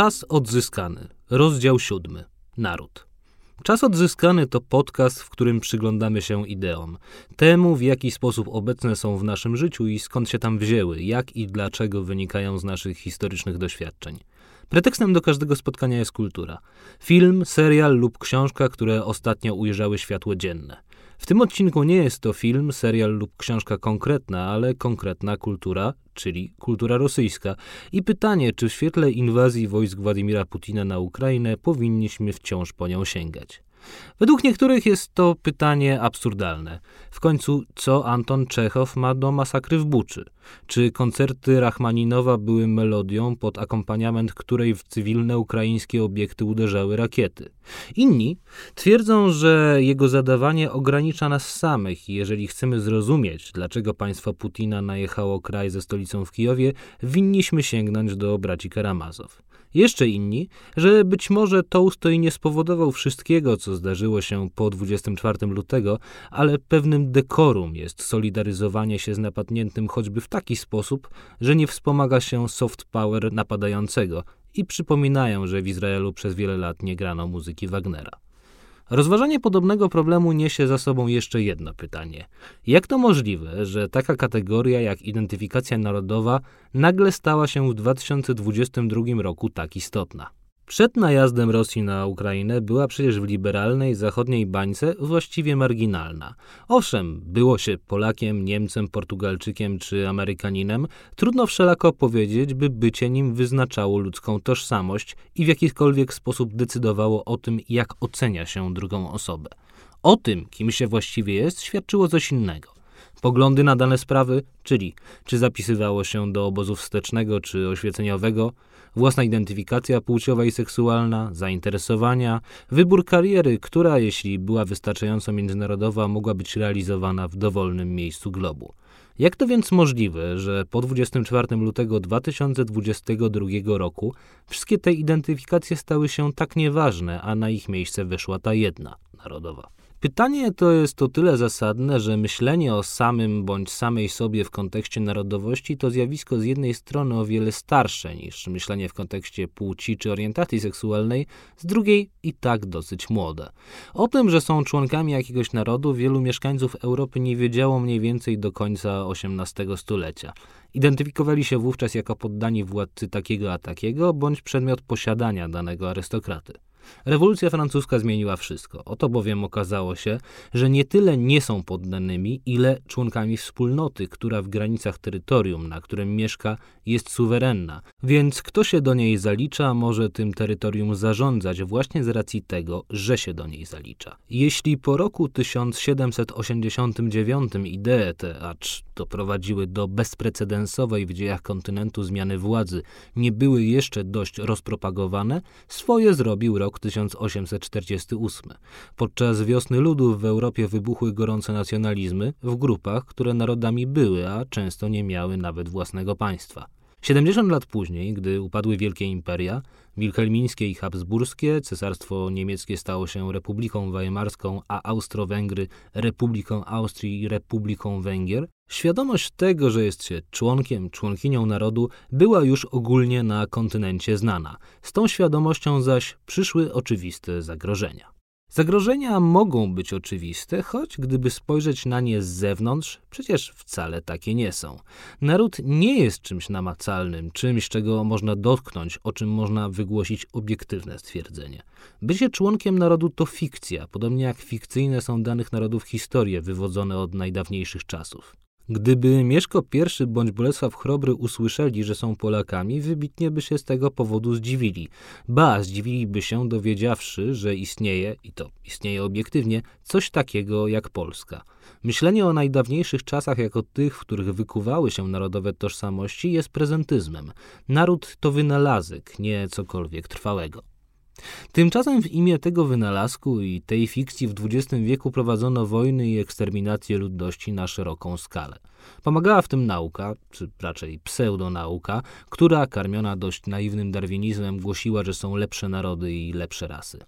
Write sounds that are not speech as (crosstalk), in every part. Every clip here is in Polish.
Czas odzyskany. Rozdział siódmy. Naród. Czas odzyskany to podcast, w którym przyglądamy się ideom. Temu, w jaki sposób obecne są w naszym życiu i skąd się tam wzięły, jak i dlaczego wynikają z naszych historycznych doświadczeń. Pretekstem do każdego spotkania jest kultura. Film, serial lub książka, które ostatnio ujrzały światło dzienne. W tym odcinku nie jest to film, serial lub książka konkretna, ale konkretna kultura, czyli kultura rosyjska. I pytanie, czy w świetle inwazji wojsk Władimira Putina na Ukrainę powinniśmy wciąż po nią sięgać. Według niektórych jest to pytanie absurdalne. W końcu, co Anton Czechow ma do masakry w Buczy? Czy koncerty Rachmaninowa były melodią, pod akompaniament której w cywilne ukraińskie obiekty uderzały rakiety? Inni twierdzą, że jego zadawanie ogranicza nas samych i jeżeli chcemy zrozumieć, dlaczego państwo Putina najechało kraj ze stolicą w Kijowie, winniśmy sięgnąć do braci Karamazow. Jeszcze inni, że być może Tołstoj nie spowodował wszystkiego, co zdarzyło się po 24 lutego, ale pewnym dekorum jest solidaryzowanie się z napadniętym choćby w taki sposób, że nie wspomaga się soft power napadającego i przypominają, że w Izraelu przez wiele lat nie grano muzyki Wagnera. Rozważanie podobnego problemu niesie za sobą jeszcze jedno pytanie. Jak to możliwe, że taka kategoria jak identyfikacja narodowa nagle stała się w 2022 roku tak istotna? Przed najazdem Rosji na Ukrainę była przecież w liberalnej zachodniej bańce właściwie marginalna. Owszem, było się Polakiem, Niemcem, Portugalczykiem czy Amerykaninem, trudno wszelako powiedzieć, by bycie nim wyznaczało ludzką tożsamość i w jakikolwiek sposób decydowało o tym, jak ocenia się drugą osobę. O tym, kim się właściwie jest, świadczyło coś innego. Poglądy na dane sprawy, czyli czy zapisywało się do obozu wstecznego czy oświeceniowego, własna identyfikacja płciowa i seksualna, zainteresowania, wybór kariery, która, jeśli była wystarczająco międzynarodowa, mogła być realizowana w dowolnym miejscu globu. Jak to więc możliwe, że po 24 lutego 2022 roku wszystkie te identyfikacje stały się tak nieważne, a na ich miejsce weszła ta jedna, narodowa? Pytanie to jest o tyle zasadne, że myślenie o samym bądź samej sobie w kontekście narodowości to zjawisko z jednej strony o wiele starsze niż myślenie w kontekście płci czy orientacji seksualnej, z drugiej i tak dosyć młode. O tym, że są członkami jakiegoś narodu, wielu mieszkańców Europy nie wiedziało mniej więcej do końca XVIII stulecia. Identyfikowali się wówczas jako poddani władcy takiego a takiego, bądź przedmiot posiadania danego arystokraty. Rewolucja francuska zmieniła wszystko. Oto bowiem okazało się, że nie tyle nie są poddanymi, ile członkami wspólnoty, która w granicach terytorium, na którym mieszka, jest suwerenna. Więc kto się do niej zalicza, może tym terytorium zarządzać właśnie z racji tego, że się do niej zalicza. Jeśli po roku 1789 idee te, acz doprowadziły do bezprecedensowej w dziejach kontynentu zmiany władzy, nie były jeszcze dość rozpropagowane, swoje zrobił rok 1848. Podczas wiosny ludów w Europie wybuchły gorące nacjonalizmy w grupach, które narodami były, a często nie miały nawet własnego państwa. 70 lat później, gdy upadły wielkie imperia, wilhelmińskie i habsburskie, cesarstwo niemieckie stało się Republiką Weimarską, a Austro-Węgry Republiką Austrii i Republiką Węgier, świadomość tego, że jest się członkiem, członkinią narodu, była już ogólnie na kontynencie znana. Z tą świadomością zaś przyszły oczywiste zagrożenia. Zagrożenia mogą być oczywiste, choć gdyby spojrzeć na nie z zewnątrz, przecież wcale takie nie są. Naród nie jest czymś namacalnym, czymś, czego można dotknąć, o czym można wygłosić obiektywne stwierdzenie. Bycie członkiem narodu to fikcja, podobnie jak fikcyjne są danych narodów historie wywodzone od najdawniejszych czasów. Gdyby Mieszko I bądź Bolesław Chrobry usłyszeli, że są Polakami, wybitnie by się z tego powodu zdziwili. Ba, zdziwiliby się dowiedziawszy, że istnieje, i to istnieje obiektywnie, coś takiego jak Polska. Myślenie o najdawniejszych czasach jako tych, w których wykuwały się narodowe tożsamości, jest prezentyzmem. Naród to wynalazek, nie cokolwiek trwałego. Tymczasem w imię tego wynalazku i tej fikcji w XX wieku prowadzono wojny i eksterminację ludności na szeroką skalę. Pomagała w tym nauka, czy raczej pseudonauka, która, karmiona dość naiwnym darwinizmem, głosiła, że są lepsze narody i lepsze rasy.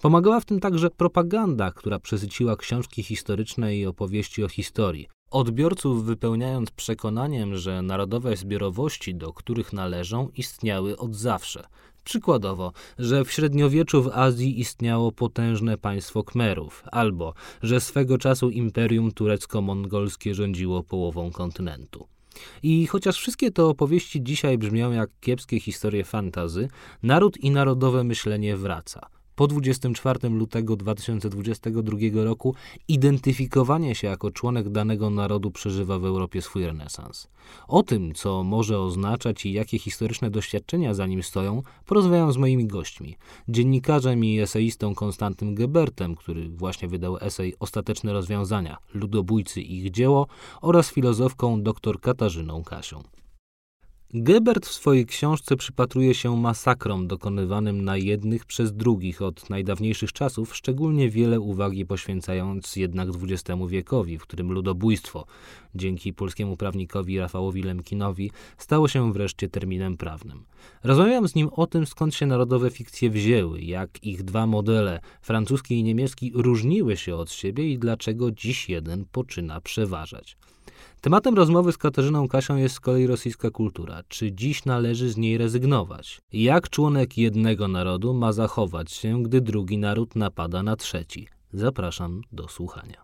Pomagała w tym także propaganda, która przesyciła książki historyczne i opowieści o historii, odbiorców wypełniając przekonaniem, że narodowe zbiorowości, do których należą, istniały od zawsze. Przykładowo, że w średniowieczu w Azji istniało potężne państwo Kmerów, albo że swego czasu imperium turecko-mongolskie rządziło połową kontynentu. I chociaż wszystkie te opowieści dzisiaj brzmią jak kiepskie historie fantazy, naród i narodowe myślenie wraca po 24 lutego 2022 roku identyfikowanie się jako członek danego narodu przeżywa w Europie swój renesans. O tym, co może oznaczać i jakie historyczne doświadczenia za nim stoją, porozmawiam z moimi gośćmi. Dziennikarzem i eseistą Konstantym Gebertem, który właśnie wydał esej Ostateczne rozwiązania, ludobójcy i ich dzieło, oraz filozofką dr Katarzyną Kasią. Gebert w swojej książce przypatruje się masakrom dokonywanym na jednych przez drugich od najdawniejszych czasów, szczególnie wiele uwagi poświęcając jednak XX wiekowi, w którym ludobójstwo, dzięki polskiemu prawnikowi Rafałowi Lemkinowi, stało się wreszcie terminem prawnym. Rozmawiam z nim o tym, skąd się narodowe fikcje wzięły, jak ich dwa modele, francuski i niemiecki, różniły się od siebie i dlaczego dziś jeden poczyna przeważać. Tematem rozmowy z Katarzyną Kasią jest z kolei rosyjska kultura. Czy dziś należy z niej rezygnować? Jak członek jednego narodu ma zachować się, gdy drugi naród napada na trzeci? Zapraszam do słuchania.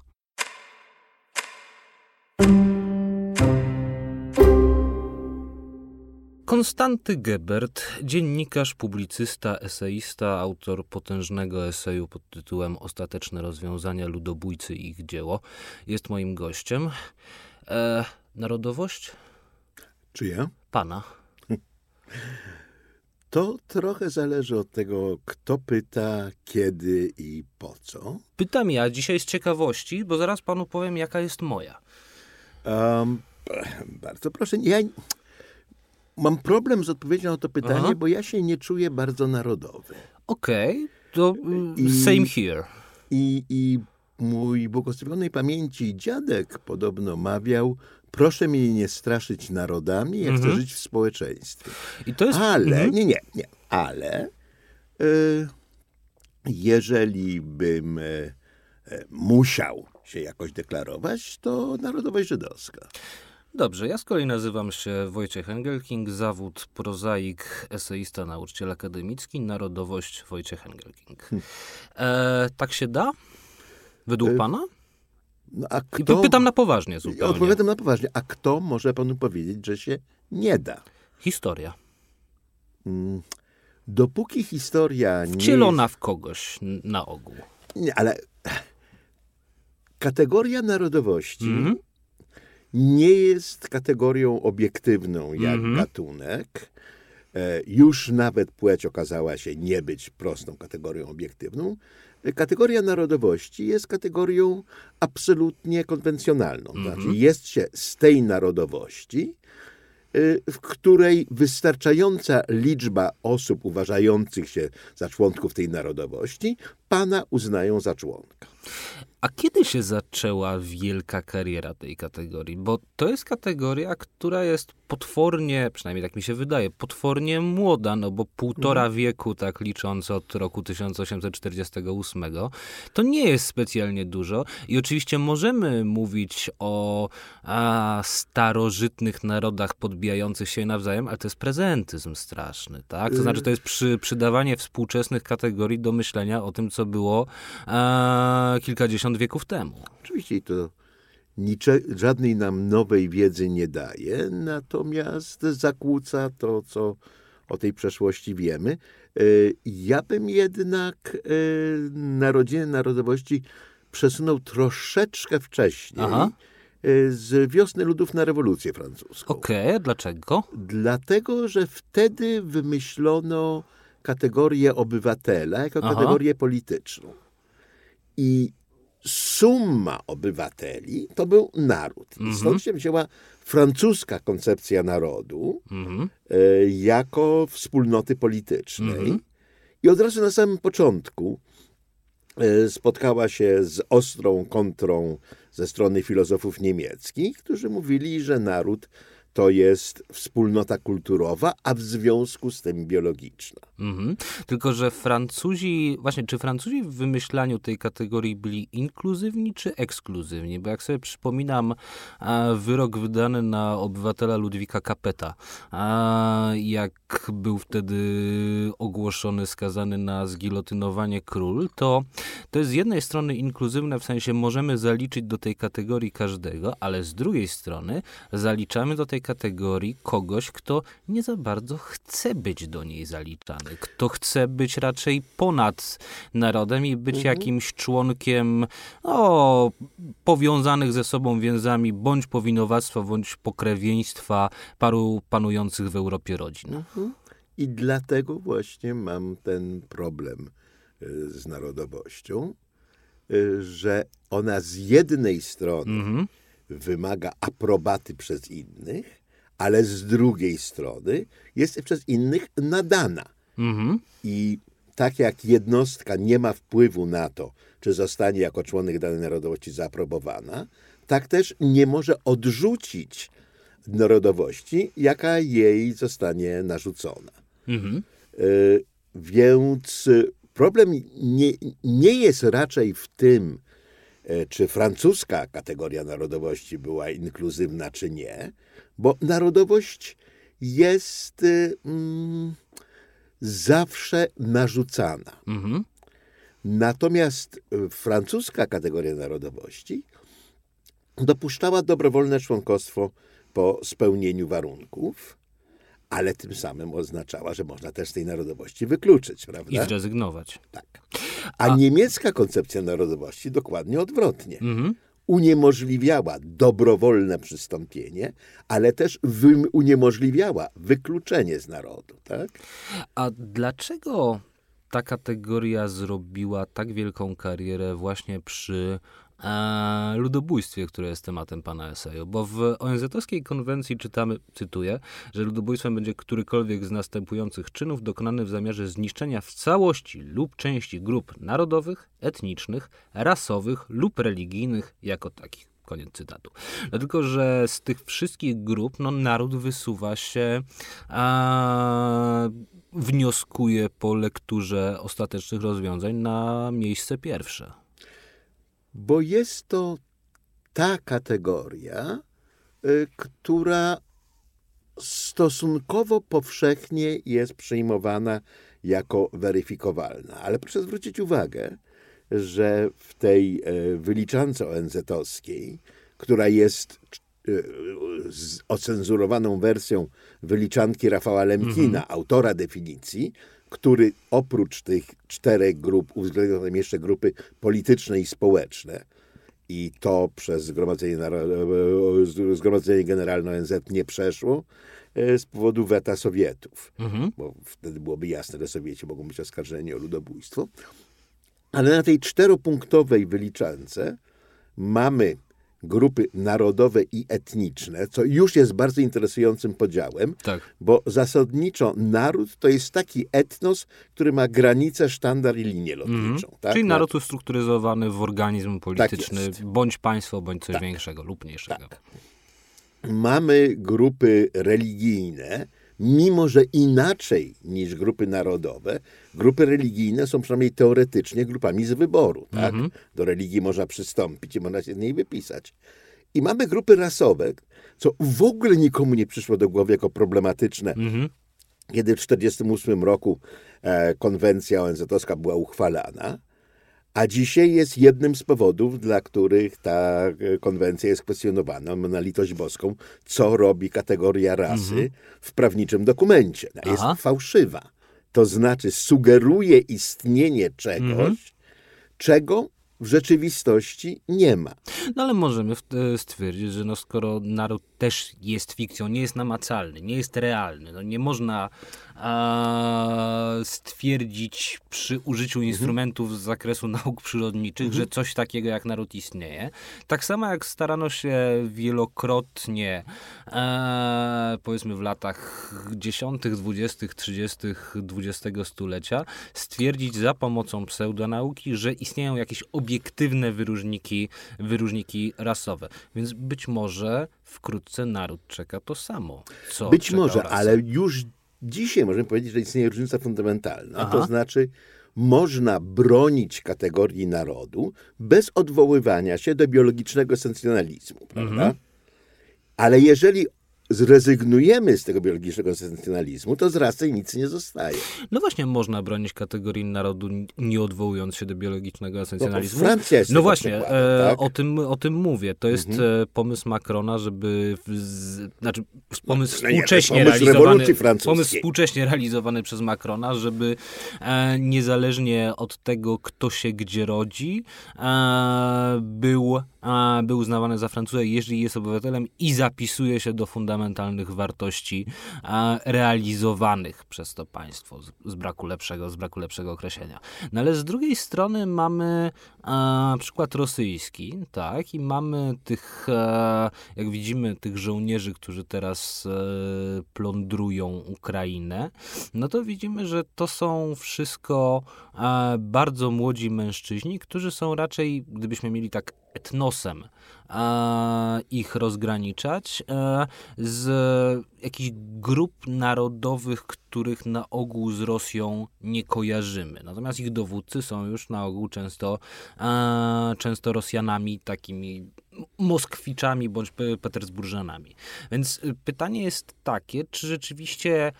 Konstanty Gebert, dziennikarz, publicysta, eseista, autor potężnego eseju pod tytułem Ostateczne rozwiązania ludobójcy i ich dzieło, jest moim gościem. E, narodowość? Czyja? Pana. (laughs) To trochę zależy od tego, kto pyta, kiedy i po co. Pytam ja dzisiaj z ciekawości, bo zaraz panu powiem, jaka jest moja. Um, bardzo proszę. Ja mam problem z odpowiedzią na to pytanie, Aha. bo ja się nie czuję bardzo narodowy. Okej, okay, to I, same here. I, I Mój błogosławionej pamięci dziadek podobno mawiał, proszę mnie nie straszyć narodami, ja mhm. chcę żyć w społeczeństwie. I to jest... Ale, mhm. nie, nie, nie, ale y, jeżeli bym y, musiał się jakoś deklarować, to narodowość żydowska. Dobrze, ja z kolei nazywam się Wojciech Engelking, zawód prozaik, eseista, nauczyciel akademicki, narodowość Wojciech Engelking. Hmm. E, tak się da? Według y, pana? No, a kto, I pytam na poważnie zupełnie. Odpowiadam na poważnie. A kto może panu powiedzieć, że się nie da? Historia. Mm, dopóki historia nie Wcielona jest... w kogoś na ogół. Nie, ale kategoria narodowości mm -hmm. Nie jest kategorią obiektywną jak -hmm. gatunek. E, już nawet płeć okazała się nie być prostą kategorią obiektywną. Kategoria narodowości jest kategorią absolutnie konwencjonalną. -hmm. Znaczy, jest się z tej narodowości, y, w której wystarczająca liczba osób uważających się za członków tej narodowości pana uznają za członka. A kiedy się zaczęła wielka kariera tej kategorii? Bo to jest kategoria, która jest potwornie, przynajmniej tak mi się wydaje, potwornie młoda, no bo półtora mhm. wieku, tak licząc od roku 1848, to nie jest specjalnie dużo. I oczywiście możemy mówić o a, starożytnych narodach podbijających się nawzajem, ale to jest prezentyzm straszny, tak? To znaczy, to jest przy, przydawanie współczesnych kategorii do myślenia o tym, co było a, kilkadziesiąt wieków temu. Oczywiście to nicze, żadnej nam nowej wiedzy nie daje, natomiast zakłóca to, co o tej przeszłości wiemy. E, ja bym jednak e, narodziny narodowości przesunął troszeczkę wcześniej. Aha. E, z wiosny ludów na rewolucję francuską. Okej, okay, dlaczego? Dlatego, że wtedy wymyślono kategorię obywatela jako Aha. kategorię polityczną. I summa obywateli to był naród. I stąd mhm. się wzięła francuska koncepcja narodu mhm. e, jako wspólnoty politycznej. Mhm. I od razu na samym początku e, spotkała się z ostrą kontrą ze strony filozofów niemieckich, którzy mówili, że naród to jest wspólnota kulturowa, a w związku z tym biologiczna. Mhm. Tylko, że Francuzi, właśnie, czy Francuzi w wymyślaniu tej kategorii byli inkluzywni czy ekskluzywni? Bo jak sobie przypominam a, wyrok wydany na obywatela Ludwika Kapeta, jak był wtedy ogłoszony, skazany na zgilotynowanie król, to to jest z jednej strony inkluzywne, w sensie możemy zaliczyć do tej kategorii każdego, ale z drugiej strony zaliczamy do tej kategorii kogoś, kto nie za bardzo chce być do niej zaliczany, kto chce być raczej ponad narodem i być mhm. jakimś członkiem o, powiązanych ze sobą więzami bądź powinowactwa, bądź pokrewieństwa paru panujących w Europie rodzin. Mhm. I dlatego właśnie mam ten problem y, z narodowością, y, że ona z jednej strony mhm. wymaga aprobaty przez innych, ale z drugiej strony jest przez innych nadana. Mhm. I tak jak jednostka nie ma wpływu na to, czy zostanie jako członek danej narodowości zaaprobowana, tak też nie może odrzucić narodowości, jaka jej zostanie narzucona. Mhm. Y, więc problem nie, nie jest raczej w tym, czy francuska kategoria narodowości była inkluzywna, czy nie, bo narodowość jest y, mm, zawsze narzucana. Mhm. Natomiast francuska kategoria narodowości dopuszczała dobrowolne członkostwo po spełnieniu warunków, ale tym samym oznaczała, że można też tej narodowości wykluczyć, prawda? I zrezygnować. Tak. A, A... niemiecka koncepcja narodowości dokładnie odwrotnie. Mhm uniemożliwiała dobrowolne przystąpienie, ale też uniemożliwiała wykluczenie z narodu. Tak? A dlaczego ta kategoria zrobiła tak wielką karierę właśnie przy e, ludobójstwie, które jest tematem pana eseju. Bo w ONZ-owskiej konwencji czytamy, cytuję, że ludobójstwem będzie którykolwiek z następujących czynów dokonany w zamiarze zniszczenia w całości lub części grup narodowych, etnicznych, rasowych lub religijnych jako takich. Koniec cytatu. Dlatego, że z tych wszystkich grup no, naród wysuwa się, a, wnioskuje po lekturze ostatecznych rozwiązań na miejsce pierwsze bo jest to ta kategoria, y, która stosunkowo powszechnie jest przyjmowana jako weryfikowalna. Ale proszę zwrócić uwagę, że w tej e, wyliczance ONZ-owskiej, która jest z ocenzurowaną wersją wyliczanki Rafała Lemkina, mhm. autora definicji, który oprócz tych czterech grup uwzględniał tam jeszcze grupy polityczne i społeczne. I to przez Zgromadzenie, Zgromadzenie Generalne ONZ nie przeszło e, z powodu weta Sowietów, mhm. bo wtedy byłoby jasne, że Sowieci mogą być oskarżeni o ludobójstwo. Ale na tej czteropunktowej wyliczance mamy grupy narodowe i etniczne, co już jest bardzo interesującym podziałem, tak. bo zasadniczo naród to jest taki etnos, który ma granicę, sztandar i linię lotniczą. Mm. Tak? Czyli naród ustrukturyzowany w organizm polityczny, tak bądź państwo, bądź coś tak. większego lub mniejszego. Tak. Mamy grupy religijne, mimo że inaczej niż grupy narodowe, grupy religijne są przynajmniej teoretycznie grupami z wyboru. Tak? Mhm. Do religii można przystąpić i można się z niej wypisać. I mamy grupy rasowe, co w ogóle nikomu nie przyszło do głowy jako problematyczne. Mhm. Kiedy w 1948 roku e, konwencja ONZ-owska była uchwalana, a dzisiaj jest jednym z powodów, dla których ta e, konwencja jest kwestionowana na litość boską, co robi kategoria rasy mhm. w prawniczym dokumencie. Jest Aha. fałszywa. To znaczy sugeruje istnienie czegoś, mhm. czego w rzeczywistości nie ma. No ale możemy e, stwierdzić, że no skoro naród też jest fikcją, nie jest namacalny, nie jest realny, no nie można stwierdzić przy użyciu mhm. instrumentów z zakresu (laughs) nauk przyrodniczych, mhm. że coś takiego jak naród istnieje. Tak samo jak starano się wielokrotnie, e, powiedzmy w latach 10., 20., 30. XX stulecia, stwierdzić za pomocą pseudonauki, że istnieją jakieś obiektywne wyróżniki, wyróżniki rasowe. Więc być może wkrótce naród czeka to samo. Co być może, ale już dzisiaj możemy powiedzieć, że istnieje różnica fundamentalna. Aha. To znaczy, można bronić kategorii narodu bez odwoływania się do biologicznego esencjonalizmu, prawda? Mhm. Ale jeżeli zrezygnujemy z tego biologicznego esencjonalizmu, to z rasy nic nie zostaje. No właśnie, można bronić kategorii narodu, nie odwołując się do biologicznego esencjonalizmu. No, Francja jest no właśnie, e, tak? o, tym, o tym mówię. To jest mhm. E, pomysł Macrona, żeby... Z, znaczy, pomysł no, współcześnie no nie, realizowany... Pomysł współcześnie realizowany przez Macrona, żeby e, niezależnie od tego, kto się gdzie rodzi, e, był był uznawany za Francuza, jeżeli jest obywatelem i zapisuje się do fundamentalnych wartości realizowanych przez to państwo z, braku lepszego, z braku lepszego określenia. No ale z drugiej strony mamy przykład rosyjski, tak, i mamy tych, jak widzimy, tych żołnierzy, którzy teraz e, plądrują Ukrainę, no to widzimy, że to są wszystko bardzo młodzi mężczyźni, którzy są raczej, gdybyśmy mieli tak etnosem ich rozgraniczać e, z jakichś grup narodowych, których na ogół z Rosją nie kojarzymy. Natomiast ich dowódcy są już na ogół często, e, często Rosjanami takimi Moskwiczami bądź Petersburżanami. Więc pytanie jest takie, czy rzeczywiście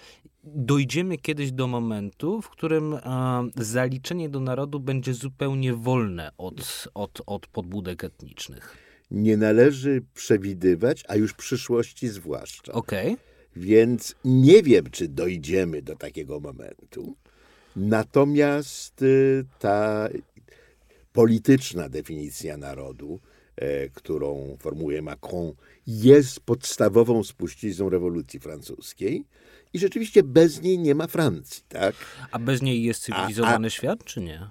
dojdziemy kiedyś do momentu, w którym zaliczenie do narodu będzie zupełnie wolne od, od, od podbudek etnicznych. Nie należy przewidywać, a już przyszłości zwłaszcza. Okej. Okay. Więc nie wiem, czy dojdziemy do takiego momentu. Natomiast y, ta polityczna definicja narodu, e, którą formułuje Macron, jest podstawową spuścizną rewolucji francuskiej i rzeczywiście bez niej nie ma Francji, tak? A bez niej jest cywilizowany a, a... świat, czy nie?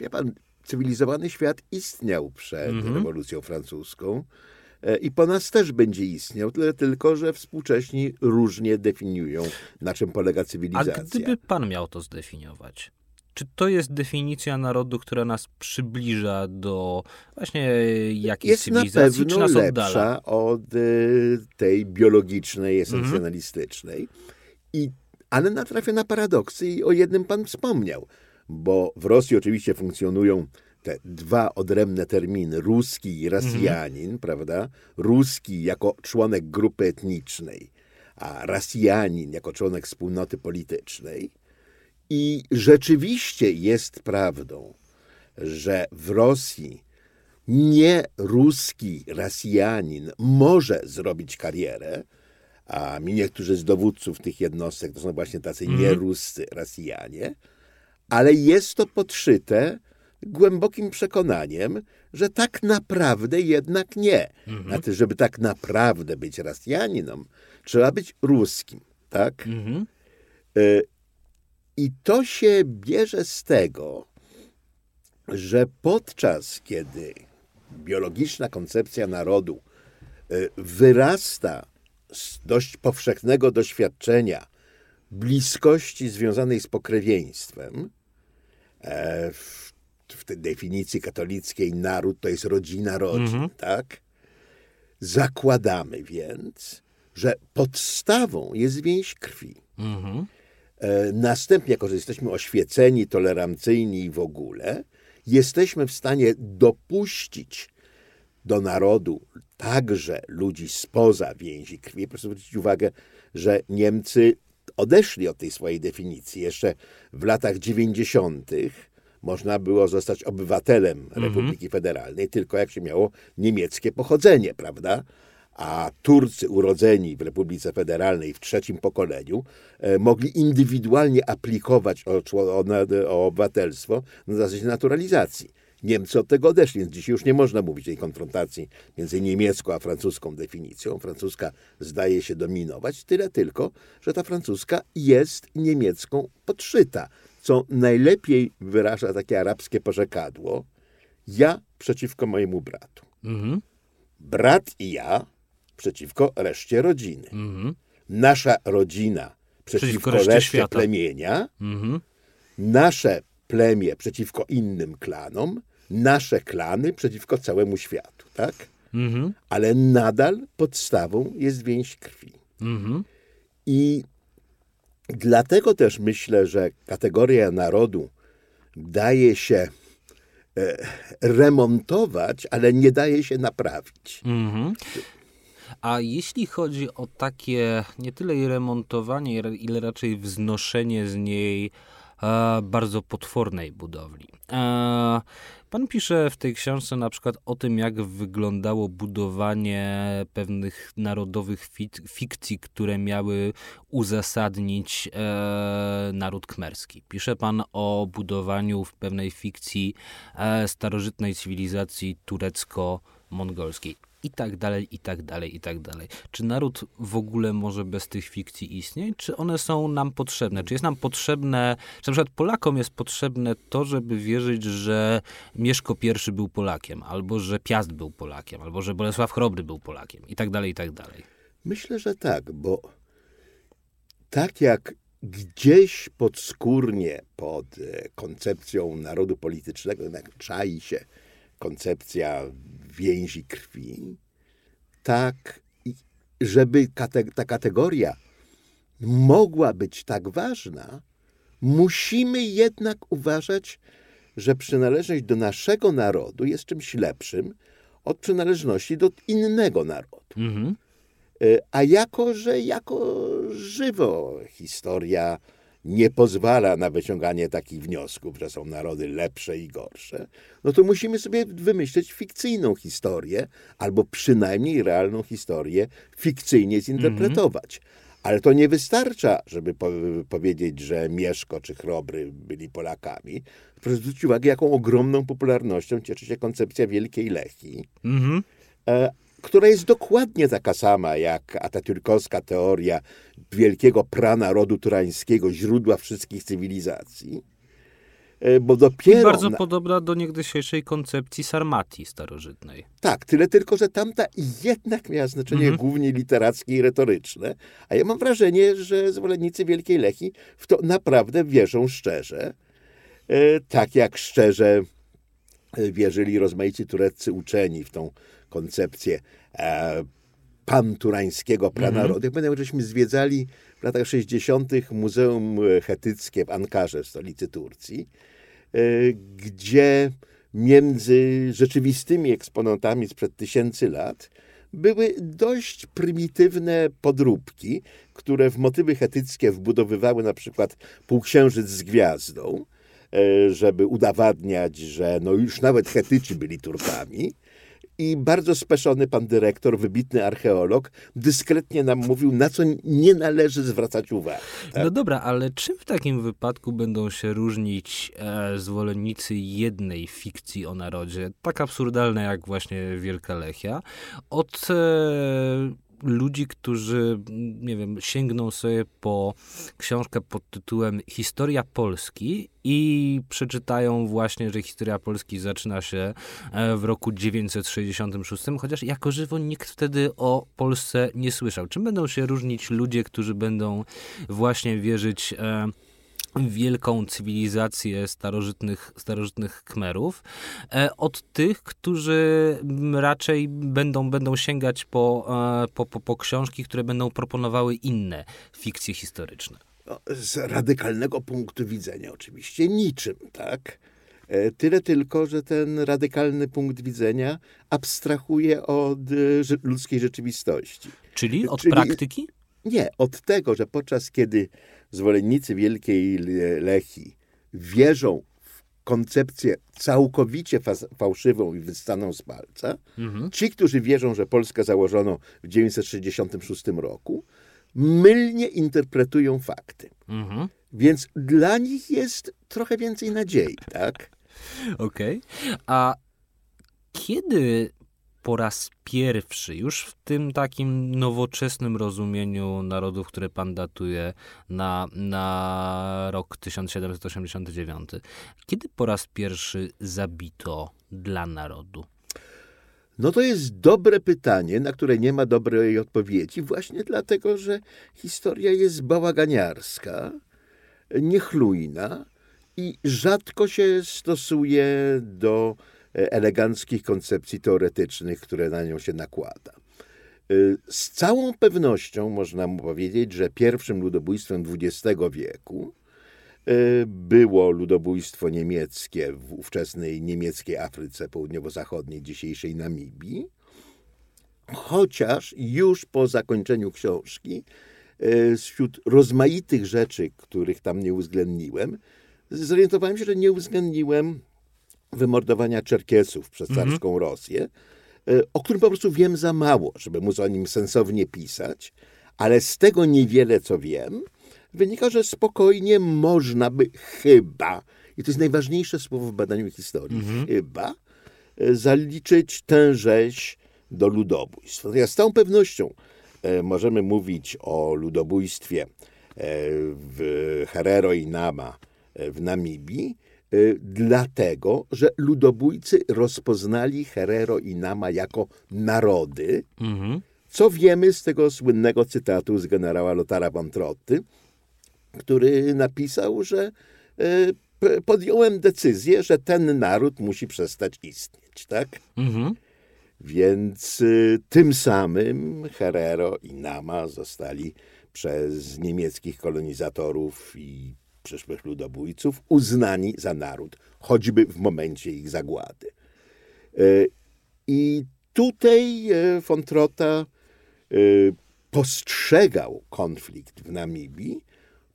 Wie pan, cywilizowany świat istniał przed mhm. rewolucją francuską e, i po nas też będzie istniał, tyle tylko, że współcześni różnie definiują, na czym polega cywilizacja. A gdyby pan miał to zdefiniować? Czy to jest definicja narodu, która nas przybliża do właśnie jakiejś jest cywilizacji, na pewno czy nas lepsza od y, tej biologicznej, esencjonalistycznej. Mhm. I, ale natrafia na paradoksy i o jednym pan wspomniał, bo w Rosji oczywiście funkcjonują te dwa odrębne terminy, ruski i Rosjanin, mhm. prawda? Ruski jako członek grupy etnicznej, a Rosjanin jako członek wspólnoty politycznej. I rzeczywiście jest prawdą, że w Rosji nie ruski Rosjanin może zrobić karierę, a mi niektórzy z dowódców tych jednostek to są właśnie tacy mm. nieruscy Rosjanie, ale jest to podszyte głębokim przekonaniem, że tak naprawdę jednak nie. -hmm. Znaczy, żeby tak naprawdę być Rosjaninem, trzeba być ruskim, tak? Mm -hmm. I to się bierze z tego, że podczas kiedy biologiczna koncepcja narodu e, wyrasta z dość powszechnego doświadczenia bliskości związanej z pokrewieństwem, e, w, w tej definicji katolickiej naród to jest rodzina rodzin, -hmm. tak? Zakładamy więc, że podstawą jest więź krwi. E, następnie, jako że jesteśmy oświeceni, tolerancyjni i w ogóle, jesteśmy w stanie dopuścić do narodu także ludzi spoza więzi krwi. Proszę zwrócić uwagę, że Niemcy odeszli od tej swojej definicji. Jeszcze w latach 90. można było zostać obywatelem mhm. Republiki Federalnej tylko jak się miało niemieckie pochodzenie, prawda? A Turcy urodzeni w Republice Federalnej w trzecim pokoleniu e, mogli indywidualnie aplikować o, o, o obywatelstwo na zasadzie naturalizacji. Niemcy od tego odeszli, więc dzisiaj już nie można mówić o tej konfrontacji między niemiecką a francuską definicją. Francuska zdaje się dominować, tyle tylko, że ta francuska jest niemiecką podszyta, co najlepiej wyraża takie arabskie porzekadło ja przeciwko mojemu bratu. Mhm. Brat i ja przeciwko reszcie rodziny. Mhm. Nasza rodzina przeciwko, przeciwko reszcie świata. plemienia. Mhm. Nasze plemię przeciwko innym klanom, nasze klany przeciwko całemu światu, tak? Mhm. Ale nadal podstawą jest więź krwi. Mhm. I dlatego też myślę, że kategoria narodu daje się e, remontować, ale nie daje się naprawić. Mhm. A jeśli chodzi o takie nie tyle remontowanie, ile raczej wznoszenie z niej e, bardzo potwornej budowli. E, pan pisze w tej książce na przykład o tym, jak wyglądało budowanie pewnych narodowych fikcji, które miały uzasadnić e, naród kmerski. Pisze pan o budowaniu w pewnej fikcji e, starożytnej cywilizacji turecko-mongolskiej i tak dalej, i tak dalej, i tak dalej. Czy naród w ogóle może bez tych fikcji istnieć? Czy one są nam potrzebne? Czy jest nam potrzebne, czy na przykład Polakom jest potrzebne to, żeby wierzyć, że Mieszko I był Polakiem, albo że Piast był Polakiem, albo że Bolesław Chrobry był Polakiem, i tak dalej, i tak dalej? Myślę, że tak, bo tak jak gdzieś podskórnie pod e, koncepcją narodu politycznego jednak czai się koncepcja więzi krwi, tak, żeby ta kategoria mogła być tak ważna, musimy jednak uważać, że przynależność do naszego narodu jest czymś lepszym od przynależności do innego narodu. Mhm. E, a jako, że jako żywo historia nie pozwala na wyciąganie takich wniosków, że są narody lepsze i gorsze, no to musimy sobie wymyśleć fikcyjną historię, albo przynajmniej realną historię fikcyjnie zinterpretować. -hmm. Ale to nie wystarcza, żeby po powiedzieć, że Mieszko czy Chrobry byli Polakami. Proszę zwrócić uwagę, jaką ogromną popularnością cieszy się koncepcja Wielkiej Lechii. Mm -hmm która jest dokładnie taka sama jak atatürkowska teoria wielkiego pranarodu turańskiego, źródła wszystkich cywilizacji. E, bo dopiero. I bardzo na... podobna do niegdysiejszej koncepcji sarmatii starożytnej. Tak, tyle tylko, że tamta jednak miała znaczenie mhm. głównie literackie i retoryczne, a ja mam wrażenie, że zwolennicy Wielkiej Lechii w to naprawdę wierzą szczerze. E, tak jak szczerze e, wierzyli rozmaici tureccy uczeni w tą koncepcję e, panturańskiego pranarodu. Mhm. Pamiętam, żeśmy zwiedzali w latach 60. Muzeum Chetyckie w Ankarze, w stolicy Turcji, e, gdzie między rzeczywistymi eksponatami sprzed tysięcy lat były dość prymitywne podróbki, które w motywy chetyckie wbudowywały na przykład półksiężyc z gwiazdą, e, żeby udowadniać, że no już nawet Chetyci byli Turkami. I bardzo speszony pan dyrektor, wybitny archeolog, dyskretnie nam mówił, na co nie należy zwracać uwagi. Tak? No dobra, ale czym w takim wypadku będą się różnić e, zwolennicy jednej fikcji o narodzie, tak absurdalne jak właśnie Wielka Lechia, od e, ludzi, którzy, nie wiem, sięgną sobie po książkę pod tytułem Historia Polski i przeczytają właśnie, że historia Polski zaczyna się e, w roku 966, chociaż jako żywo nikt wtedy o Polsce nie słyszał. Czym będą się różnić ludzie, którzy będą właśnie wierzyć e, wielką cywilizację starożytnych, starożytnych Kmerów, e, od tych, którzy raczej będą, będą sięgać po, e, po, po, po książki, które będą proponowały inne fikcje historyczne. No, z radykalnego punktu widzenia oczywiście niczym, tak? E, tyle tylko, że ten radykalny punkt widzenia abstrahuje od ludzkiej rzeczywistości. Czyli od Czyli, praktyki? Nie, od tego, że podczas kiedy zwolennicy Wielkiej Lechii wierzą w koncepcję całkowicie fałszywą i wystaną z palca, mhm. ci, którzy wierzą, że Polskę założono w 966 roku, mylnie interpretują fakty. Mhm. Więc dla nich jest trochę więcej nadziei, tak? (laughs) Okej. Okay. A kiedy po raz pierwszy, już w tym takim nowoczesnym rozumieniu narodów, które pan datuje na, na rok 1789, kiedy po raz pierwszy zabito dla narodu? No to jest dobre pytanie, na które nie ma dobrej odpowiedzi, właśnie dlatego, że historia jest bałaganiarska, niechlujna i rzadko się stosuje do eleganckich koncepcji teoretycznych, które na nią się nakłada. E, z całą pewnością można mu powiedzieć, że pierwszym ludobójstwem XX wieku e, było ludobójstwo niemieckie w ówczesnej niemieckiej Afryce Południowo-Zachodniej, dzisiejszej Namibii. Chociaż już po zakończeniu książki, wśród rozmaitych rzeczy, których tam nie uwzględniłem, zorientowałem się, że nie uwzględniłem wymordowania Czerkiesów przez mhm. carską mhm. Rosję, e, o którym po prostu wiem za mało, żeby móc o nim sensownie pisać, ale z tego niewiele, co wiem, wynika, że spokojnie można by chyba, i to jest najważniejsze słowo w badaniu historii, mhm. chyba, e, zaliczyć tę rzeź do ludobójstw. Natomiast z całą pewnością e, możemy mówić o ludobójstwie w Herero i Nama, w Namibii, y, dlatego, że ludobójcy rozpoznali Herero i Nama jako narody, mhm. co wiemy z tego słynnego cytatu z generała Lotara von Trotty, który napisał, że y, podjąłem decyzję, że ten naród musi przestać istnieć, tak? Mhm. Więc y, tym samym Herero i Nama zostali przez niemieckich kolonizatorów i przyszłych ludobójców uznani za naród, choćby w momencie ich zagłady. E, I tutaj e, von Trota e, postrzegał konflikt w Namibii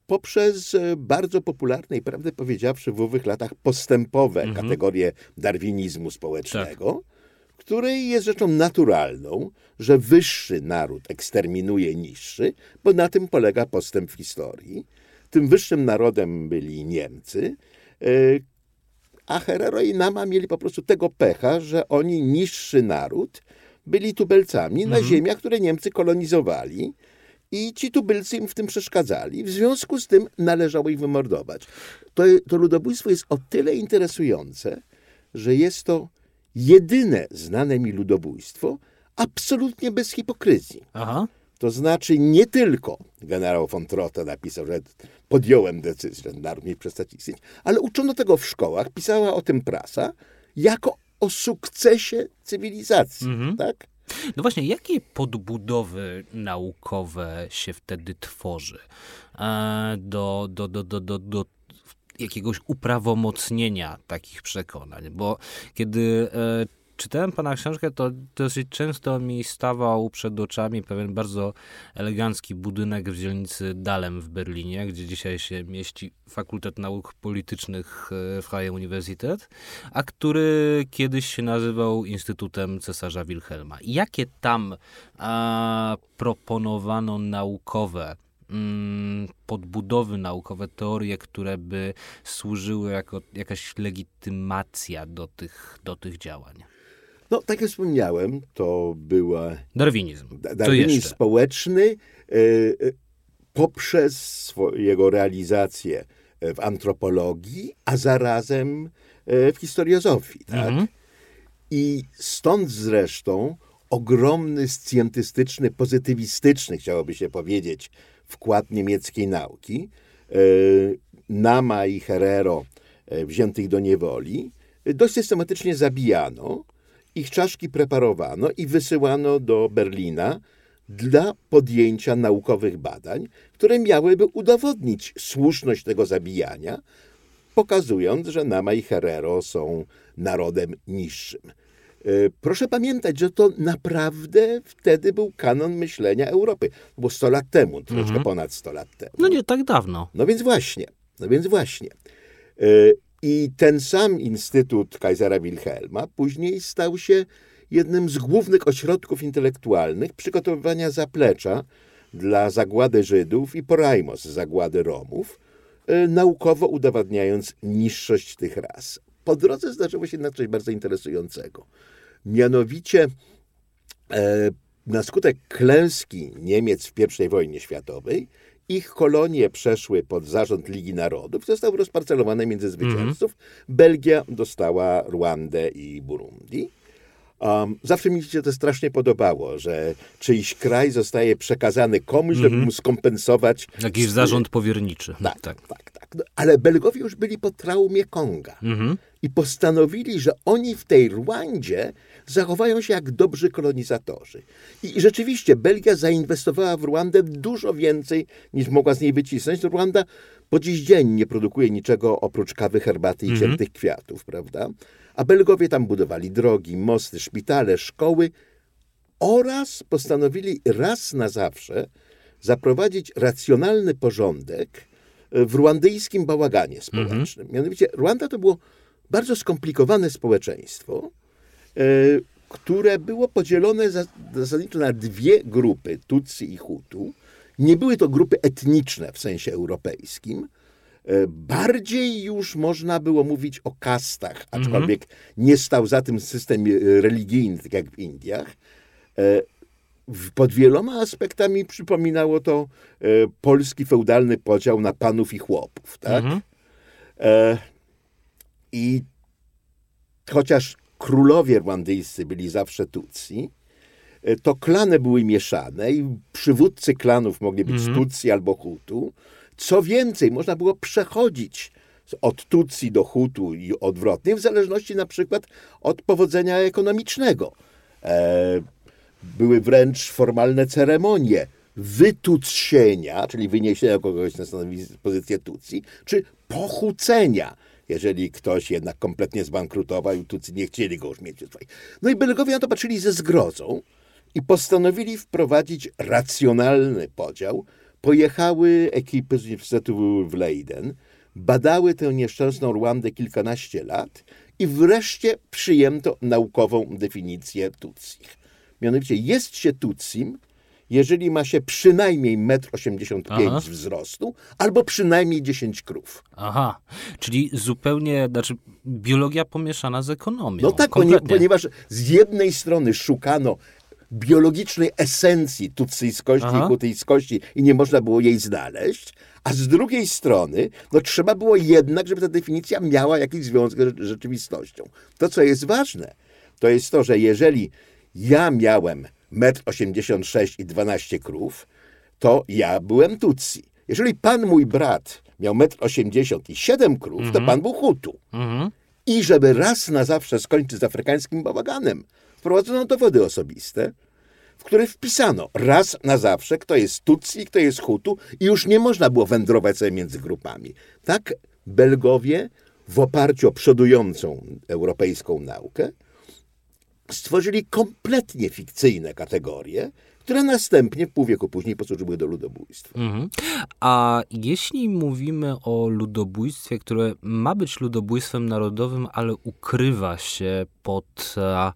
poprzez bardzo popularne i prawdę powiedziawszy w owych latach postępowe mhm. kategorie darwinizmu społecznego, tak. której jest rzeczą naturalną, że wyższy naród eksterminuje niższy, bo na tym polega postęp w historii. Tym wyższym narodem byli Niemcy, e, a Herero i Nama mieli po prostu tego pecha, że oni niższy naród byli tubelcami mhm. na ziemiach, które Niemcy kolonizowali i ci tubylcy im w tym przeszkadzali. W związku z tym należało ich wymordować. To, to ludobójstwo jest o tyle interesujące, że jest to jedyne znane mi ludobójstwo absolutnie bez hipokryzji. Aha. To znaczy nie tylko generał von Trotta napisał, że podjąłem decyzję, że naród mi przestać istnieć, ale uczono tego w szkołach, pisała o tym prasa, jako o sukcesie cywilizacji, mhm. tak? No właśnie, jakie podbudowy naukowe się wtedy tworzy do, do, do, do, do, do jakiegoś uprawomocnienia takich przekonań? Bo kiedy e, czytałem pana książkę, to dosyć często mi stawał przed oczami pewien bardzo elegancki budynek w dzielnicy Dalem w Berlinie, gdzie dzisiaj się mieści Fakultet Nauk Politycznych e, w Freie Universität, a który kiedyś się nazywał Instytutem Cesarza Wilhelma. Jakie tam a, proponowano naukowe mm, podbudowy naukowe, teorie, które by służyły jako jakaś legitymacja do tych, do tych działań? No, tak jak wspomniałem, to była... Darwinizm. Darwinizm społeczny e, e, poprzez jego realizację w antropologii, a zarazem e, w historiozofii. Tak? Mhm. I stąd zresztą ogromny scjentystyczny, pozytywistyczny, chciałoby się powiedzieć, wkład niemieckiej nauki. Nama i Herero wziętych do niewoli dość systematycznie zabijano, ich czaszki preparowano i wysyłano do Berlina dla podjęcia naukowych badań, które miałyby udowodnić słuszność tego zabijania, pokazując, że Nama i Herero są narodem niższym. E, proszę pamiętać, że to naprawdę wtedy był kanon myślenia Europy. Było 100 lat temu, troszkę mhm. ponad 100 lat temu. No nie tak dawno. No więc właśnie, no więc właśnie. I ten sam Instytut Kaisera Wilhelma później stał się jednym z głównych ośrodków intelektualnych przygotowywania zaplecza dla zagłady Żydów i porajmos zagłady Romów, e, naukowo udowadniając niższość tych ras. Po drodze zdarzyło się na coś bardzo interesującego. Mianowicie e, na skutek klęski Niemiec w I wojnie światowej ich kolonie przeszły pod zarząd Ligi Narodów, zostały rozparcelowane między zwycięzców. Mm. Belgia dostała Ruandę i Burundi. Um, zawsze mi się to strasznie podobało, że czyjś kraj zostaje przekazany komuś, mm -hmm. żeby mhm. mu skompensować. Jakiś zarząd powierniczy. Tak, tak, tak. tak. no, ale Belgowie już byli po traumie Konga Mhm. i postanowili, że oni w tej Rwandzie zachowają się jak dobrzy kolonizatorzy. I rzeczywiście Belgia zainwestowała w Rwandę dużo więcej niż mogła z niej wycisnąć. Rwanda po dziś dzień nie produkuje niczego oprócz kawy, herbaty i ciętych kwiatów, prawda? A Belgowie tam budowali drogi, mosty, szpitale, szkoły oraz postanowili raz na zawsze zaprowadzić racjonalny porządek w rwandyjskim bałaganie społecznym. Mianowicie Rwanda to było bardzo skomplikowane społeczeństwo, które było podzielone za- zasadniczo na dwie grupy, Tutsi i Hutu. Nie były to grupy etniczne w sensie europejskim. E, Bardziej już można było mówić o kastach, aczkolwiek nie stał za tym system e, religijny, tak jak w Indiach. E, Pod wieloma aspektami przypominało to e, polski feudalny podział na panów i chłopów. Tak? E, I chociaż królowie rwandyjscy byli zawsze Tutsi, e, to klany były mieszane i przywódcy klanów mogli być Tutsi albo Hutu. Co więcej, można było przechodzić od Tutsi do Hutu i odwrotnie, w zależności na przykład od powodzenia ekonomicznego. E, były wręcz formalne ceremonie wytucsienia, czyli wyniesienia kogoś na stanowisko pozycję Tutsi, czy pochucenia, jeżeli ktoś jednak kompletnie zbankrutował i Tutsi nie chcieli go już mieć. No i Belgowie na to patrzyli ze zgrozą i postanowili wprowadzić racjonalny podział. Pojechały ekipy z Uniwersytetu w Leiden, badały tę nieszczęsną Rwandę kilkanaście lat i wreszcie przyjęto naukową definicję Tutsich. Mianowicie jest się Tutsim, jeżeli ma się przynajmniej 1,85 m wzrostu albo przynajmniej 10 krów. Aha, czyli zupełnie, znaczy biologia pomieszana z ekonomią. No tak, kompletnie. ponieważ z jednej strony szukano biologicznej esencji tutsyjskości Aha. i hutyjskości i nie można było jej znaleźć, a z drugiej strony no, trzeba było jednak, żeby ta definicja miała jakiś związek z rzeczywistością. To, co jest ważne, to jest to, że jeżeli ja miałem 1,86 m i 12 krów, to ja byłem Tutsi. Jeżeli pan mój brat miał 1,80 m i 7 krów, to pan był Hutu. Mhm. I żeby raz na zawsze skończyć z afrykańskim bałaganem, wprowadzono dowody osobiste, w których wpisano raz na zawsze, kto jest Tutsi, kto jest Hutu i już nie można było wędrować sobie między grupami. Tak Belgowie w oparciu o przodującą europejską naukę stworzyli kompletnie fikcyjne kategorie, które następnie pół wieku później posłużyły do ludobójstwa. Mhm. A jeśli mówimy o ludobójstwie, które ma być ludobójstwem narodowym, ale ukrywa się pod a,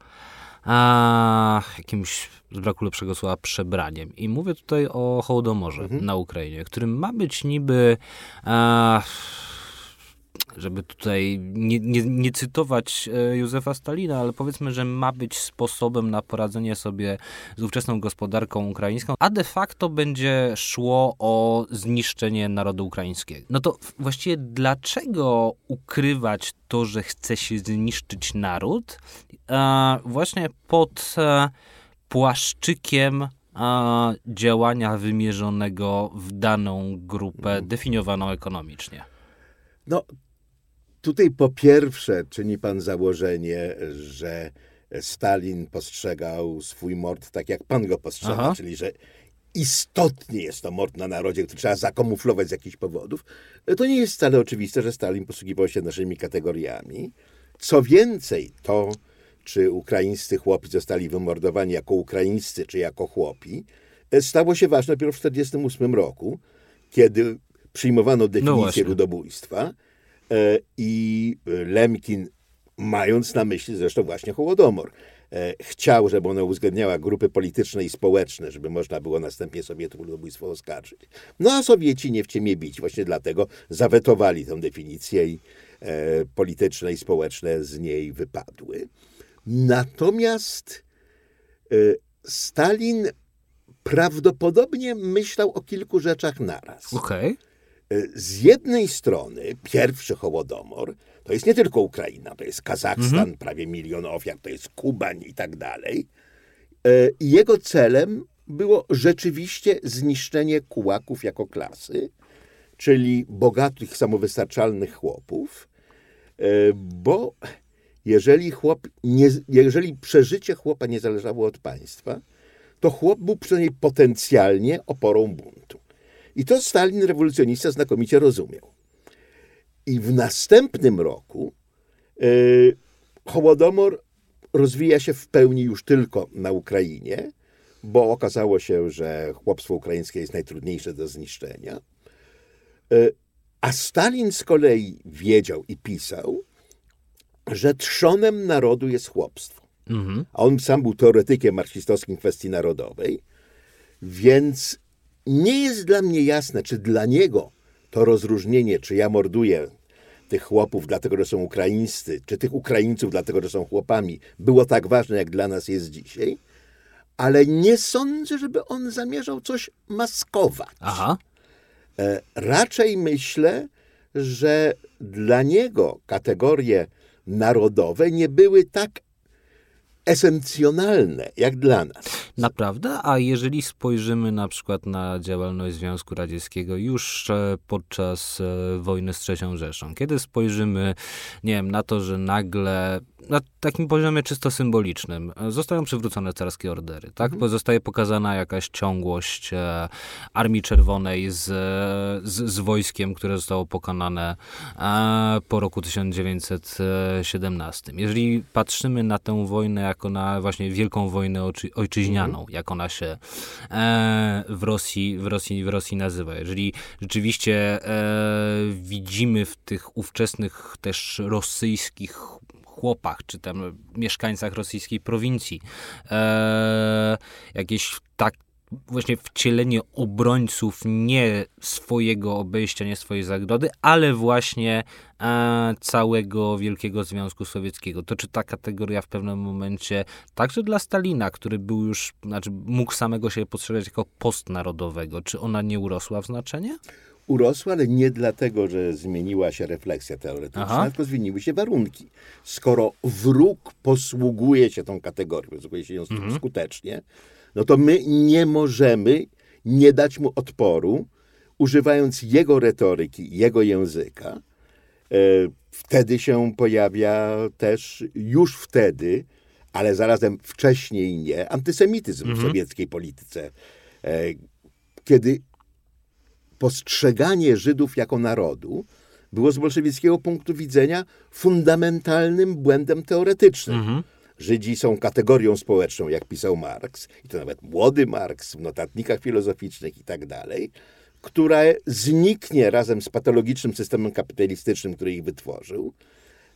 a, jakimś, z braku lepszego słowa, przebraniem. I mówię tutaj o Hołodomorze na Ukrainie, którym ma być niby a, żeby tutaj nie, nie, nie cytować e, Józefa Stalina, ale powiedzmy, że ma być sposobem na poradzenie sobie z ówczesną gospodarką ukraińską, a de facto będzie szło o zniszczenie narodu ukraińskiego. No to właściwie dlaczego ukrywać to, że chce się zniszczyć naród, e, właśnie pod e, płaszczykiem a, działania wymierzonego w daną grupę definiowaną ekonomicznie. No, tutaj po pierwsze czyni pan założenie, że Stalin postrzegał swój mord tak, jak pan go postrzega, Aha. czyli że istotnie jest to mord na narodzie, który trzeba zakamuflować z jakichś powodów. To nie jest wcale oczywiste, że Stalin posługiwał się naszymi kategoriami. Co więcej, to, czy ukraińscy chłopi zostali wymordowani jako ukraińscy, czy jako chłopi, stało się ważne dopiero w 1948 roku, kiedy przyjmowano definicję właśnie. ludobójstwa e, i Lemkin, mając na myśli zresztą właśnie Hołodomor, e, chciał, żeby ona uwzględniała grupy polityczne i społeczne, żeby można było następnie Sowietów ludobójstwo oskarżyć. No a Sowieci nie w ciemię bić, właśnie dlatego zawetowali tę definicję i e, polityczne i społeczne z niej wypadły. Natomiast e, Stalin prawdopodobnie myślał o kilku rzeczach naraz. Okej. Z jednej strony pierwszy Hołodomor to jest nie tylko Ukraina, to jest Kazachstan, prawie milion ofiar, to jest Kubań i tak dalej. I jego celem było rzeczywiście zniszczenie kułaków jako klasy czyli bogatych, samowystarczalnych chłopów, e, bo jeżeli, chłop nie, jeżeli przeżycie chłopa nie zależało od państwa, to chłop był przynajmniej potencjalnie oporą buntu. I to Stalin, rewolucjonista, znakomicie rozumiał. I w następnym roku yy, Hołodomor rozwija się w pełni już tylko na Ukrainie, bo okazało się, że chłopstwo ukraińskie jest najtrudniejsze do zniszczenia. Yy, a Stalin z kolei wiedział i pisał, że trzonem narodu jest chłopstwo. Mhm. A on sam był teoretykiem marksistowskim kwestii narodowej, więc nie jest dla mnie jasne, czy dla niego to rozróżnienie, czy ja morduję tych chłopów dlatego, że są ukraińscy, czy tych Ukraińców dlatego, że są chłopami, było tak ważne, jak dla nas jest dzisiaj, ale nie sądzę, żeby on zamierzał coś maskować. Aha. E, raczej myślę, że dla niego kategorie narodowe nie były tak esencjonalne jak dla nas. Naprawdę? A jeżeli spojrzymy na przykład na działalność Związku Radzieckiego już podczas e, wojny z III Rzeszą, kiedy spojrzymy, nie wiem, na to, że nagle na takim poziomie czysto symbolicznym zostają przywrócone carskie ordery, tak? Mhm. Zostaje pokazana jakaś ciągłość e, Armii Czerwonej z, z, z, wojskiem, które zostało pokonane e, po roku 1917. Jeżeli patrzymy na tę wojnę jako na właśnie wielką wojnę ojczyźnianą, mhm. jak ona się e, w, Rosji, w, Rosji, w Rosji nazywa, jeżeli rzeczywiście widzimy w tych ówczesnych też rosyjskich chłopach, czy tam mieszkańcach rosyjskiej prowincji. E, jakieś tak właśnie wcielenie obrońców nie swojego obejścia, nie swojej zagrody, ale właśnie e, całego Wielkiego Związku Sowieckiego. To czy ta kategoria w pewnym momencie, także dla Stalina, który był już, znaczy mógł samego siebie postrzegać jako postnarodowego, czy ona nie urosła w znaczenie? urosła, ale nie dlatego, że zmieniła się refleksja teoretyczna, Aha. tylko zmieniły się warunki. Skoro wróg posługuje się tą kategorią, posługuje się ją mhm. skutecznie, no to my nie możemy nie dać mu odporu, używając jego retoryki, jego języka. E, wtedy się pojawia też, już wtedy, ale zarazem wcześniej nie, antysemityzm mhm. w sowieckiej polityce. E, kiedy postrzeganie Żydów jako narodu było z bolszewickiego punktu widzenia fundamentalnym błędem teoretycznym. Mhm. Żydzi są kategorią społeczną, jak pisał Marks, i to nawet młody Marks w notatnikach filozoficznych i tak dalej, która zniknie razem z patologicznym systemem kapitalistycznym, który ich wytworzył.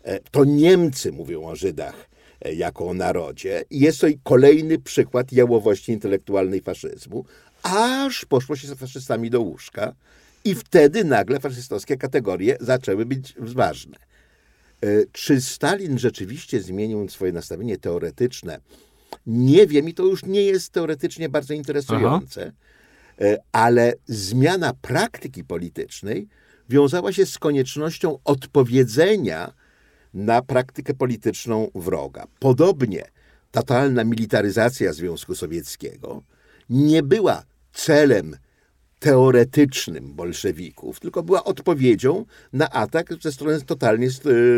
E, to Niemcy mówią o Żydach e, jako o narodzie i jest to kolejny przykład jałowości intelektualnej faszyzmu, aż poszło się z faszystami do łóżka i wtedy nagle faszystowskie kategorie zaczęły być ważne. E, czy Stalin rzeczywiście zmienił swoje nastawienie teoretyczne? Nie wiem i to już nie jest teoretycznie bardzo interesujące, Aha. E, ale zmiana praktyki politycznej wiązała się z koniecznością odpowiedzenia na praktykę polityczną wroga. Podobnie totalna militaryzacja Związku Sowieckiego nie była celem teoretycznym bolszewików, tylko była odpowiedzią na atak ze strony totalnie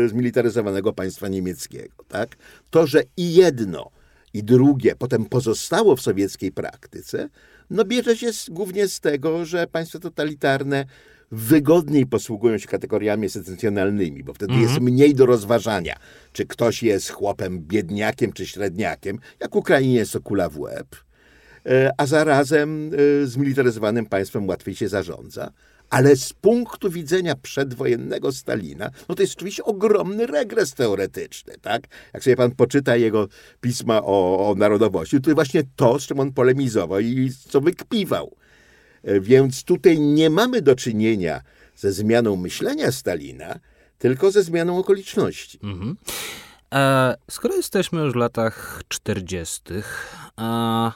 zmilitaryzowanego państwa niemieckiego. Tak? To, że i jedno, i drugie potem pozostało w sowieckiej praktyce, no bierze się z, głównie z tego, że państwa totalitarne wygodniej posługują się kategoriami esencjonalnymi, bo wtedy jest mhm. mniej do rozważania, czy ktoś jest chłopem biedniakiem czy średniakiem, jak Ukrainie jest to kula w łeb E, a zarazem e, zmilitaryzowanym państwem łatwiej się zarządza. Ale z punktu widzenia przedwojennego Stalina, no to jest oczywiście ogromny regres teoretyczny, tak? Jak sobie pan poczyta jego pisma o, o narodowości, to właśnie to, z czym on polemizował i co wykpiwał. E, więc tutaj nie mamy do czynienia ze zmianą myślenia Stalina, tylko ze zmianą okoliczności. Mhm. E, skoro jesteśmy już w latach 40., a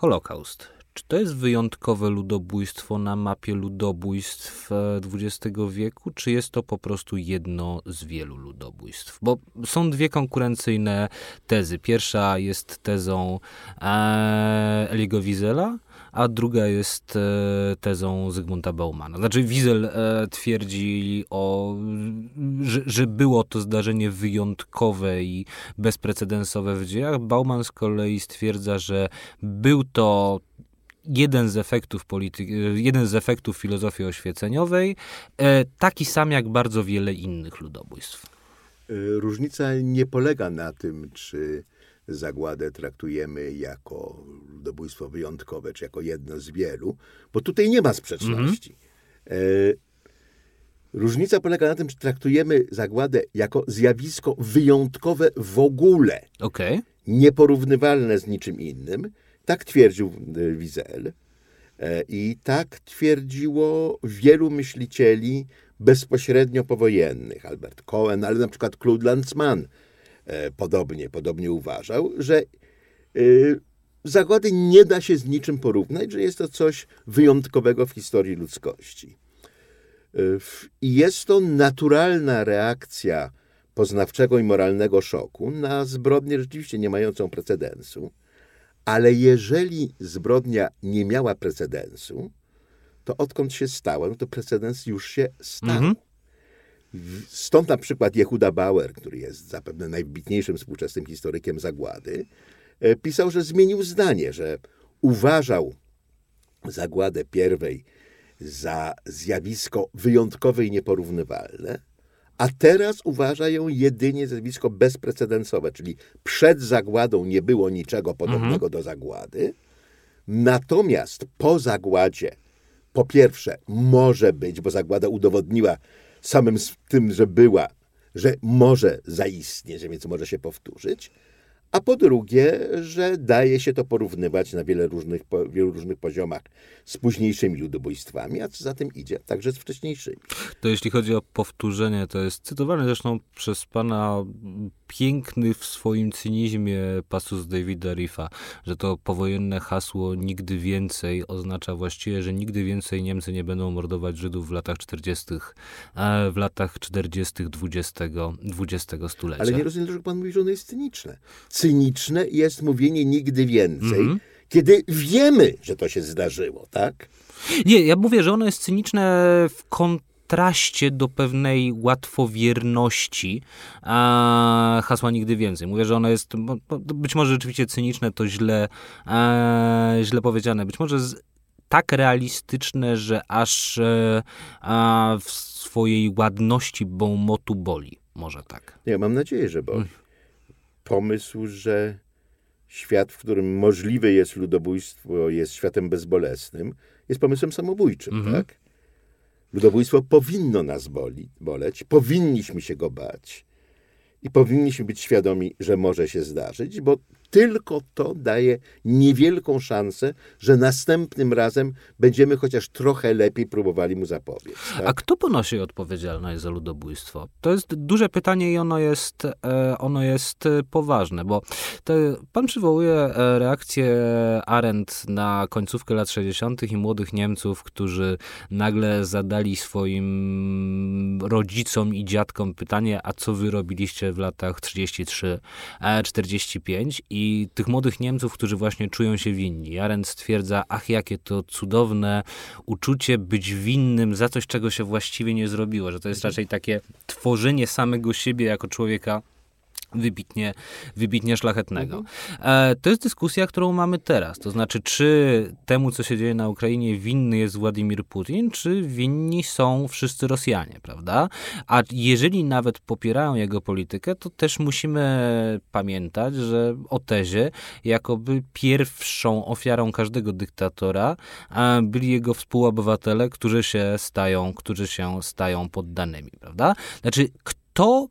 Holokaust. Czy to jest wyjątkowe ludobójstwo na mapie ludobójstw XX wieku, czy jest to po prostu jedno z wielu ludobójstw? Bo są dwie konkurencyjne tezy. Pierwsza jest tezą e, Eliego Wizela, a druga jest e, tezą Zygmunta Baumana. Znaczy Wiesel e, twierdzi, o, że, że było to zdarzenie wyjątkowe i bezprecedensowe w dziejach. Bauman z kolei stwierdza, że był to jeden z efektów polityki, jeden z efektów filozofii oświeceniowej, e, taki sam jak bardzo wiele innych ludobójstw. Różnica nie polega na tym, czy zagładę traktujemy jako ludobójstwo wyjątkowe, czy jako jedno z wielu, bo tutaj nie ma sprzeczności. Mhm. Różnica polega na tym, czy traktujemy zagładę jako zjawisko wyjątkowe w ogóle, okay. nieporównywalne z niczym innym. Tak twierdził e, Wiesel e, i tak twierdziło wielu myślicieli bezpośrednio powojennych. Albert Cohen, ale na przykład Claude Lanzmann, E, podobnie, podobnie uważał, że e, zagłady nie da się z niczym porównać, że jest to coś wyjątkowego w historii ludzkości. E, I jest to naturalna reakcja poznawczego i moralnego szoku na zbrodnię rzeczywiście nie mającą precedensu, ale jeżeli zbrodnia nie miała precedensu, to odkąd się stała, no to precedens już się stał. Mhm. Stąd na przykład Jehuda Bauer, który jest zapewne najwybitniejszym współczesnym historykiem zagłady, e, pisał, że zmienił zdanie, że uważał zagładę pierwej za zjawisko wyjątkowe i nieporównywalne, a teraz uważa ją jedynie za zjawisko bezprecedensowe, czyli przed zagładą nie było niczego podobnego mhm. do zagłady, natomiast po zagładzie, po pierwsze, może być, bo zagłada udowodniła, samym tym, że była, że może zaistnieć, że więc może się powtórzyć, a po drugie, że daje się to porównywać na wiele różnych, po, wielu różnych poziomach z późniejszymi ludobójstwami, a co za tym idzie, także z wcześniejszymi. To jeśli chodzi o powtórzenie, to jest cytowany zresztą przez pana piękny w swoim cynizmie pasus Davida Riffa, że to powojenne hasło nigdy więcej oznacza właściwie, że nigdy więcej Niemcy nie będą mordować Żydów w latach 40., w latach 40. XX, XX stulecia. Ale nie rozumiem, dlaczego pan mówi, że ono jest cyniczne. Cyniczne jest mówienie nigdy więcej, mm -hmm. kiedy wiemy, że to się zdarzyło, tak? Nie, ja mówię, że ono jest cyniczne w kontraście do pewnej łatwowierności a, hasła nigdy więcej. Mówię, że ono jest być może rzeczywiście cyniczne, to źle, a, źle powiedziane, być może z, tak realistyczne, że aż e, a, w swojej ładności Beaumotu boli. Może tak. Nie, mam nadzieję, że boli. Pomysł, że świat, w którym możliwe jest ludobójstwo, jest światem bezbolesnym, jest pomysłem samobójczym, -hmm. tak? Ludobójstwo powinno nas boli, boleć, powinniśmy się go bać i powinniśmy być świadomi, że może się zdarzyć, bo tylko to daje niewielką szansę, że następnym razem będziemy chociaż trochę lepiej próbowali mu zapobiec. Tak? A kto ponosi odpowiedzialność za ludobójstwo? To jest duże pytanie i ono jest, e, ono jest e, poważne, bo te, pan przywołuje e, reakcję Arendt na końcówkę lat 60. i młodych Niemców, którzy nagle zadali swoim rodzicom i dziadkom pytanie, a co wy robiliście w latach 33-45 i i tych młodych Niemców, którzy właśnie czują się winni. Arendt stwierdza, ach jakie to cudowne uczucie być winnym za coś, czego się właściwie nie zrobiło, że to jest raczej takie tworzenie samego siebie jako człowieka wybitnie, wybitnie szlachetnego. Mhm. E, to jest dyskusja, którą mamy teraz. To znaczy, czy temu, co się dzieje na Ukrainie, winny jest Władimir Putin, czy winni są wszyscy Rosjanie, prawda? A jeżeli nawet popierają jego politykę, to też musimy pamiętać, że o tezie, jakoby pierwszą ofiarą każdego dyktatora byli jego współobywatele, którzy się stają, którzy się stają poddanymi, prawda? Znaczy, kto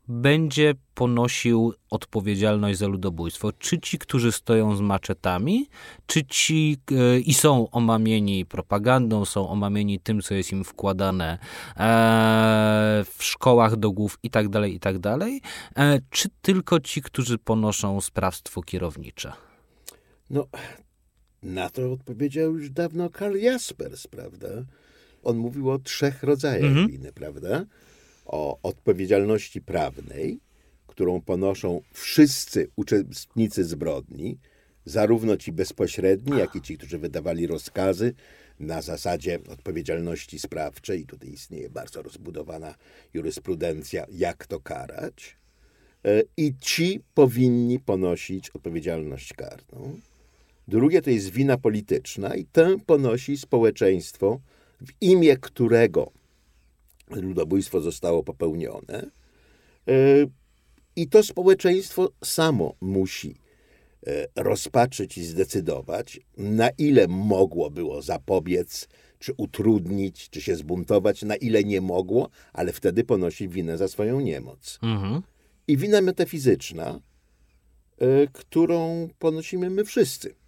będzie ponosił odpowiedzialność za ludobójstwo? Czy ci, którzy stoją z maczetami, czy ci e, i są omamieni propagandą, są omamieni tym, co jest im wkładane e, w szkołach do głów i tak dalej, i tak dalej, e, czy tylko ci, którzy ponoszą sprawstwo kierownicze? No, na to odpowiedział już dawno Karl Jaspers, prawda? On mówił o trzech rodzajach Mhm. winy, prawda? O odpowiedzialności prawnej, którą ponoszą wszyscy uczestnicy zbrodni, zarówno ci bezpośredni, jak i ci, którzy wydawali rozkazy na zasadzie odpowiedzialności sprawczej. Tutaj istnieje bardzo rozbudowana jurysprudencja, jak to karać. E, I ci powinni ponosić odpowiedzialność karną. Drugie to jest wina polityczna i tę ponosi społeczeństwo, w imię którego ludobójstwo zostało popełnione. E, I to społeczeństwo samo musi e, rozpatrzyć i zdecydować, na ile mogło było zapobiec, czy utrudnić, czy się zbuntować, na ile nie mogło, ale wtedy ponosi winę za swoją niemoc. Mhm. I wina metafizyczna, e, którą ponosimy my wszyscy.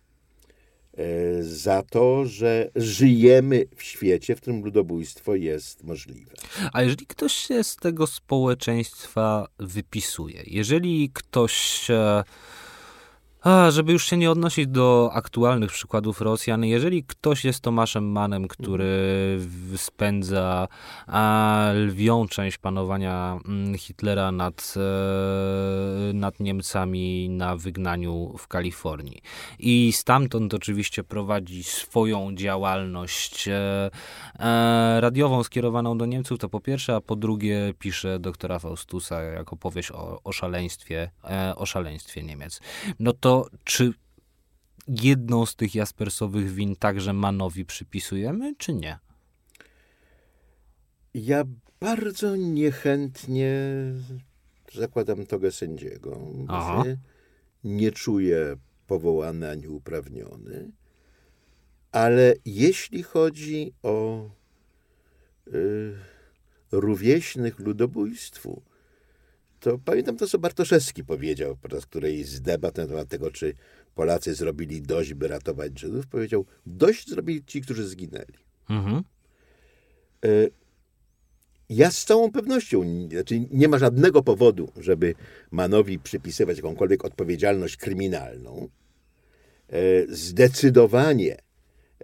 E, Za to, że żyjemy w świecie, w którym ludobójstwo jest możliwe. A jeżeli ktoś się z tego społeczeństwa wypisuje, jeżeli ktoś, e, a, żeby już się nie odnosić do aktualnych przykładów Rosjan, jeżeli ktoś jest Tomaszem Manem, który spędza lwią część panowania mm, Hitlera nad, e, nad Niemcami na wygnaniu w Kalifornii i stamtąd oczywiście prowadzi swoją działalność e, e, radiową skierowaną do Niemców, to po pierwsze, a po drugie pisze doktora Faustusa jako powieść o, o szaleństwie, o szaleństwie Niemiec. No to czy jedną z tych Jaspersowych win także Manowi przypisujemy, czy nie? Ja bardzo niechętnie zakładam togę sędziego. Aha. Nie czuję powołany ani uprawniony. Ale jeśli chodzi o y, rówieśnych ludobójstwu, to pamiętam to, co Bartoszewski powiedział podczas którejś z debat na temat tego, czy Polacy zrobili dość, by ratować Żydów. Powiedział, dość zrobili ci, którzy zginęli. Mhm. E, Ja z całą pewnością, znaczy nie ma żadnego powodu, żeby Manowi przypisywać jakąkolwiek odpowiedzialność kryminalną. E, Zdecydowanie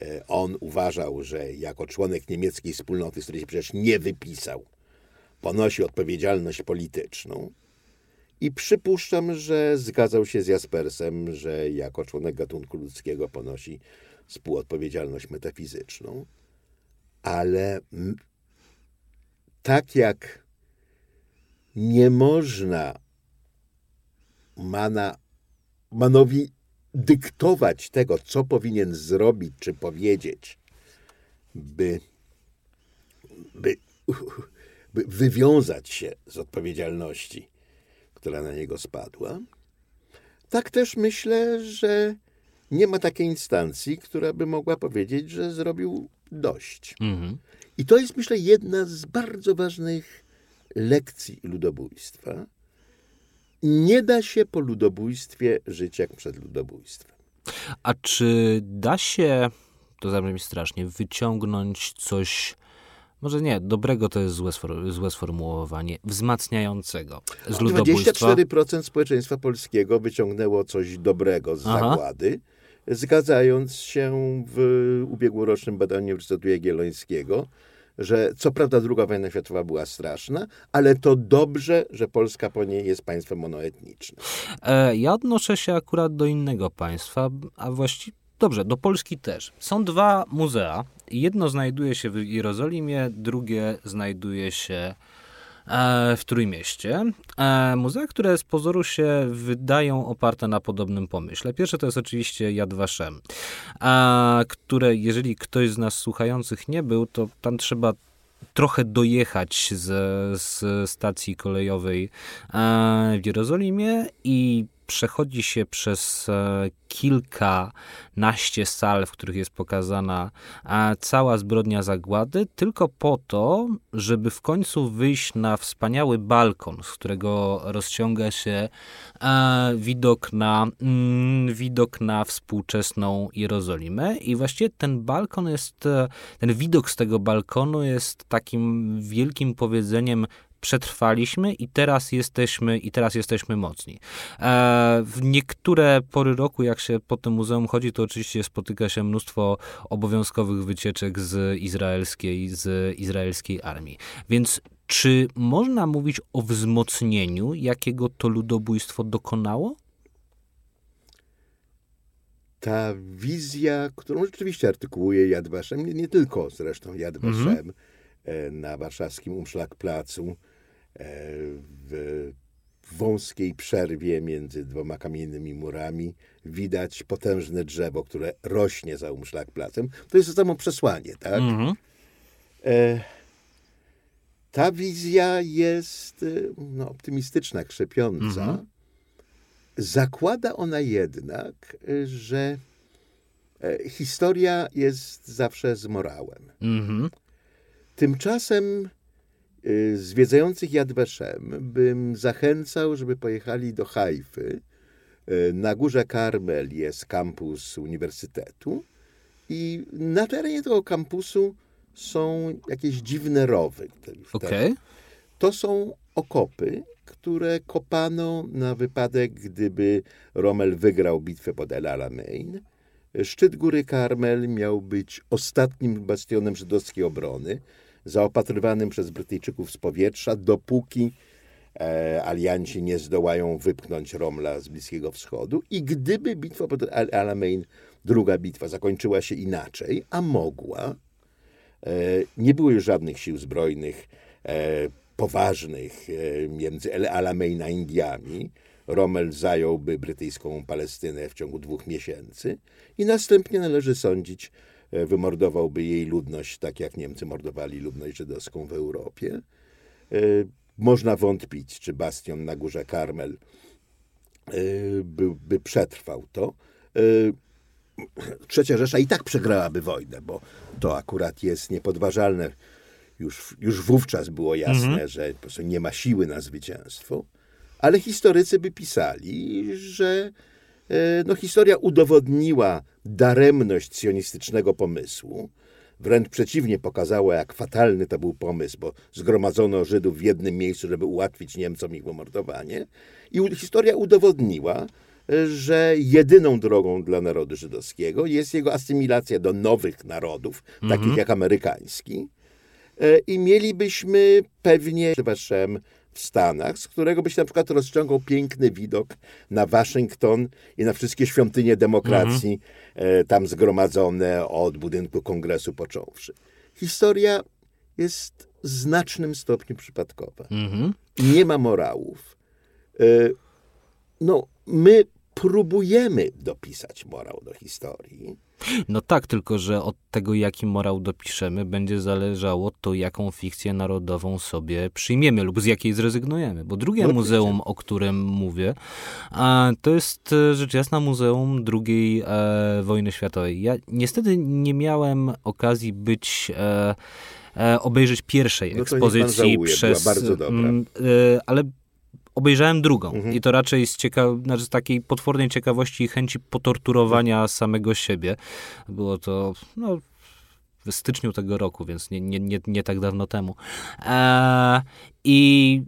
e, on uważał, że jako członek niemieckiej wspólnoty, z której się przecież nie wypisał, ponosi odpowiedzialność polityczną. I przypuszczam, że zgadzał się z Jaspersem, że jako członek gatunku ludzkiego ponosi współodpowiedzialność metafizyczną. Ale tak jak nie można mana, Manowi dyktować tego, co powinien zrobić czy powiedzieć, by, by, by wywiązać się z odpowiedzialności, która na niego spadła, tak też myślę, że nie ma takiej instancji, która by mogła powiedzieć, że zrobił dość. Mhm. I to jest, myślę, jedna z bardzo ważnych lekcji ludobójstwa. Nie da się po ludobójstwie żyć jak przed ludobójstwem. A czy da się, to zabrzmi strasznie, wyciągnąć coś, może nie, dobrego to jest złe, złe sformułowanie, wzmacniającego z ludobójstwa? 24% społeczeństwa polskiego wyciągnęło coś dobrego z Aha. zagłady, zgadzając się w ubiegłorocznym badaniu Uniwersytetu Jagiellońskiego, że co prawda II wojna światowa była straszna, ale to dobrze, że Polska po niej jest państwem monoetnicznym. E, ja odnoszę się akurat do innego państwa, a właściwie, dobrze, do Polski też. Są dwa muzea. Jedno znajduje się w Jerozolimie, drugie znajduje się e, w Trójmieście. E, muzea, które z pozoru się wydają oparte na podobnym pomyśle. Pierwsze to jest oczywiście Yad Vashem, a, które jeżeli ktoś z nas słuchających nie był, to tam trzeba trochę dojechać z, z stacji kolejowej e, w Jerozolimie i przechodzi się przez e, kilkanaście sal, w których jest pokazana e, cała zbrodnia zagłady, tylko po to, żeby w końcu wyjść na wspaniały balkon, z którego rozciąga się e, widok na, mm, widok na współczesną Jerozolimę. I właściwie ten balkon jest, ten widok z tego balkonu jest takim wielkim powiedzeniem przetrwaliśmy i teraz jesteśmy, i teraz jesteśmy mocni. E, w niektóre pory roku, jak się po tym muzeum chodzi, to oczywiście spotyka się mnóstwo obowiązkowych wycieczek z izraelskiej, z izraelskiej armii. Więc czy można mówić o wzmocnieniu, jakiego to ludobójstwo dokonało? Ta wizja, którą rzeczywiście artykułuje Yad Vashem, nie, nie tylko zresztą Yad mhm. Vashem, mm. na warszawskim Umschlagplatzu, e, w wąskiej przerwie między dwoma kamiennymi murami widać potężne drzewo, które rośnie za Umschlagplatzem. To jest samo przesłanie, tak? -hmm. e, ta wizja jest y, no, optymistyczna, krzepiąca. Mhm. Zakłada ona jednak, y, że e, historia jest zawsze z morałem. Mhm. Tymczasem zwiedzających Yad Vashem bym zachęcał, żeby pojechali do Hajfy. Na górze Karmel jest kampus uniwersytetu i na terenie tego kampusu są jakieś dziwne rowy. Okay. To są okopy, które kopano na wypadek, gdyby Rommel wygrał bitwę pod El Alamein. Szczyt góry Karmel miał być ostatnim bastionem żydowskiej obrony, zaopatrywanym przez Brytyjczyków z powietrza, dopóki e, alianci nie zdołają wypchnąć Romla z Bliskiego Wschodu. I gdyby bitwa pod El Alamein, druga bitwa, zakończyła się inaczej, a mogła, E, nie było już żadnych sił zbrojnych e, poważnych e, między El Alamein a Indiami. Rommel zająłby brytyjską Palestynę w ciągu dwóch miesięcy i następnie należy sądzić, wymordowałby jej ludność, tak jak Niemcy mordowali ludność żydowską w Europie. Można wątpić, czy bastion na górze Karmel by, by przetrwał to. Trzecia Rzesza i tak przegrałaby wojnę, bo to akurat jest niepodważalne. Już, już wówczas było jasne, mhm. że po prostu nie ma siły na zwycięstwo, ale historycy by pisali, że e, no, historia udowodniła daremność sionistycznego pomysłu. Wręcz przeciwnie, pokazała, jak fatalny to był pomysł, bo zgromadzono Żydów w jednym miejscu, żeby ułatwić Niemcom ich pomordowanie. I historia udowodniła, że jedyną drogą dla narodu żydowskiego jest jego asymilacja do nowych narodów, takich mhm. jak amerykański. E, I mielibyśmy pewnie waszem w Stanach, z którego by się na przykład rozciągał piękny widok na Waszyngton i na wszystkie świątynie demokracji mhm. tam zgromadzone od budynku kongresu począwszy. Historia jest w znacznym stopniu przypadkowa. Mhm. Nie ma morałów. E, no, my próbujemy dopisać morał do historii. No tak, tylko że od tego, jaki morał dopiszemy, będzie zależało to, jaką fikcję narodową sobie przyjmiemy lub z jakiej zrezygnujemy. Bo drugie no, muzeum, o którym mówię, to jest e, rzecz jasna Muzeum II e, Wojny Światowej. Ja niestety nie miałem okazji być e, obejrzeć pierwszej no ekspozycji żałuje, przez. Mm, ale obejrzałem drugą mhm. i to raczej z, cieka- znaczy z takiej potwornej ciekawości i chęci potorturowania samego siebie. Było to no, w styczniu tego roku, więc nie, nie, nie, nie tak dawno temu. Eee, I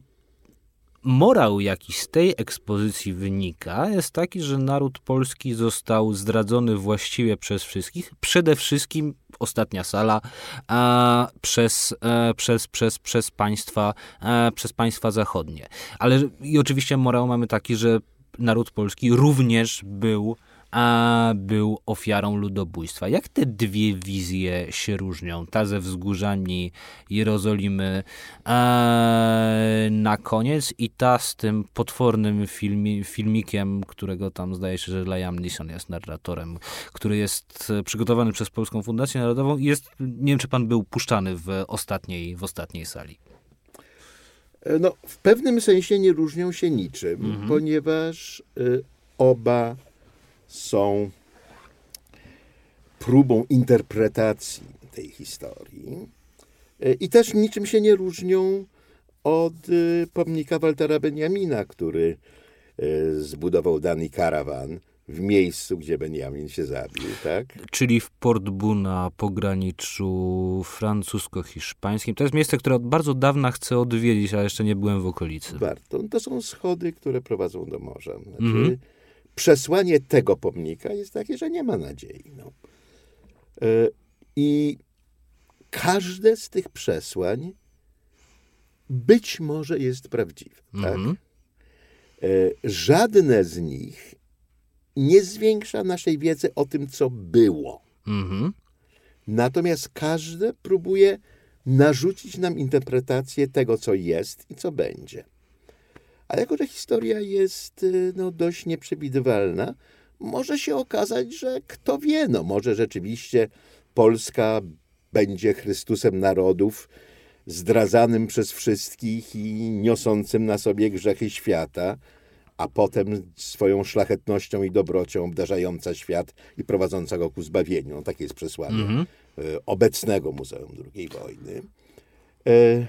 morał, jaki z tej ekspozycji wynika, jest taki, że naród polski został zdradzony właściwie przez wszystkich. Przede wszystkim ostatnia sala a, przez, e, przez, przez, przez, państwa, e, przez państwa zachodnie. Ale i oczywiście morał mamy taki, że naród polski również był a był ofiarą ludobójstwa. Jak te dwie wizje się różnią? Ta ze wzgórzami Jerozolimy na koniec i ta z tym potwornym filmi, filmikiem, którego tam zdaje się, że Liam Neeson jest narratorem, który jest przygotowany przez Polską Fundację Narodową i jest, nie wiem czy pan był puszczany w ostatniej, w ostatniej sali. E, no, w pewnym sensie nie różnią się niczym, mhm. ponieważ y, oba są próbą interpretacji tej historii e, i też niczym się nie różnią od e, pomnika Waltera Benjamina, który e, zbudował Dani Karawan w miejscu, gdzie Benjamin się zabił, tak? Czyli w Port Bu na pograniczu francusko-hiszpańskim. To jest miejsce, które od bardzo dawna chcę odwiedzić, a jeszcze nie byłem w okolicy. Warto. To są schody, które prowadzą do morza. Znaczy, mm -hmm. Przesłanie tego pomnika jest takie, że nie ma nadziei. No. E, I każde z tych przesłań być może jest prawdziwe. Mm -hmm. tak? Mhm. E, żadne z nich nie zwiększa naszej wiedzy o tym, co było. Mhm. Natomiast każde próbuje narzucić nam interpretację tego, co jest i co będzie. A jako, że historia jest y, no, dość nieprzewidywalna, może się okazać, że kto wie, no może rzeczywiście Polska będzie Chrystusem narodów, zdradzanym przez wszystkich i niosącym na sobie grzechy świata, a potem swoją szlachetnością i dobrocią obdarzająca świat i prowadząca go ku zbawieniu. No, takie jest przesłanie mm -hmm. obecnego Muzeum II Wojny. E,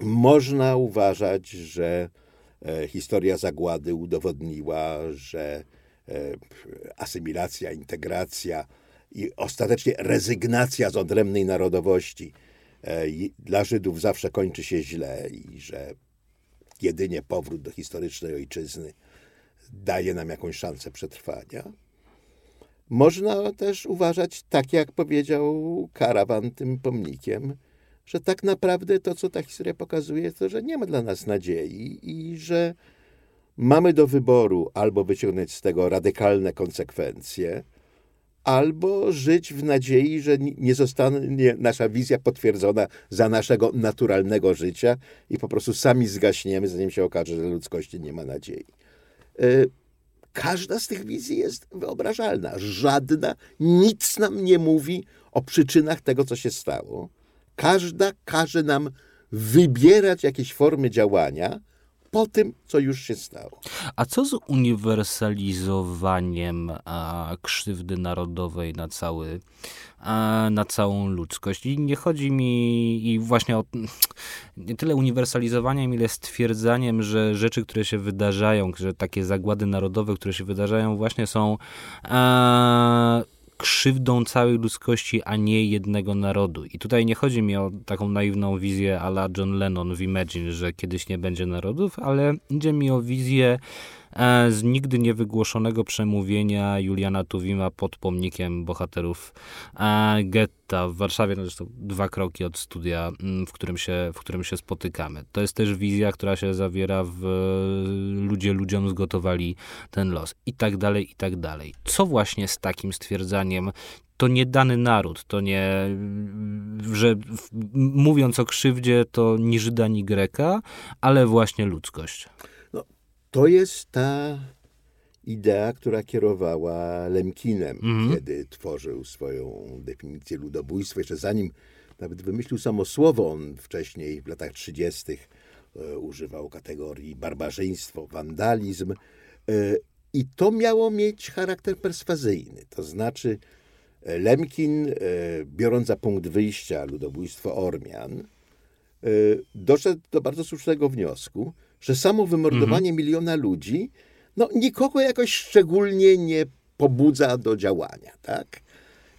można uważać, że historia zagłady udowodniła, że asymilacja, integracja i ostatecznie rezygnacja z odrębnej narodowości dla Żydów zawsze kończy się źle i że jedynie powrót do historycznej ojczyzny daje nam jakąś szansę przetrwania. Można też uważać, tak jak powiedział karawan tym pomnikiem, że tak naprawdę to, co ta historia pokazuje, to, że nie ma dla nas nadziei i że mamy do wyboru albo wyciągnąć z tego radykalne konsekwencje, albo żyć w nadziei, że nie zostanie nasza wizja potwierdzona za naszego naturalnego życia i po prostu sami zgaśniemy, zanim się okaże, że ludzkości nie ma nadziei. E, każda z tych wizji jest wyobrażalna. Żadna, nic nam nie mówi o przyczynach tego, co się stało. Każda każe nam wybierać jakieś formy działania, po tym, co już się stało. A co z uniwersalizowaniem a, krzywdy narodowej na cały, a, na całą ludzkość? I nie chodzi mi i właśnie o nie tyle uniwersalizowaniem, ile stwierdzaniem, że rzeczy, które się wydarzają, że takie zagłady narodowe, które się wydarzają, właśnie są a, krzywdą całej ludzkości, a nie jednego narodu. I tutaj nie chodzi mi o taką naiwną wizję ala John Lennon w Imagine, że kiedyś nie będzie narodów, ale idzie mi o wizję z nigdy niewygłoszonego przemówienia Juliana Tuwima pod pomnikiem bohaterów e, getta w Warszawie, no zresztą dwa kroki od studia, mm, w którym, się, w którym się spotykamy. To jest też wizja, która się zawiera w Ludzie ludziom zgotowali ten los i tak dalej, i tak dalej. Co właśnie z takim stwierdzaniem to nie dany naród, to nie, że mówiąc o krzywdzie, to ni Żyda, ni Greka, ale właśnie ludzkość. To jest ta idea, która kierowała Lemkinem, mm. kiedy tworzył swoją definicję ludobójstwa. Jeszcze zanim nawet wymyślił samo słowo, on wcześniej w latach 30. E, używał kategorii barbarzyństwo, wandalizm. E, I to miało mieć charakter perswazyjny. To znaczy, e, Lemkin, biorąc za punkt wyjścia ludobójstwo Ormian, doszedł do bardzo słusznego wniosku, że samo wymordowanie mhm. miliona ludzi no, nikogo jakoś szczególnie nie pobudza do działania, tak?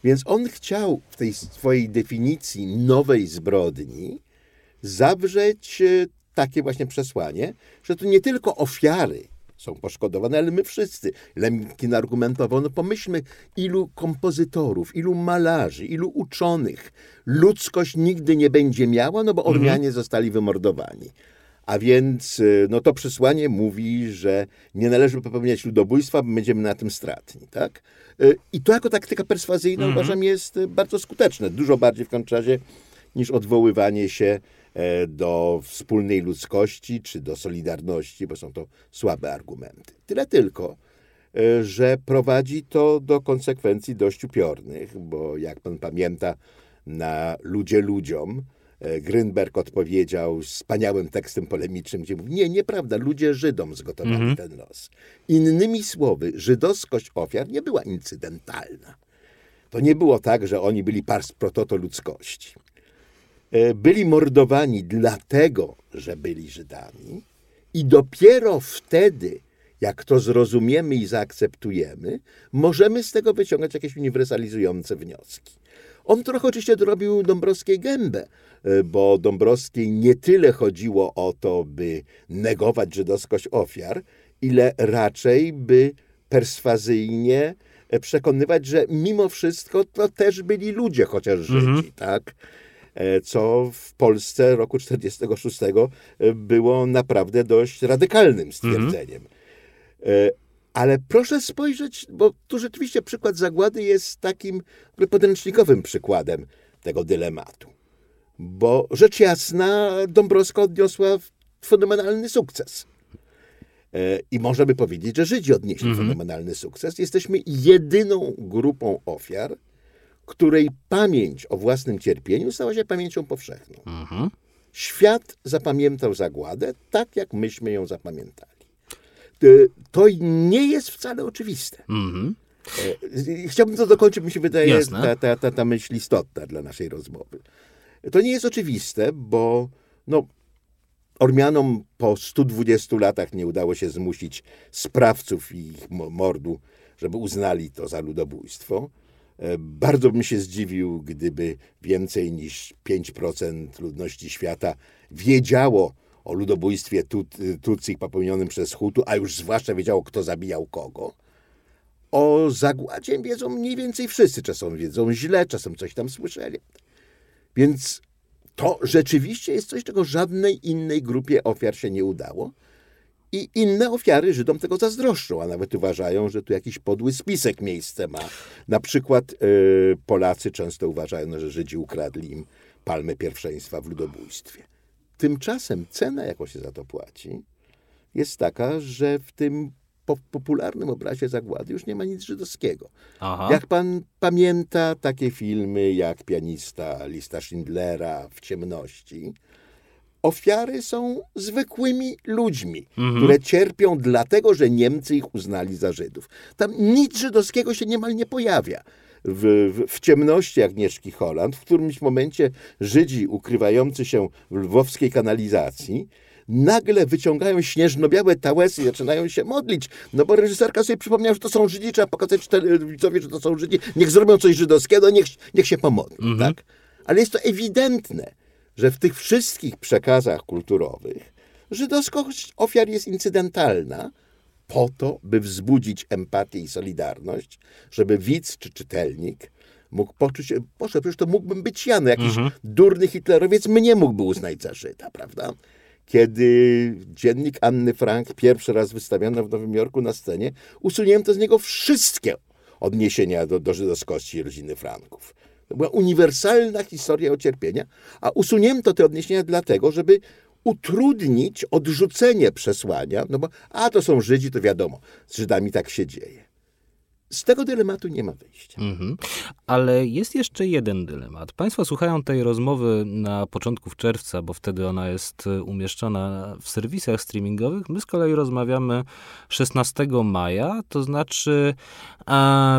Więc on chciał w tej swojej definicji nowej zbrodni zawrzeć e, takie właśnie przesłanie, że to nie tylko ofiary są poszkodowane, ale my wszyscy. Lemkin argumentował, no pomyślmy, ilu kompozytorów, ilu malarzy, ilu uczonych ludzkość nigdy nie będzie miała, no bo mhm. Ormianie zostali wymordowani. A więc y, no to przesłanie mówi, że nie należy popełniać ludobójstwa, bo będziemy na tym stratni. Tak? Y, I to jako taktyka perswazyjna mm -hmm. uważam jest y, bardzo skuteczne. Dużo bardziej w końcu niż odwoływanie się e, do wspólnej ludzkości czy do solidarności, bo są to słabe argumenty. Tyle tylko, e, że prowadzi to do konsekwencji dość upiornych, bo jak pan pamięta, na ludzie ludziom E, Grynberg odpowiedział wspaniałym tekstem polemicznym, gdzie mówi, nie, nieprawda, ludzie Żydom zgotowali mm -hmm. ten los. Innymi słowy, żydowskość ofiar nie była incydentalna. To nie było tak, że oni byli pars prototo ludzkości. E, byli mordowani dlatego, że byli Żydami i dopiero wtedy, Jak to zrozumiemy i zaakceptujemy, możemy z tego wyciągać jakieś uniwersalizujące wnioski. On trochę oczywiście dorobił Dąbrowskiej gębę, e, bo Dąbrowskiej nie tyle chodziło o to, by negować żydowskość ofiar, ile raczej by perswazyjnie e, przekonywać, że mimo wszystko to też byli ludzie, chociaż Żydzi, mhm. tak? E, co w Polsce roku 1946 było naprawdę dość radykalnym stwierdzeniem. Mhm. Ale proszę spojrzeć, bo tu rzeczywiście przykład zagłady jest takim podręcznikowym przykładem tego dylematu. Bo rzecz jasna, Dąbrowska odniosła fenomenalny sukces. E, I można by powiedzieć, że Żydzi odnieśli mhm. fenomenalny sukces. Jesteśmy jedyną grupą ofiar, której pamięć o własnym cierpieniu stała się pamięcią powszechną. Mhm. Świat zapamiętał zagładę tak, jak myśmy ją zapamiętali. Y, to nie jest wcale oczywiste. Mm-hmm. Chciałbym to dokończyć, mi się wydaje, ta, ta, ta, ta myśl istotna dla naszej rozmowy. To nie jest oczywiste, bo no, Ormianom po 120 latach nie udało się zmusić sprawców ich mordu, żeby uznali to za ludobójstwo. E, bardzo bym się zdziwił, gdyby więcej niż 5% ludności świata wiedziało, o ludobójstwie Tut, popełnionym przez Hutu, a już zwłaszcza wiedziało, kto zabijał kogo. O zagładzie wiedzą mniej więcej wszyscy. Czasem wiedzą źle, czasem coś tam słyszeli. Więc to rzeczywiście jest coś, czego żadnej innej grupie ofiar się nie udało. I inne ofiary Żydom tego zazdroszczą, a nawet uważają, że tu jakiś podły spisek miejsce ma. Na przykład yy, Polacy często uważają, że Żydzi ukradli im palmę pierwszeństwa w ludobójstwie. Tymczasem cena, jaką się za to płaci, jest taka, że w tym po popularnym obrazie zagłady już nie ma nic żydowskiego. Aha. Jak pan pamięta takie filmy jak Pianista, Lista Schindlera, W ciemności, ofiary są zwykłymi ludźmi, mhm. które cierpią dlatego, że Niemcy ich uznali za Żydów. Tam nic żydowskiego się niemal nie pojawia w, w, w ciemności Agnieszki Holland, w którymś momencie Żydzi ukrywający się w lwowskiej kanalizacji nagle wyciągają śnieżno-białe tałesy i zaczynają się modlić. No bo reżyserka sobie przypomniała, że to są Żydzi, trzeba pokazać widzowie, że to są Żydzi. Niech zrobią coś żydowskiego, niech, niech się pomodlą, mhm. tak? Ale jest to ewidentne, że w tych wszystkich przekazach kulturowych żydowskość ofiar jest incydentalna, po to, by wzbudzić empatię i solidarność, żeby widz czy czytelnik mógł poczuć, proszę, przecież to mógłbym być ja, no jakiś mhm. durny hitlerowiec mnie mógłby uznać za Żyda, prawda? Kiedy dziennik Anny Frank pierwszy raz wystawiono w Nowym Jorku na scenie, usunięto z niego wszystkie odniesienia do, do żydowskości rodziny Franków. To była uniwersalna historia ocierpienia, a usunięto te odniesienia dlatego, żeby utrudnić odrzucenie przesłania, no bo a to są Żydzi, to wiadomo, z Żydami tak się dzieje. Z tego dylematu nie ma wyjścia. Mhm. Ale jest jeszcze jeden dylemat. Państwo słuchają tej rozmowy na początku czerwca, bo wtedy ona jest e, umieszczona w serwisach streamingowych. My z kolei rozmawiamy 16 maja, to znaczy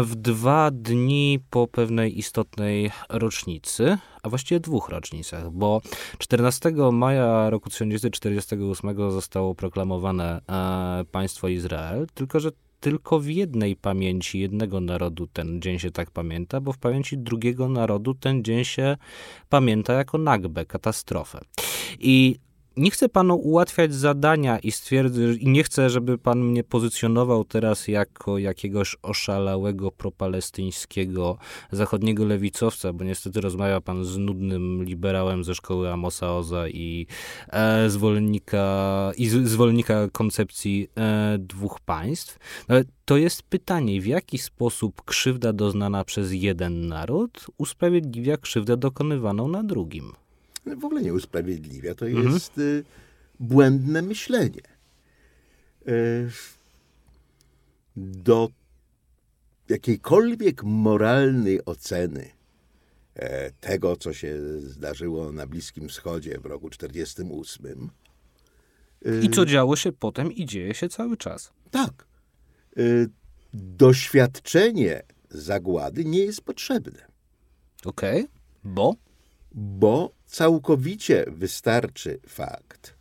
w dwa dni po pewnej istotnej rocznicy, a właściwie dwóch rocznicach, bo 14 maja roku 1948 zostało proklamowane e, państwo Izrael, tylko że tylko w jednej pamięci jednego narodu ten dzień się tak pamięta, bo w pamięci drugiego narodu ten dzień się pamięta jako nagbę, katastrofę. I nie chcę panu ułatwiać zadania i stwierdzę, i nie chcę, żeby pan mnie pozycjonował teraz jako jakiegoś oszalałego propalestyńskiego zachodniego lewicowca, bo niestety rozmawia pan z nudnym liberałem ze szkoły Amosa Oza i e, zwolennika, i zwolennika koncepcji e, dwóch państw. Ale to jest pytanie, w jaki sposób krzywda doznana przez jeden naród usprawiedliwia krzywdę dokonywaną na drugim w ogóle nie usprawiedliwia. To mhm. jest y, błędne myślenie. Y, do jakiejkolwiek moralnej oceny e, tego, co się zdarzyło na Bliskim Wschodzie w roku 1948. I co działo się potem i dzieje się cały czas. Tak. Doświadczenie zagłady nie jest potrzebne. Okej, okay. bo? Bo całkowicie wystarczy fakt,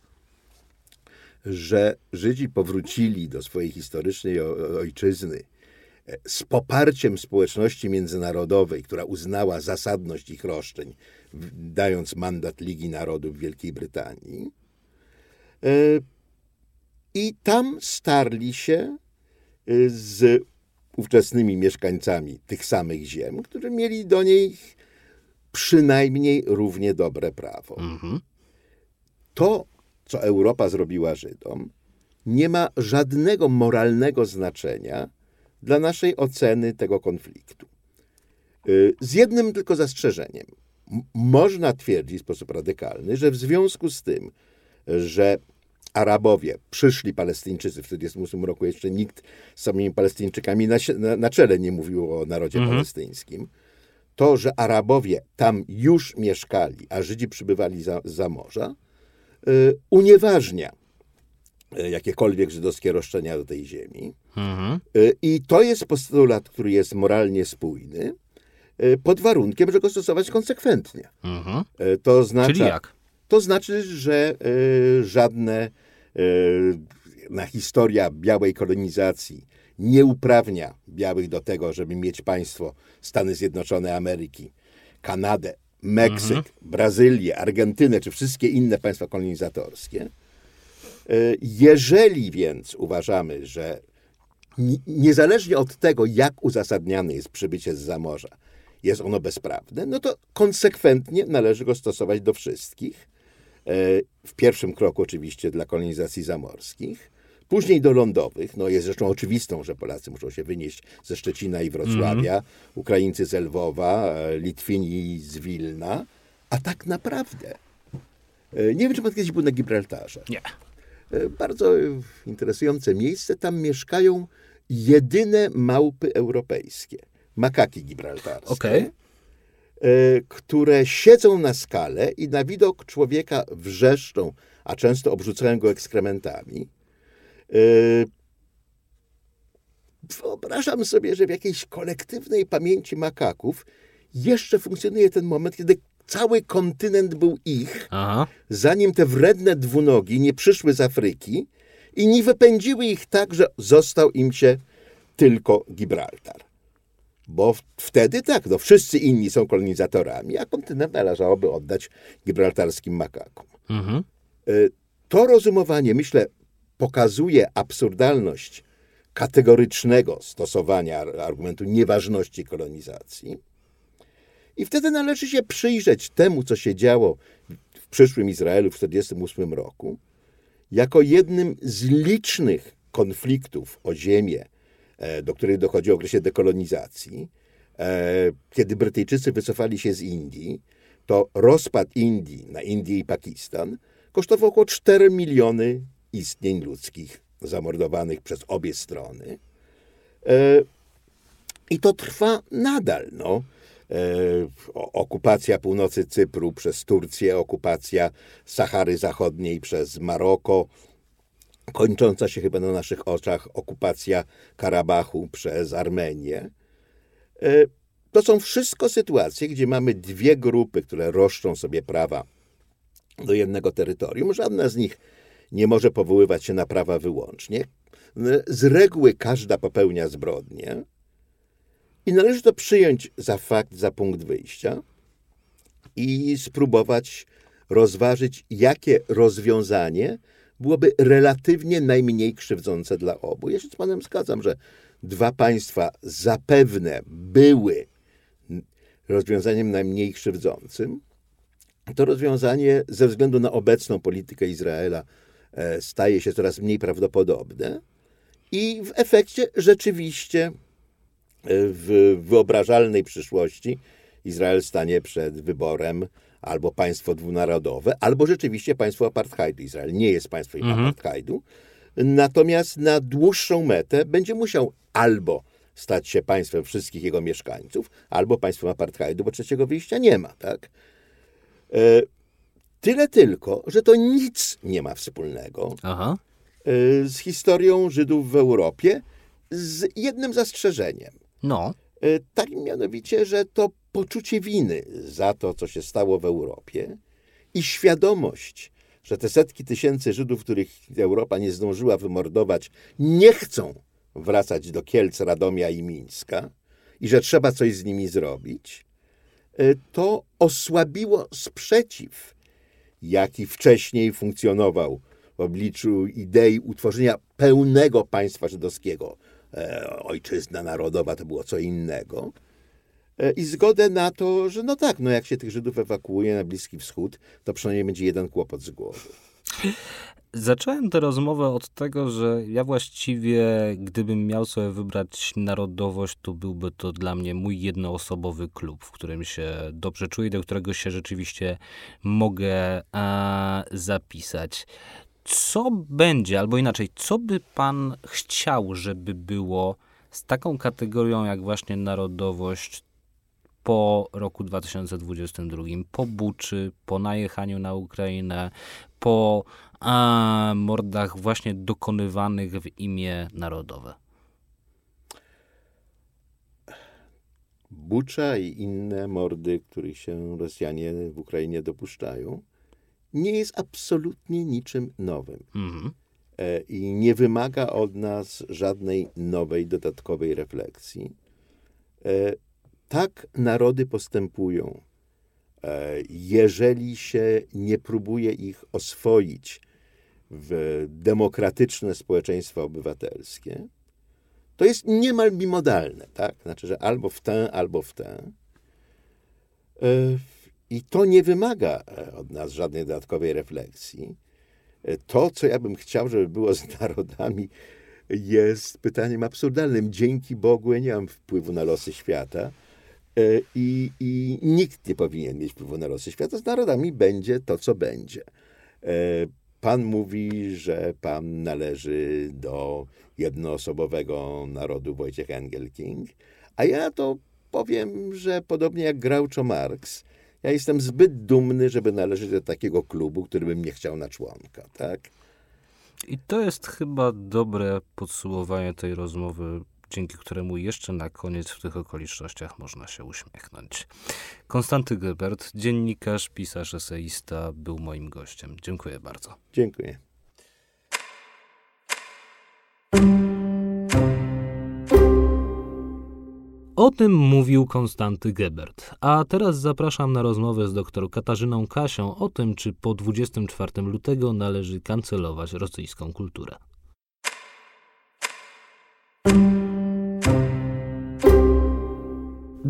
że Żydzi powrócili do swojej historycznej ojczyzny e, z poparciem społeczności międzynarodowej, która uznała zasadność ich roszczeń, dając mandat Ligi Narodów Wielkiej Brytanii. E, I tam starli się e, z ówczesnymi mieszkańcami tych samych ziem, którzy mieli do niej przynajmniej równie dobre prawo. Mhm. To, co Europa zrobiła Żydom, nie ma żadnego moralnego znaczenia dla naszej oceny tego konfliktu. Y, z jednym tylko zastrzeżeniem. Można twierdzić w sposób radykalny, że w związku z tym, że Arabowie, przyszli Palestyńczycy w 1948 roku, jeszcze nikt z samymi Palestyńczykami na, na, na czele nie mówił o narodzie mhm. palestyńskim. To, że Arabowie tam już mieszkali, a Żydzi przybywali za, za morza, y, unieważnia y, jakiekolwiek żydowskie roszczenia do tej ziemi. Mhm. Y, I to jest postulat, który jest moralnie spójny, pod warunkiem, że go stosować konsekwentnie. Mhm. To oznacza, Czyli jak? To znaczy, że żadne na historia białej kolonizacji nie uprawnia białych do tego, żeby mieć państwo Stany Zjednoczone Ameryki, Kanadę, Meksyk, mhm. Brazylię, Argentynę czy wszystkie inne państwa kolonizatorskie. E, jeżeli więc uważamy, że niezależnie od tego, jak uzasadniane jest przybycie z zamorza, jest ono bezprawne, no to konsekwentnie należy go stosować do wszystkich E, w pierwszym kroku oczywiście dla kolonizacji zamorskich, później do lądowych. No jest rzeczą oczywistą, że Polacy muszą się wynieść ze Szczecina i Wrocławia, mm. Ukraińcy z Lwowa, e, Litwini z Wilna, a tak naprawdę e, nie wiem, czy pan kiedyś był na Gibraltarze. Nie. Bardzo interesujące miejsce. Tam mieszkają jedyne małpy europejskie. Makaki gibraltarskie. Okay. E, które siedzą na skale i na widok człowieka wrzeszczą, a często obrzucają go ekskrementami. E, wyobrażam sobie, że w jakiejś kolektywnej pamięci makaków jeszcze funkcjonuje ten moment, kiedy cały kontynent był ich, Aha. zanim te wredne dwunogi nie przyszły z Afryki i nie wypędziły ich tak, że został im się tylko Gibraltar. Bo wtedy tak, no wszyscy inni są kolonizatorami, a kontynent należałoby oddać gibraltarskim makakom. Mhm. E, to rozumowanie, myślę, pokazuje absurdalność kategorycznego stosowania argumentu nieważności kolonizacji. I wtedy należy się przyjrzeć temu, co się działo w przyszłym Izraelu w 1948 roku, jako jednym z licznych konfliktów o ziemię E, do której dochodzi w okresie dekolonizacji, e, kiedy Brytyjczycy wycofali się z Indii, to rozpad Indii na Indię i Pakistan kosztował około 4 miliony istnień ludzkich zamordowanych przez obie strony. E, I to trwa nadal. No. Okupacja północy Cypru przez Turcję, okupacja Sahary Zachodniej przez Maroko, kończąca się chyba na naszych oczach okupacja Karabachu przez Armenię. E, to są wszystko sytuacje, gdzie mamy dwie grupy, które roszczą sobie prawa do jednego terytorium. Żadna z nich nie może powoływać się na prawa wyłącznie. Z reguły każda popełnia zbrodnię i należy to przyjąć za fakt, za punkt wyjścia i spróbować rozważyć, jakie rozwiązanie byłoby relatywnie najmniej krzywdzące dla obu. Ja się z panem zgadzam, że dwa państwa zapewne były rozwiązaniem najmniej krzywdzącym. To rozwiązanie ze względu na obecną politykę Izraela staje się coraz mniej prawdopodobne i w efekcie rzeczywiście e, w wyobrażalnej przyszłości Izrael stanie przed wyborem albo państwo dwunarodowe, albo rzeczywiście państwo apartheidu. Izrael nie jest państwem mhm. apartheidu. Natomiast na dłuższą metę będzie musiał albo stać się państwem wszystkich jego mieszkańców, albo państwem apartheidu, bo trzeciego wyjścia nie ma. Tak? Tyle tylko, że to nic nie ma wspólnego Aha. E, z historią Żydów w Europie, z jednym zastrzeżeniem. No. E, tak mianowicie, że to poczucie winy za to, co się stało w Europie i świadomość że te setki tysięcy Żydów, których Europa nie zdążyła wymordować, nie chcą wracać do Kielc, Radomia i Mińska i że trzeba coś z nimi zrobić, e, to osłabiło sprzeciw, jaki wcześniej funkcjonował w obliczu idei utworzenia pełnego państwa żydowskiego. E, ojczyzna narodowa to było co innego. E, I zgodę na to, że no tak, no jak się tych Żydów ewakuuje na Bliski Wschód, to przynajmniej będzie jeden kłopot z głowy. Zacząłem tę rozmowę od tego, że ja właściwie, gdybym miał sobie wybrać narodowość, to byłby to dla mnie mój jednoosobowy klub, w którym się dobrze czuję, do którego się rzeczywiście mogę a, zapisać. Co będzie, albo inaczej, co by pan chciał, żeby było z taką kategorią jak właśnie narodowość po roku 2022, po Buczy, po najechaniu na Ukrainę, po a, mordach właśnie dokonywanych w imię narodowe? Bucza i inne mordy, których się Rosjanie w Ukrainie dopuszczają, nie jest absolutnie niczym nowym. Mhm. E, I nie wymaga od nas żadnej nowej, dodatkowej refleksji. E, tak narody postępują, jeżeli się nie próbuje ich oswoić w demokratyczne społeczeństwa obywatelskie, to jest niemal bimodalne, tak? Znaczy, że albo w tę, albo w tę. I to nie wymaga e, od nas żadnej dodatkowej refleksji. E, to, co ja bym chciał, żeby było z (laughs) narodami, jest pytaniem absurdalnym. Dzięki Bogu ja nie mam wpływu na losy świata e, i, i nikt nie powinien mieć wpływu na losy świata. Z narodami będzie to, co będzie. Pan mówi, że pan należy do jednoosobowego narodu Wojciech Engelking, a ja to powiem, że podobnie jak Groucho Marx, ja jestem zbyt dumny, żeby należeć do takiego klubu, który bym nie chciał na członka, tak? I to jest chyba dobre podsumowanie tej rozmowy, dzięki któremu jeszcze na koniec w tych okolicznościach można się uśmiechnąć. Konstanty Gebert, dziennikarz, pisarz, eseista, był moim gościem. Dziękuję bardzo. Dziękuję. O tym mówił Konstanty Gebert. A teraz zapraszam na rozmowę z dr Katarzyną Kasią o tym, czy po 24 lutego należy kancelować rosyjską kulturę.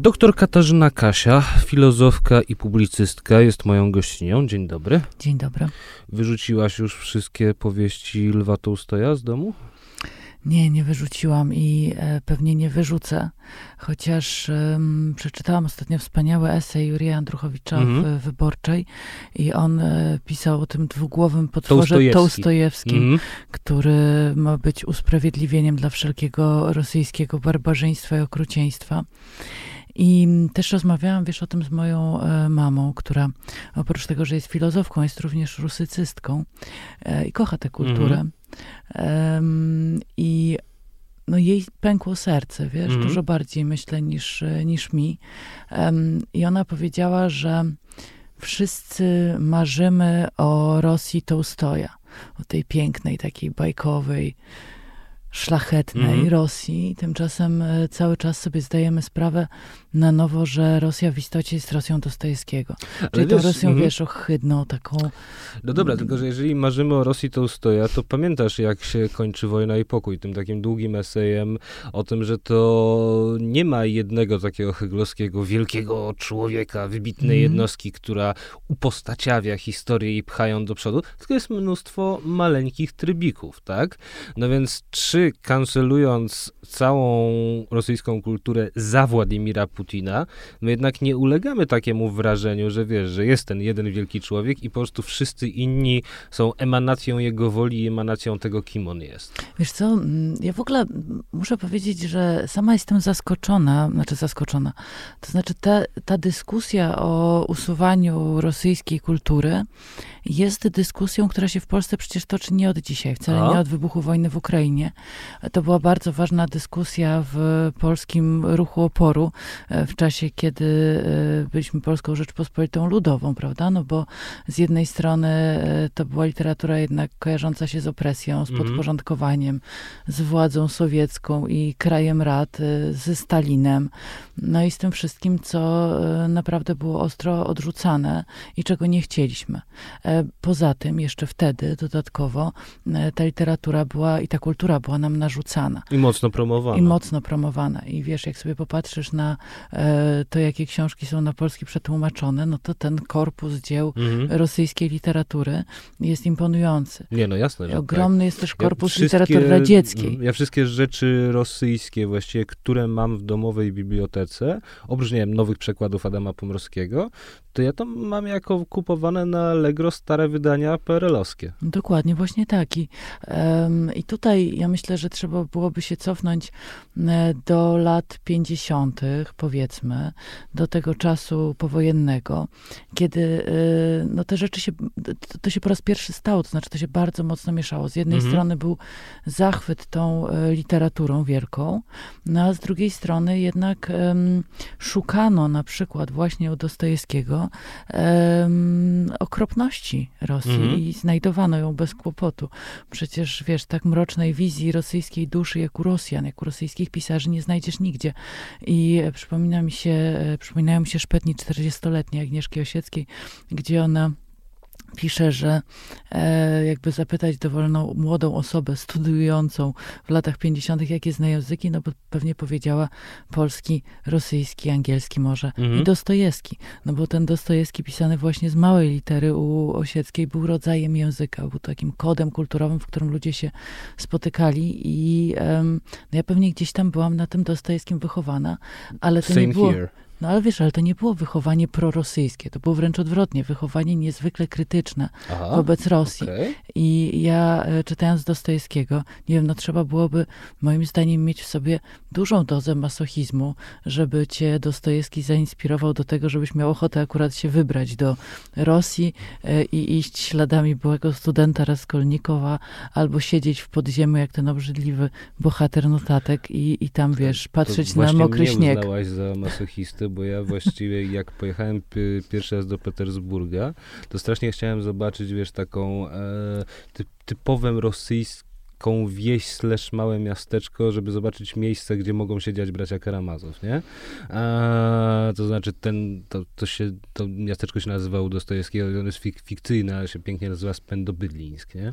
Doktor Katarzyna Kasia, filozofka i publicystka, jest moją gościnią. Dzień dobry. Dzień dobry. Wyrzuciłaś już wszystkie powieści Lwa Tołstoja z domu? Nie, nie wyrzuciłam i e, pewnie nie wyrzucę, chociaż e, przeczytałam ostatnio wspaniały esej Jurija Andruchowicza mhm. w Wyborczej i on e, pisał o tym dwugłowym potworze Tołstojewskim, mhm. który ma być usprawiedliwieniem dla wszelkiego rosyjskiego barbarzyństwa i okrucieństwa. I też rozmawiałam, wiesz, o tym z moją e, mamą, która oprócz tego, że jest filozofką, jest również rusycystką e, i kocha tę kulturę. Mhm. I no jej pękło serce, wiesz, mhm. dużo bardziej myślę niż, niż mi. I ona powiedziała, że wszyscy marzymy o Rosji Tołstoja, o tej pięknej, takiej bajkowej, szlachetnej mm. Rosji. Tymczasem e, cały czas sobie zdajemy sprawę na nowo, że Rosja w istocie jest Rosją Dostojewskiego. Czyli wiesz, tą Rosją, mm. wiesz, ohydną, taką... No dobra, tylko że jeżeli marzymy o Rosji Tołstoja, to pamiętasz, jak się kończy Wojna i Pokój, tym takim długim esejem o tym, że to nie ma jednego takiego hyglowskiego, wielkiego człowieka, wybitnej mm. jednostki, która upostaciawia historię i pchają do przodu, tylko jest mnóstwo maleńkich trybików, tak? No więc czy kancelując całą rosyjską kulturę za Władimira Putina, my jednak nie ulegamy takiemu wrażeniu, że wiesz, że jest ten jeden wielki człowiek i po prostu wszyscy inni są emanacją jego woli i emanacją tego, kim on jest. Wiesz co, mm, ja w ogóle muszę powiedzieć, że sama jestem zaskoczona, znaczy zaskoczona, to znaczy ta, ta dyskusja o usuwaniu rosyjskiej kultury jest dyskusją, która się w Polsce przecież toczy nie od dzisiaj, wcale A? nie od wybuchu wojny w Ukrainie, to była bardzo ważna dyskusja w polskim ruchu oporu w czasie, kiedy e, byliśmy Polską Rzeczpospolitą Ludową, prawda? No bo z jednej strony e, to była literatura jednak kojarząca się z opresją, z mhm. podporządkowaniem, z władzą sowiecką i krajem rad, ze Stalinem, no i z tym wszystkim, co naprawdę było ostro odrzucane i czego nie chcieliśmy. Poza tym, jeszcze wtedy dodatkowo ta literatura była i ta kultura była nam narzucana. I mocno promowana. I mocno promowana. I wiesz, jak sobie popatrzysz na e, to, jakie książki są na polski przetłumaczone, no to ten korpus dzieł mhm. rosyjskiej literatury jest imponujący. Nie, no jasne, że Ogromny tak. jest też korpus ja literatury radzieckiej. Ja wszystkie rzeczy rosyjskie właściwie, które mam w domowej bibliotece, oprócz, nie wiem, nowych przekładów Adama Pomorskiego, to ja to mam jako kupowane na Allegro stare wydania PRL-owskie. Dokładnie, właśnie tak. I, um, I tutaj ja myślę, że trzeba byłoby się cofnąć e, do lat 50., powiedzmy, do tego czasu powojennego, kiedy e, no, te rzeczy się, to się po raz pierwszy stało, to znaczy to się bardzo mocno mieszało. Z jednej mhm. strony był zachwyt tą e, literaturą wielką, no a z drugiej strony jednak um, szukano na przykład właśnie u Dostojewskiego um, okropności Rosji mhm. i znajdowano ją bez kłopotu. Przecież, wiesz, tak mrocznej wizji rosyjskiej duszy jak u Rosjan, jak u rosyjskich pisarzy nie znajdziesz nigdzie. I e, przypomina mi się, e, przypominają mi się szpetni 40-letniej Agnieszki Osieckiej, gdzie ona pisze, że e, jakby zapytać dowolną młodą osobę studiującą w latach 50., jakie zna języki, no bo pewnie powiedziała polski, rosyjski, angielski może mhm. i Dostojewski. No bo ten Dostojewski pisany właśnie z małej litery u Osieckiej był rodzajem języka, był takim kodem kulturowym, w którym ludzie się spotykali i no ja pewnie gdzieś tam byłam na tym Dostojewskim wychowana, ale to Same nie było... Here. No ale wiesz, ale to nie było wychowanie prorosyjskie, to było wręcz odwrotnie, wychowanie niezwykle krytyczne Aha, wobec Rosji. Okay. I ja e, czytając Dostojewskiego, nie wiem, no trzeba byłoby moim zdaniem mieć w sobie dużą dozę masochizmu, żeby cię Dostojewski zainspirował do tego, żebyś miał ochotę akurat się wybrać do Rosji e, i iść śladami byłego studenta Raskolnikowa, albo siedzieć w podziemiu jak ten obrzydliwy bohater notatek i, i tam, wiesz, patrzeć na mokry śnieg. To za masochistę, bo ja właściwie jak pojechałem pierwszy raz do Petersburga, to strasznie chciałem zobaczyć, wiesz, taką e, typ, typową rosyjską wieś slash małe miasteczko, żeby zobaczyć miejsce, gdzie mogą się dziać bracia Karamazow, nie? A, to znaczy ten, to, to się, to miasteczko się nazywało Dostojewskiego, on jest fik, fikcyjne, ale się pięknie nazywa Spendobydlińsk, nie?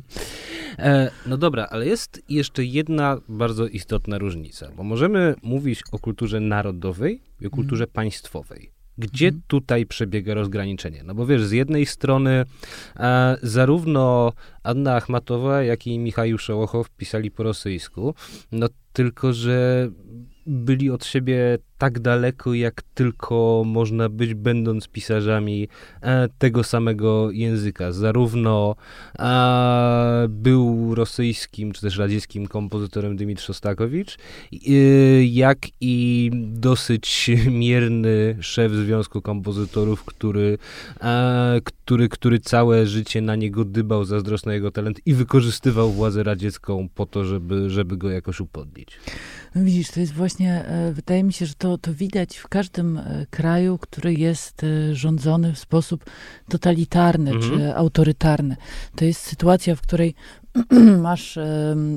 E, no dobra, ale jest jeszcze jedna bardzo istotna różnica, bo możemy mówić o kulturze narodowej i o kulturze mm. państwowej. Gdzie mhm. tutaj przebiega rozgraniczenie? No bo wiesz, z jednej strony e, zarówno Anna Achmatowa, jak i Michał Szołochow pisali po rosyjsku, no tylko, że byli od siebie tak daleko, jak tylko można być, będąc pisarzami e, tego samego języka. Zarówno e, był rosyjskim, czy też radzieckim kompozytorem Dymitr Szostakowicz, jak i dosyć mierny szef Związku Kompozytorów, który, e, który, który całe życie na niego dybał, zazdrosny jego talent i wykorzystywał władzę radziecką po to, żeby, żeby go jakoś upodlić. No widzisz, to jest właśnie, wydaje mi się, że to to, widać w każdym e, kraju, który jest e, rządzony w sposób totalitarny mhm. czy autorytarny. To jest sytuacja, w której (clears throat) masz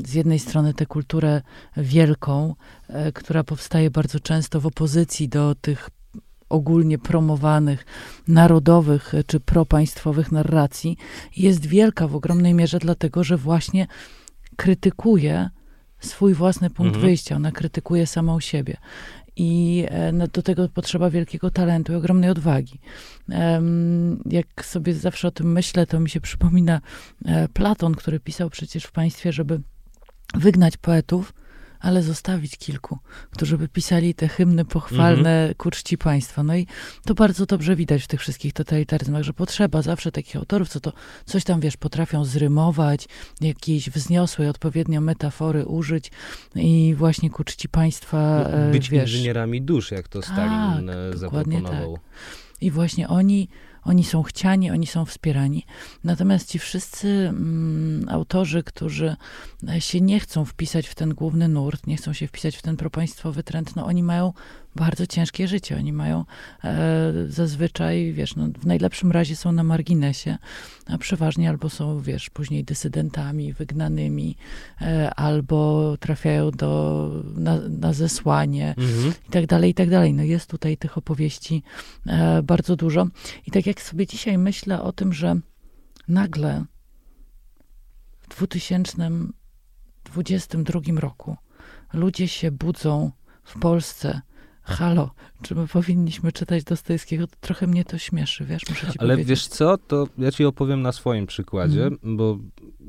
z jednej strony tę kulturę wielką, e, która powstaje bardzo często w opozycji do tych ogólnie promowanych narodowych czy propaństwowych narracji, jest wielka w ogromnej mierze, dlatego że właśnie krytykuje swój własny punkt mhm. wyjścia, ona krytykuje samą siebie i e, no, do tego potrzeba wielkiego talentu i ogromnej odwagi. Jak sobie zawsze o tym myślę, to mi się przypomina e, Platon, który pisał przecież w państwie, żeby wygnać poetów, ale zostawić kilku, którzy by pisali te hymny pochwalne mhm. ku czci państwa. No i to bardzo dobrze widać w tych wszystkich totalitaryzmach, że potrzeba zawsze takich autorów, co to coś tam, wiesz, potrafią zrymować, jakiejś wzniosłej odpowiednio metafory użyć i właśnie ku czci państwa, no, e, Być wiesz, inżynierami dusz, jak to Stalin tak, e, zaproponował. Tak. I właśnie oni oni są chciani, oni są wspierani. Natomiast ci wszyscy mm, autorzy, którzy się nie chcą wpisać w ten główny nurt, nie chcą się wpisać w ten propaństwowy trend, no oni mają bardzo ciężkie życie. Oni mają e, zazwyczaj, wiesz, no, w najlepszym razie są na marginesie, a przeważnie albo są, wiesz, później dysydentami, wygnanymi, e, albo trafiają do, na, na zesłanie mhm. i tak dalej, i tak dalej. No jest tutaj tych opowieści e, bardzo dużo. I tak jak sobie dzisiaj myślę o tym, że nagle w 2022 roku ludzie się budzą w Polsce halo, czy my powinniśmy czytać Dostojewskiego? Trochę mnie to śmieszy, wiesz, muszę ci Ale powiedzieć. wiesz co, to ja ci opowiem na swoim przykładzie, mm. bo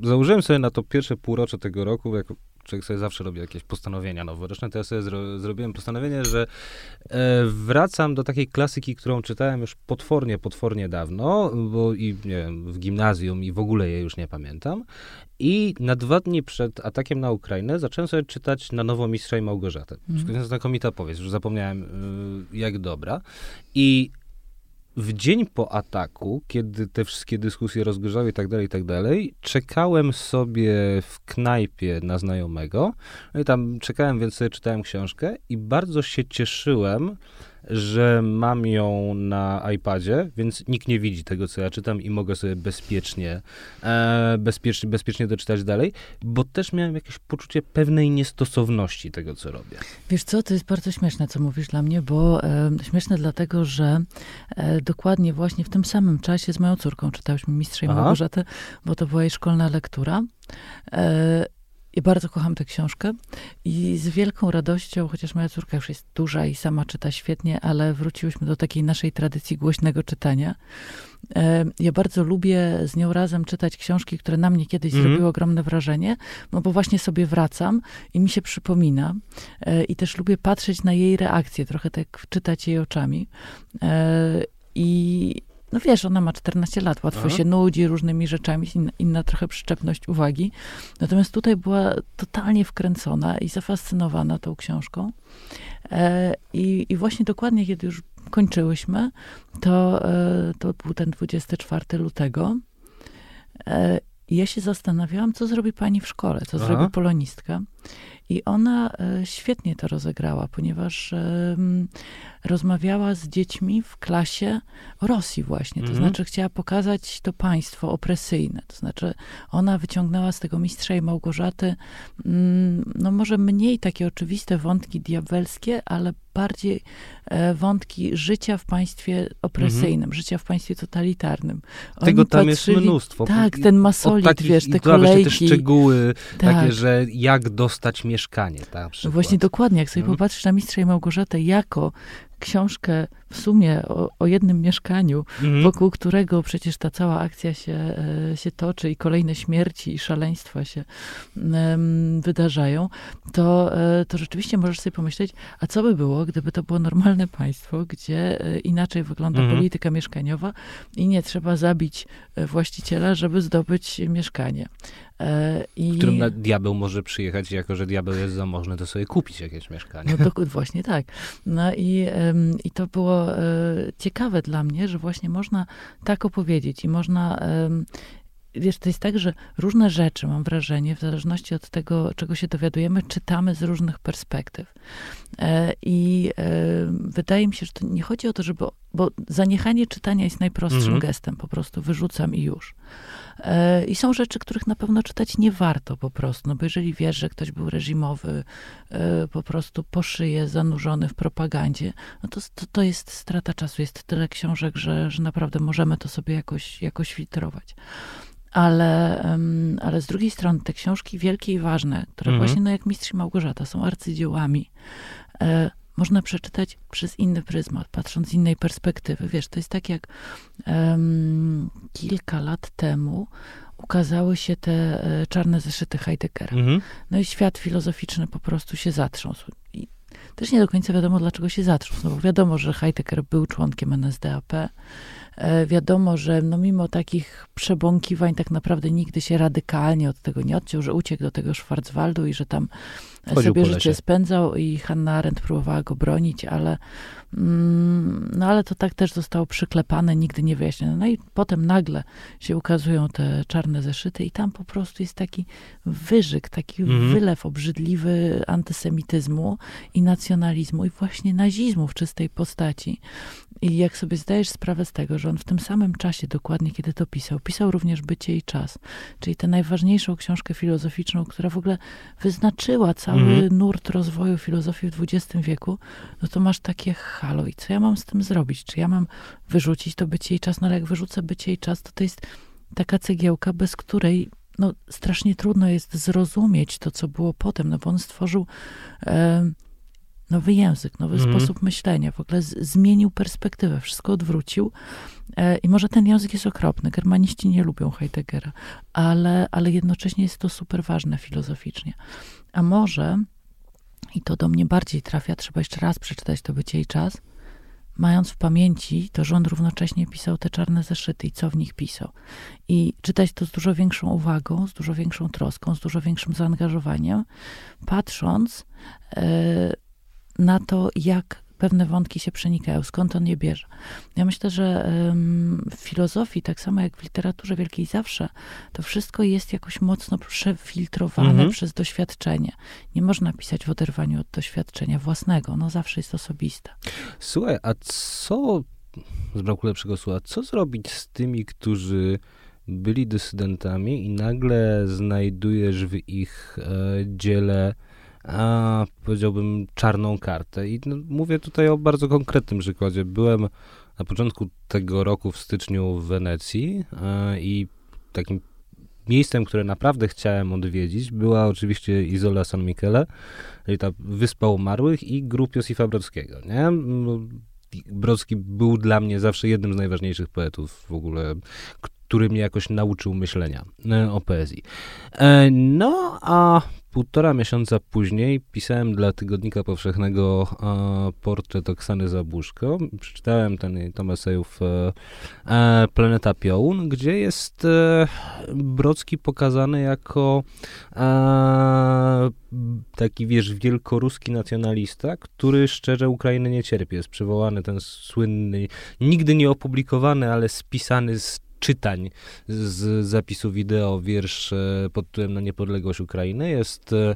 założyłem sobie na to pierwsze półrocze tego roku, jako człowiek sobie zawsze robi jakieś postanowienia noworoczne, to ja sobie zro, zrobiłem postanowienie, że e, wracam do takiej klasyki, którą czytałem już potwornie, potwornie dawno, bo i nie wiem, w gimnazjum i w ogóle jej już nie pamiętam. I na dwa dni przed atakiem na Ukrainę zacząłem sobie czytać na nowo Mistrza i Małgorzatę. Mm. Znakomita powieść, już zapomniałem y, jak dobra. I w dzień po ataku, kiedy te wszystkie dyskusje rozgorzały i tak dalej, i tak dalej, czekałem sobie w knajpie na znajomego. No i tam czekałem, więc sobie czytałem książkę i bardzo się cieszyłem, że mam ją na iPadzie, więc nikt nie widzi tego, co ja czytam i mogę sobie bezpiecznie, e, bezpiecznie, bezpiecznie doczytać dalej, bo też miałem jakieś poczucie pewnej niestosowności tego, co robię. Wiesz co, to jest bardzo śmieszne, co mówisz dla mnie, bo e, śmieszne dlatego, że e, dokładnie właśnie w tym samym czasie z moją córką czytałyśmy Mistrza i Małgorzatę, bo to była jej szkolna lektura. E, i bardzo kocham tę książkę i z wielką radością, chociaż moja córka już jest duża i sama czyta świetnie, ale wróciłyśmy do takiej naszej tradycji głośnego czytania. Ja bardzo lubię z nią razem czytać książki, które na mnie kiedyś mm -hmm. zrobiły ogromne wrażenie, no bo właśnie sobie wracam i mi się przypomina. E, I też lubię patrzeć na jej reakcje, trochę tak czytać jej oczami. E, I no wiesz, ona ma 14 lat, łatwo Aha. się nudzi różnymi rzeczami, inna, inna, trochę przyczepność uwagi. Natomiast tutaj była totalnie wkręcona i zafascynowana tą książką. E, i, I właśnie dokładnie, kiedy już kończyłyśmy, to, e, to był ten 24 lutego. E, ja się zastanawiałam, co zrobi pani w szkole, co Aha. zrobi polonistka. I ona e, świetnie to rozegrała, ponieważ rozmawiała z dziećmi w klasie o Rosji właśnie. To mhm. znaczy chciała pokazać to państwo opresyjne. To znaczy ona wyciągnęła z tego mistrza i Małgorzaty mm, no może mniej takie oczywiste wątki diabelskie, ale bardziej e, wątki życia w państwie opresyjnym, mhm. życia w państwie totalitarnym. Oni Tego tam patrzyli, jest mnóstwo. Tak, ten masolit, takich, wiesz, te kolejki. te szczegóły tak. takie, że jak dostać mieszkanie. Tak, Właśnie dokładnie, jak sobie mhm. popatrzysz na Mistrza i Małgorzatę jako książkę w sumie o, o jednym mieszkaniu, mhm. wokół którego przecież ta cała akcja się, e, się toczy i kolejne śmierci i szaleństwa się um, wydarzają, to, e, to rzeczywiście możesz sobie pomyśleć, a co by było, gdyby to było normalne państwo, gdzie e, inaczej wygląda mhm. polityka mieszkaniowa i nie trzeba zabić właściciela, żeby zdobyć mieszkanie. I... W którym diabeł może przyjechać, jako że diabeł jest zamożny, to sobie kupić jakieś mieszkanie. No to, właśnie tak. No i, i to było e, ciekawe dla mnie, że właśnie można tak opowiedzieć i można wiesz, to jest tak, że różne rzeczy, mam wrażenie, w zależności od tego, czego się dowiadujemy, czytamy z różnych perspektyw. E, I e, wydaje mi się, że to nie chodzi o to, żeby, bo zaniechanie czytania jest najprostszym mhm. gestem, po prostu wyrzucam i już. E, I są rzeczy, których na pewno czytać nie warto po prostu, no bo jeżeli wiesz, że ktoś był reżimowy, po prostu po szyję zanurzony w propagandzie, no to, to, to jest strata czasu. Jest tyle książek, że, że naprawdę możemy to sobie jakoś, jakoś filtrować ale, ale z drugiej strony te książki wielkie i ważne, które mhm. właśnie no jak Mistrz Małgorzata są arcydziełami, e, można przeczytać przez inny pryzmat, patrząc z innej perspektywy. Wiesz, to jest tak jak um, kilka lat temu ukazały się te e, czarne zeszyty Heideggera. Mhm. No i świat filozoficzny po prostu się zatrząsł. I też nie do końca wiadomo, dlaczego się zatrząsł. No bo wiadomo, że Heidegger był członkiem NSDAP, E, wiadomo, że no mimo takich przebąkiwań tak naprawdę nigdy się radykalnie od tego nie odciął, że uciekł do tego Schwarzwaldu i że tam Chodził sobie życie spędzał i Hanna Arendt próbowała go bronić, ale mm, no ale to tak też zostało przyklepane, nigdy nie wyjaśnione. No i potem nagle się ukazują te czarne zeszyty i tam po prostu jest taki wyżyk, taki Mhm. wylew obrzydliwy antysemityzmu i nacjonalizmu i właśnie nazizmu w czystej postaci. I jak sobie zdajesz sprawę z tego, że on w tym samym czasie, dokładnie kiedy to pisał, pisał również Bycie i Czas, czyli tę najważniejszą książkę filozoficzną, która w ogóle wyznaczyła cały Mhm. nurt rozwoju filozofii w XX wieku, no to masz takie halo i co ja mam z tym zrobić? Czy ja mam wyrzucić to Bycie i Czas? No ale jak wyrzucę Bycie i Czas, to to jest taka cegiełka, bez której no, strasznie trudno jest zrozumieć to, co było potem, no bo on stworzył e, nowy język, nowy Mhm. sposób myślenia, w ogóle z, zmienił perspektywę, wszystko odwrócił. E, I może ten język jest okropny, germaniści nie lubią Heideggera, ale, ale jednocześnie jest to super ważne filozoficznie. A może, i to do mnie bardziej trafia, trzeba jeszcze raz przeczytać to Bycie i Czas, mając w pamięci to, on równocześnie pisał te czarne zeszyty i co w nich pisał. I czytać to z dużo większą uwagą, z dużo większą troską, z dużo większym zaangażowaniem, patrząc e, na to, jak pewne wątki się przenikają, skąd on je bierze. Ja myślę, że w filozofii, tak samo jak w literaturze wielkiej zawsze, to wszystko jest jakoś mocno przefiltrowane Mhm. przez doświadczenie. Nie można pisać w oderwaniu od doświadczenia własnego. Ono zawsze jest osobiste. Słuchaj, a co, z braku lepszego słowa, co zrobić z tymi, którzy byli dysydentami i nagle znajdujesz w ich e, dziele, a, powiedziałbym, czarną kartę? I no, mówię tutaj o bardzo konkretnym przykładzie. Byłem na początku tego roku w styczniu w Wenecji e, i takim miejscem, które naprawdę chciałem odwiedzić, była oczywiście Izola San Michele, czyli ta Wyspa Umarłych i grup Josifa Brodskiego, nie? Brodski był dla mnie zawsze jednym z najważniejszych poetów w ogóle, który mnie jakoś nauczył myślenia e, o poezji. E, No, a półtora miesiąca później pisałem dla Tygodnika Powszechnego e, portret Oksany Zabuszko. Przeczytałem ten esejów e, e, Planeta Piołun, gdzie jest e, Brodski pokazany jako e, taki, wiesz, wielkoruski nacjonalista, który szczerze Ukrainy nie cierpi. Jest przywołany ten słynny, nigdy nie opublikowany, ale spisany z czytań z zapisu wideo wiersz e, pod tytułem Na niepodległość Ukrainy. Jest e,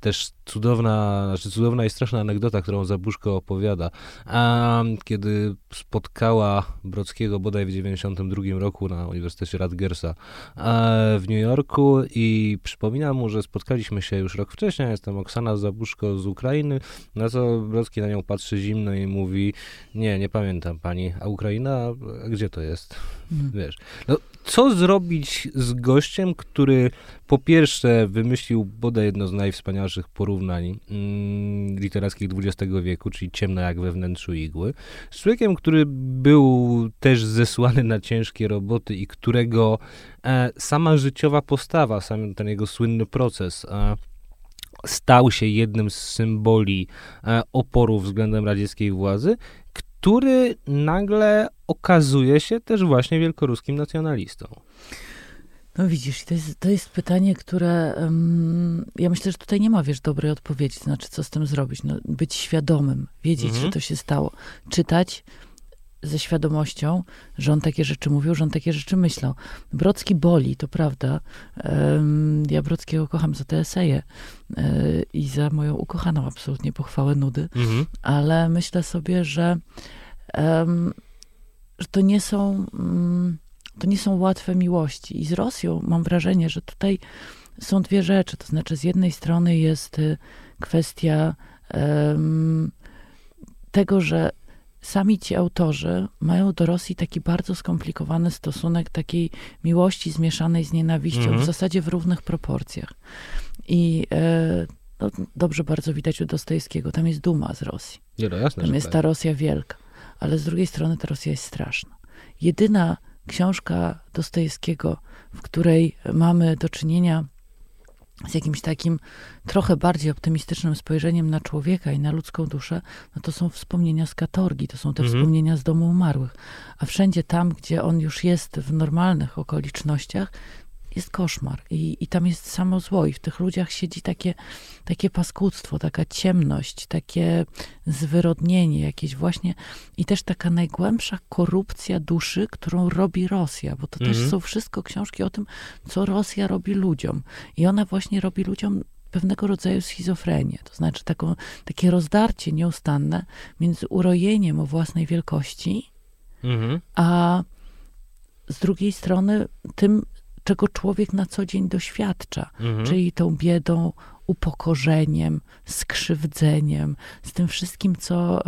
też cudowna, znaczy cudowna i straszna anegdota, którą Zabuszko opowiada. A kiedy spotkała Brodskiego bodaj w 92 roku na Uniwersytecie Rutgersa e, w New Yorku i przypomina mu, że spotkaliśmy się już rok wcześniej, jestem Oksana Zabuszko z Ukrainy, na co Brodski na nią patrzy zimno i mówi, nie, nie pamiętam pani, a Ukraina, a gdzie to jest? Mm. Wiesz, no, co zrobić z gościem, który po pierwsze wymyślił bodaj jedno z najwspanialszych porównań mm, literackich XX wieku, czyli ciemno jak we wnętrzu igły, z człowiekiem, który był też zesłany na ciężkie roboty i którego e, sama życiowa postawa, sam ten jego słynny proces e, stał się jednym z symboli e, oporu względem radzieckiej władzy, który nagle okazuje się też właśnie wielkoruskim nacjonalistą. No widzisz, to jest, to jest pytanie, które um, ja myślę, że tutaj nie ma, wiesz, dobrej odpowiedzi. Znaczy, co z tym zrobić? No, być świadomym, wiedzieć, Mhm. że to się stało. Czytać ze świadomością, że on takie rzeczy mówił, że on takie rzeczy myślał. Brocki boli, to prawda. Ja Brockiego kocham za te eseje e, i za moją ukochaną absolutnie pochwałę nudy Mhm. ale myślę sobie, że, że to nie są mm, to nie są łatwe miłości. I z Rosją mam wrażenie, że tutaj są dwie rzeczy. To znaczy, z jednej strony jest y, kwestia tego, że sami ci autorzy mają do Rosji taki bardzo skomplikowany stosunek takiej miłości zmieszanej z nienawiścią, Mhm. w zasadzie w równych proporcjach. I e, no, dobrze bardzo widać u Dostojewskiego. Tam jest duma z Rosji. Nie, no jasne, Tam jest tak. ta Rosja wielka. Ale z drugiej strony ta Rosja jest straszna. Jedyna książka Dostojewskiego, w której mamy do czynienia z jakimś takim trochę bardziej optymistycznym spojrzeniem na człowieka i na ludzką duszę, no to są wspomnienia z katorgi, to są te Mhm. wspomnienia z domu umarłych. A wszędzie tam, gdzie on już jest w normalnych okolicznościach, jest koszmar i, i tam jest samo zło i w tych ludziach siedzi takie, takie paskudztwo, taka ciemność, takie zwyrodnienie jakieś właśnie i też taka najgłębsza korupcja duszy, którą robi Rosja, bo to też Mhm. są wszystko książki o tym, co Rosja robi ludziom i ona właśnie robi ludziom pewnego rodzaju schizofrenię, to znaczy taką, takie rozdarcie nieustanne między urojeniem o własnej wielkości, Mhm. a z drugiej strony tym, czego człowiek na co dzień doświadcza, Mhm. czyli tą biedą, upokorzeniem, skrzywdzeniem, z tym wszystkim, co,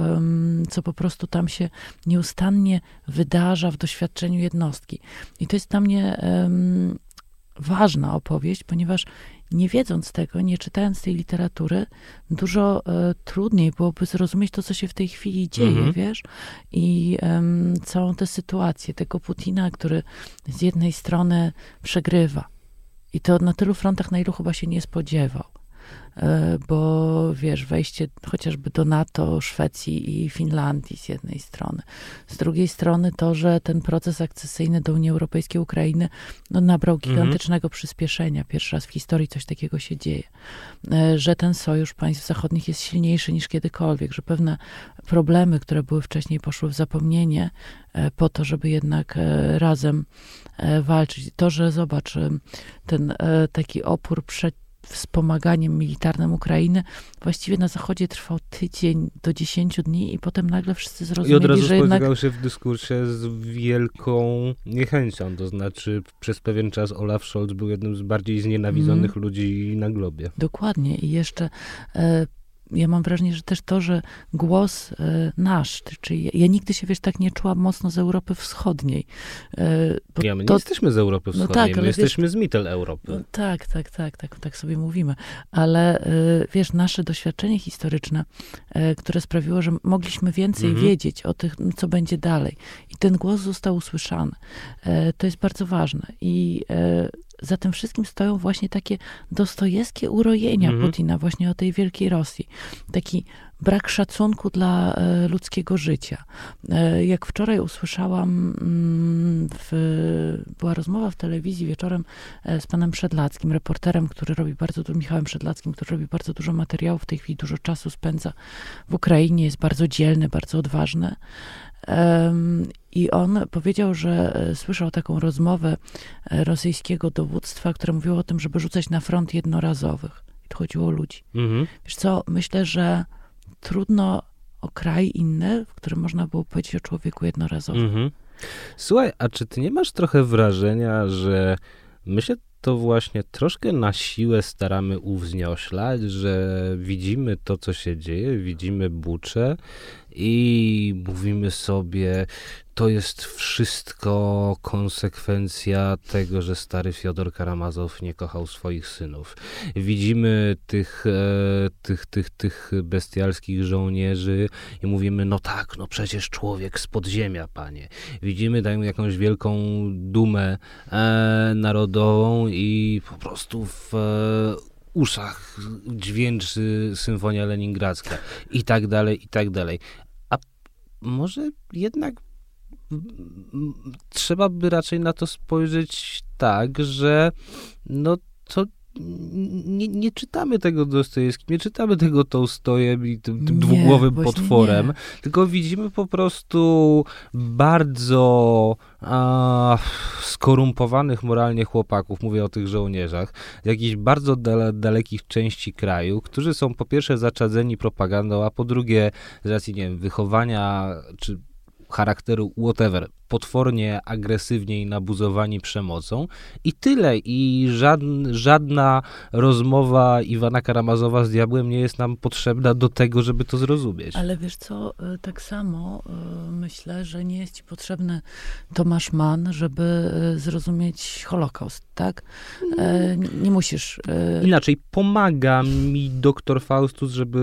co po prostu tam się nieustannie wydarza w doświadczeniu jednostki. I to jest dla mnie ważna opowieść, ponieważ nie wiedząc tego, nie czytając tej literatury, dużo e, trudniej byłoby zrozumieć to, co się w tej chwili dzieje, Mhm. wiesz? I całą tę sytuację tego Putina, który z jednej strony przegrywa. I to na tylu frontach, na ilu chyba się nie spodziewał. E, Bo wiesz, wejście chociażby do NATO Szwecji i Finlandii z jednej strony. Z drugiej strony to, że ten proces akcesyjny do Unii Europejskiej Ukrainy no, nabrał gigantycznego przyspieszenia. Pierwszy raz w historii coś takiego się dzieje. E, Że ten sojusz państw zachodnich jest silniejszy niż kiedykolwiek, że pewne problemy, które były wcześniej, poszły w zapomnienie e, po to, żeby jednak razem walczyć. To, że zobacz, ten taki opór przed wspomaganiem militarnym Ukrainy właściwie na Zachodzie trwał tydzień do 10 dni i potem nagle wszyscy I zrozumieli, od razu że jednak się w dyskursie z wielką niechęcią, to znaczy przez pewien czas Olaf Scholz był jednym z bardziej znienawidzonych Mhm. ludzi na globie. Dokładnie. I jeszcze e, ja mam wrażenie, że też to, że głos e, nasz, czyli ja, nigdy się, wiesz, tak nie czułam mocno z Europy Wschodniej. E, bo Ja, my nie to, jesteśmy z Europy No Wschodniej, tak, my ale wiesz- jesteśmy z Mittel Europy. No, tak, tak, tak, tak, tak sobie mówimy. Ale y, wiesz, nasze doświadczenie historyczne, e, które sprawiło, że mogliśmy więcej Mhm. wiedzieć o tym, co będzie dalej. I ten głos został usłyszany. E, To jest bardzo ważne. I e, za tym wszystkim stoją właśnie takie dostojewskie urojenia Mhm. Putina, właśnie o tej wielkiej Rosji. Taki brak szacunku dla e, ludzkiego życia. E, Jak wczoraj usłyszałam, mm, w, była rozmowa w telewizji wieczorem e, z panem Przedlackim, reporterem, który robi bardzo dużo, Michałem Przedlackim, który robi bardzo dużo materiałów, w tej chwili dużo czasu spędza w Ukrainie, jest bardzo dzielny, bardzo odważny. I on powiedział, że e, słyszał taką rozmowę e, rosyjskiego dowództwa, które mówiło o tym, żeby rzucać na front jednorazowych. I tu chodziło o ludzi. Mhm. Wiesz co, myślę, że trudno o kraj inny, w którym można było powiedzieć o człowieku jednorazowym. Mhm. Słuchaj, a czy ty nie masz trochę wrażenia, że my się to właśnie troszkę na siłę staramy uwznioślać, że widzimy to, co się dzieje, widzimy bucze i mówimy sobie, to jest wszystko konsekwencja tego, że stary Fiodor Karamazow nie kochał swoich synów. Widzimy tych, e, tych, tych, tych bestialskich żołnierzy i mówimy, no tak, no przecież człowiek z podziemia, panie. Widzimy taką jakąś wielką dumę e, narodową i po prostu w e, uszach dźwięczy symfonia leningradzka i tak dalej, i tak dalej. A może jednak trzeba by raczej na to spojrzeć tak, że no to nie, nie czytamy tego Dostojewskim, nie czytamy tego Tołstojem i tym, tym Nie, dwugłowym potworem, nie. tylko widzimy po prostu bardzo a, skorumpowanych moralnie chłopaków, mówię o tych żołnierzach, z jakichś bardzo dale, dalekich części kraju, którzy są po pierwsze zaczadzeni propagandą, a po drugie z racji, nie wiem, wychowania czy charakteru whatever, potwornie agresywnie i nabuzowani przemocą i tyle. I żadn, żadna rozmowa Iwana Karamazowa z diabłem nie jest nam potrzebna do tego, żeby to zrozumieć. Ale wiesz co, e, tak samo e, myślę, że nie jest ci potrzebny Tomasz Mann, żeby e, zrozumieć Holokaust, tak? E, Nie musisz. e, Inaczej, pomaga mi doktor Faustus, żeby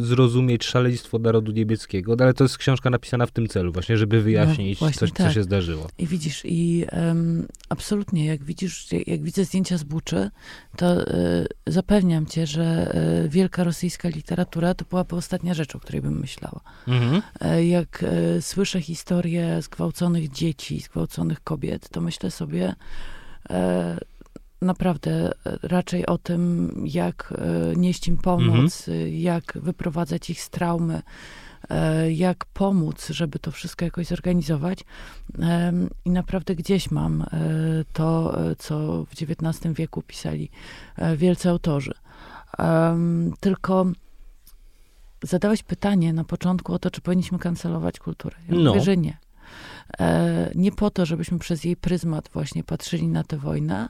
zrozumieć szaleństwo narodu niemieckiego, no ale to jest książka napisana w tym celu, właśnie, żeby wyjaśnić właśnie coś, co tak. się zdarzyło. I widzisz, i em, absolutnie, jak widzisz, jak, jak widzę zdjęcia z Buczy, to e, zapewniam cię, że e, wielka rosyjska literatura to byłaby ostatnia rzecz, o której bym myślała. Mhm. E, Jak słyszę historię zgwałconych dzieci, zgwałconych kobiet, to myślę sobie, naprawdę raczej o tym, jak nieść im pomoc, mhm. jak wyprowadzać ich z traumy, jak pomóc, żeby to wszystko jakoś zorganizować. I naprawdę gdzieś mam to, co w XIX wieku pisali wielcy autorzy. Tylko zadałeś pytanie na początku o to, czy powinniśmy kancelować kulturę. Ja no. mówię, że nie. E, nie po to, żebyśmy przez jej pryzmat właśnie patrzyli na tę wojnę,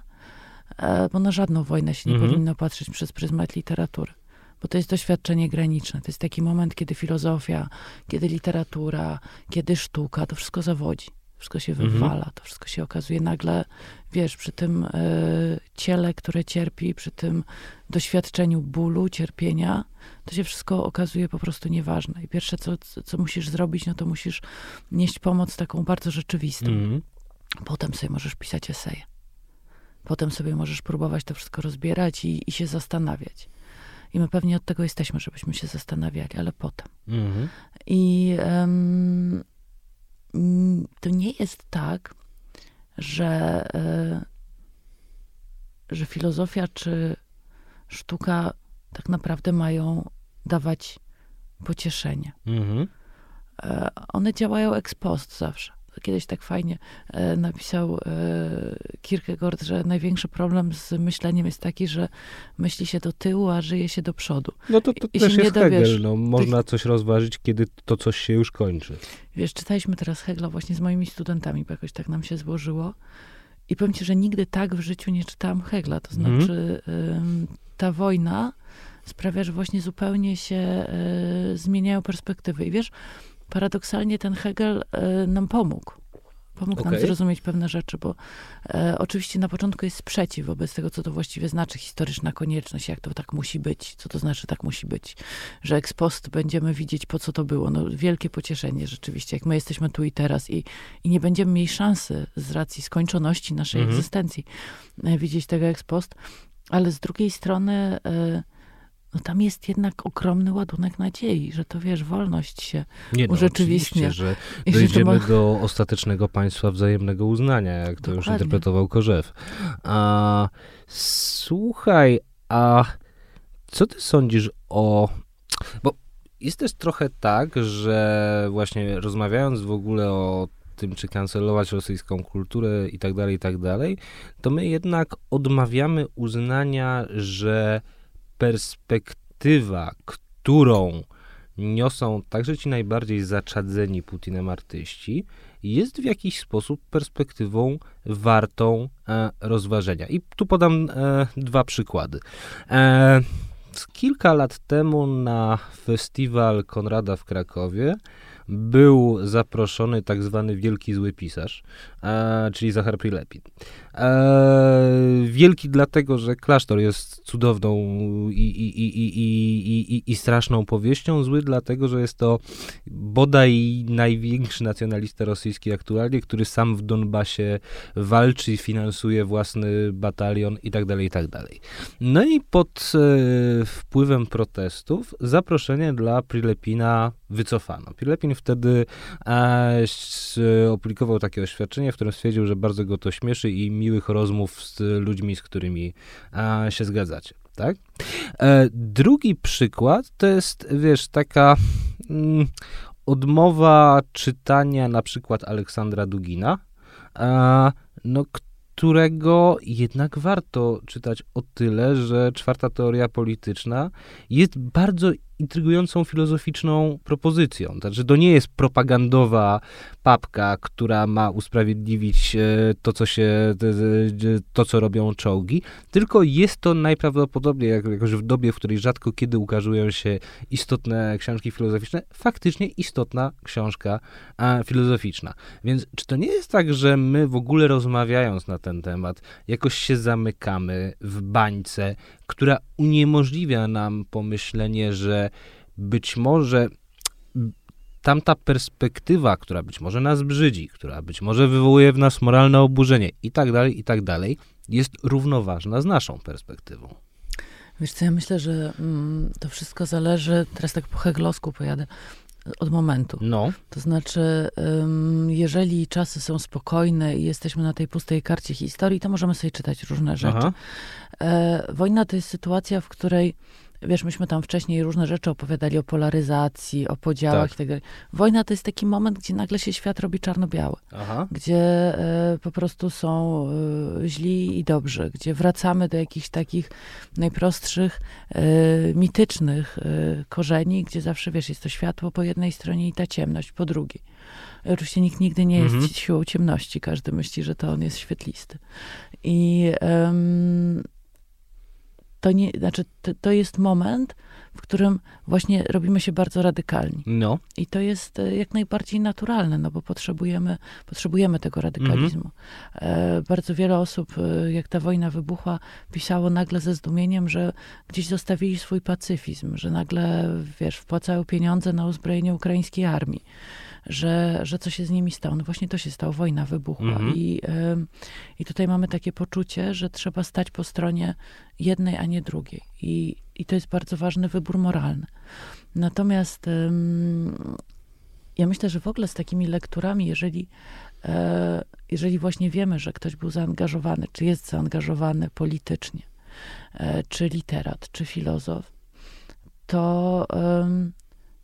e, bo na żadną wojnę się nie mhm. powinno patrzeć przez pryzmat literatury. Bo to jest doświadczenie graniczne. To jest taki moment, kiedy filozofia, kiedy literatura, kiedy sztuka, to wszystko zawodzi wszystko się mhm. wywala, to wszystko się okazuje nagle, wiesz, przy tym y, ciele, które cierpi, przy tym doświadczeniu bólu, cierpienia, to się wszystko okazuje po prostu nieważne. I pierwsze, co, co musisz zrobić, no to musisz nieść pomoc taką bardzo rzeczywistą. Mhm. Potem sobie możesz pisać eseje. Potem sobie możesz próbować to wszystko rozbierać i, i się zastanawiać. I my pewnie od tego jesteśmy, żebyśmy się zastanawiali, ale potem. Mhm. I um, to nie jest tak, że, e, że filozofia czy sztuka tak naprawdę mają dawać pocieszenie. Mhm. E, one działają ex post zawsze kiedyś tak fajnie e, napisał e, Kierkegaard, że największy problem z myśleniem jest taki, że myśli się do tyłu, a żyje się do przodu. No to, to I też jest Hegel. No, można coś rozważyć, kiedy to coś się już kończy. Wiesz, czytaliśmy teraz Hegla właśnie z moimi studentami, bo jakoś tak nam się złożyło. I powiem ci, że nigdy tak w życiu nie czytałam Hegla. To mhm. znaczy, ta wojna sprawia, że właśnie zupełnie się e, zmieniają perspektywy. I wiesz, paradoksalnie ten Hegel e, nam pomógł. Pomógł okay. nam zrozumieć pewne rzeczy, bo e, oczywiście na początku jest sprzeciw wobec tego, co to właściwie znaczy historyczna konieczność, jak to tak musi być, co to znaczy tak musi być, że ex post będziemy widzieć, po co to było. No, wielkie pocieszenie rzeczywiście, jak my jesteśmy tu i teraz i, i nie będziemy mieli szansy z racji skończoności naszej -hmm. egzystencji e, widzieć tego ex post, ale z drugiej strony e, no tam jest jednak ogromny ładunek nadziei, że to wiesz, wolność się Nie no, urzeczywistnia. że dojdziemy ma... do ostatecznego państwa wzajemnego uznania, jak to Dokładnie. już interpretował Korzew. A, słuchaj, a co ty sądzisz o... Bo jest też trochę tak, że właśnie rozmawiając w ogóle o tym, czy kancelować rosyjską kulturę i tak dalej, i tak dalej, to my jednak odmawiamy uznania, że perspektywa, którą niosą także ci najbardziej zaczadzeni Putinem artyści, jest w jakiś sposób perspektywą wartą e, rozważenia. I tu podam e, dwa przykłady. E, kilka lat temu na festiwal Konrada w Krakowie był zaproszony tak zwany wielki zły pisarz, e, czyli Zachar Prilepin. E, wielki dlatego, że klasztor jest cudowną i, i, i, i, i straszną powieścią, zły dlatego, że jest to bodaj największy nacjonalista rosyjski aktualnie, który sam w Donbasie walczy, finansuje własny batalion i tak dalej, i tak dalej. No i pod e, wpływem protestów zaproszenie dla Prilepina wycofano. Prilepin wtedy e, opublikował takie oświadczenie, w którym stwierdził, że bardzo go to śmieszy i miłych rozmów z ludźmi, z którymi e, się zgadzacie. Tak? E, drugi przykład to jest, wiesz, taka mm, odmowa czytania na przykład Aleksandra Dugina, e, no, którego jednak warto czytać o tyle, że czwarta teoria polityczna jest bardzo intrygującą filozoficzną propozycją. Znaczy, to nie jest propagandowa papka, która ma usprawiedliwić e, to, co się, to, co robią czołgi, tylko jest to najprawdopodobniej, jakoś w dobie, w której rzadko kiedy ukazują się istotne książki filozoficzne, faktycznie istotna książka filozoficzna. Więc czy to nie jest tak, że my w ogóle rozmawiając na ten temat, jakoś się zamykamy w bańce, która uniemożliwia nam pomyślenie, że być może tamta perspektywa, która być może nas brzydzi, która być może wywołuje w nas moralne oburzenie i tak dalej, i tak dalej, jest równoważna z naszą perspektywą. Wiesz co, ja myślę, że mm, to wszystko zależy, teraz tak po heglowsku pojadę, od momentu. No. To znaczy, jeżeli czasy są spokojne i jesteśmy na tej pustej karcie historii, to możemy sobie czytać różne rzeczy. Aha. E, wojna to jest sytuacja, w której Wiesz, myśmy tam wcześniej różne rzeczy opowiadali o polaryzacji, o podziałach tak. i tak dalej. Wojna to jest taki moment, gdzie nagle się świat robi czarno-biały. Aha. Gdzie e, po prostu są e, źli i dobrzy. Gdzie wracamy do jakichś takich najprostszych, e, mitycznych korzeni, gdzie zawsze, wiesz, jest to światło po jednej stronie i ta ciemność po drugiej. Oczywiście nikt nigdy nie jest mhm. siłą ciemności. Każdy myśli, że to on jest świetlisty. I to nie, znaczy to, to, jest moment, w którym właśnie robimy się bardzo radykalni. No. I to jest e, jak najbardziej naturalne, no bo potrzebujemy, potrzebujemy tego radykalizmu. Mhm. E, bardzo wiele osób, e, jak ta wojna wybuchła, pisało nagle ze zdumieniem, że gdzieś zostawili swój pacyfizm, że nagle, wiesz, wpłacają pieniądze na uzbrojenie ukraińskiej armii że, że co się z nimi stało. No właśnie to się stało, wojna wybuchła. Mhm. I, I tutaj mamy takie poczucie, że trzeba stać po stronie jednej, a nie drugiej. I, i to jest bardzo ważny wybór moralny. Natomiast ja myślę, że w ogóle z takimi lekturami, jeżeli, y, jeżeli właśnie wiemy, że ktoś był zaangażowany, czy jest zaangażowany politycznie, e, czy literat, czy filozof, to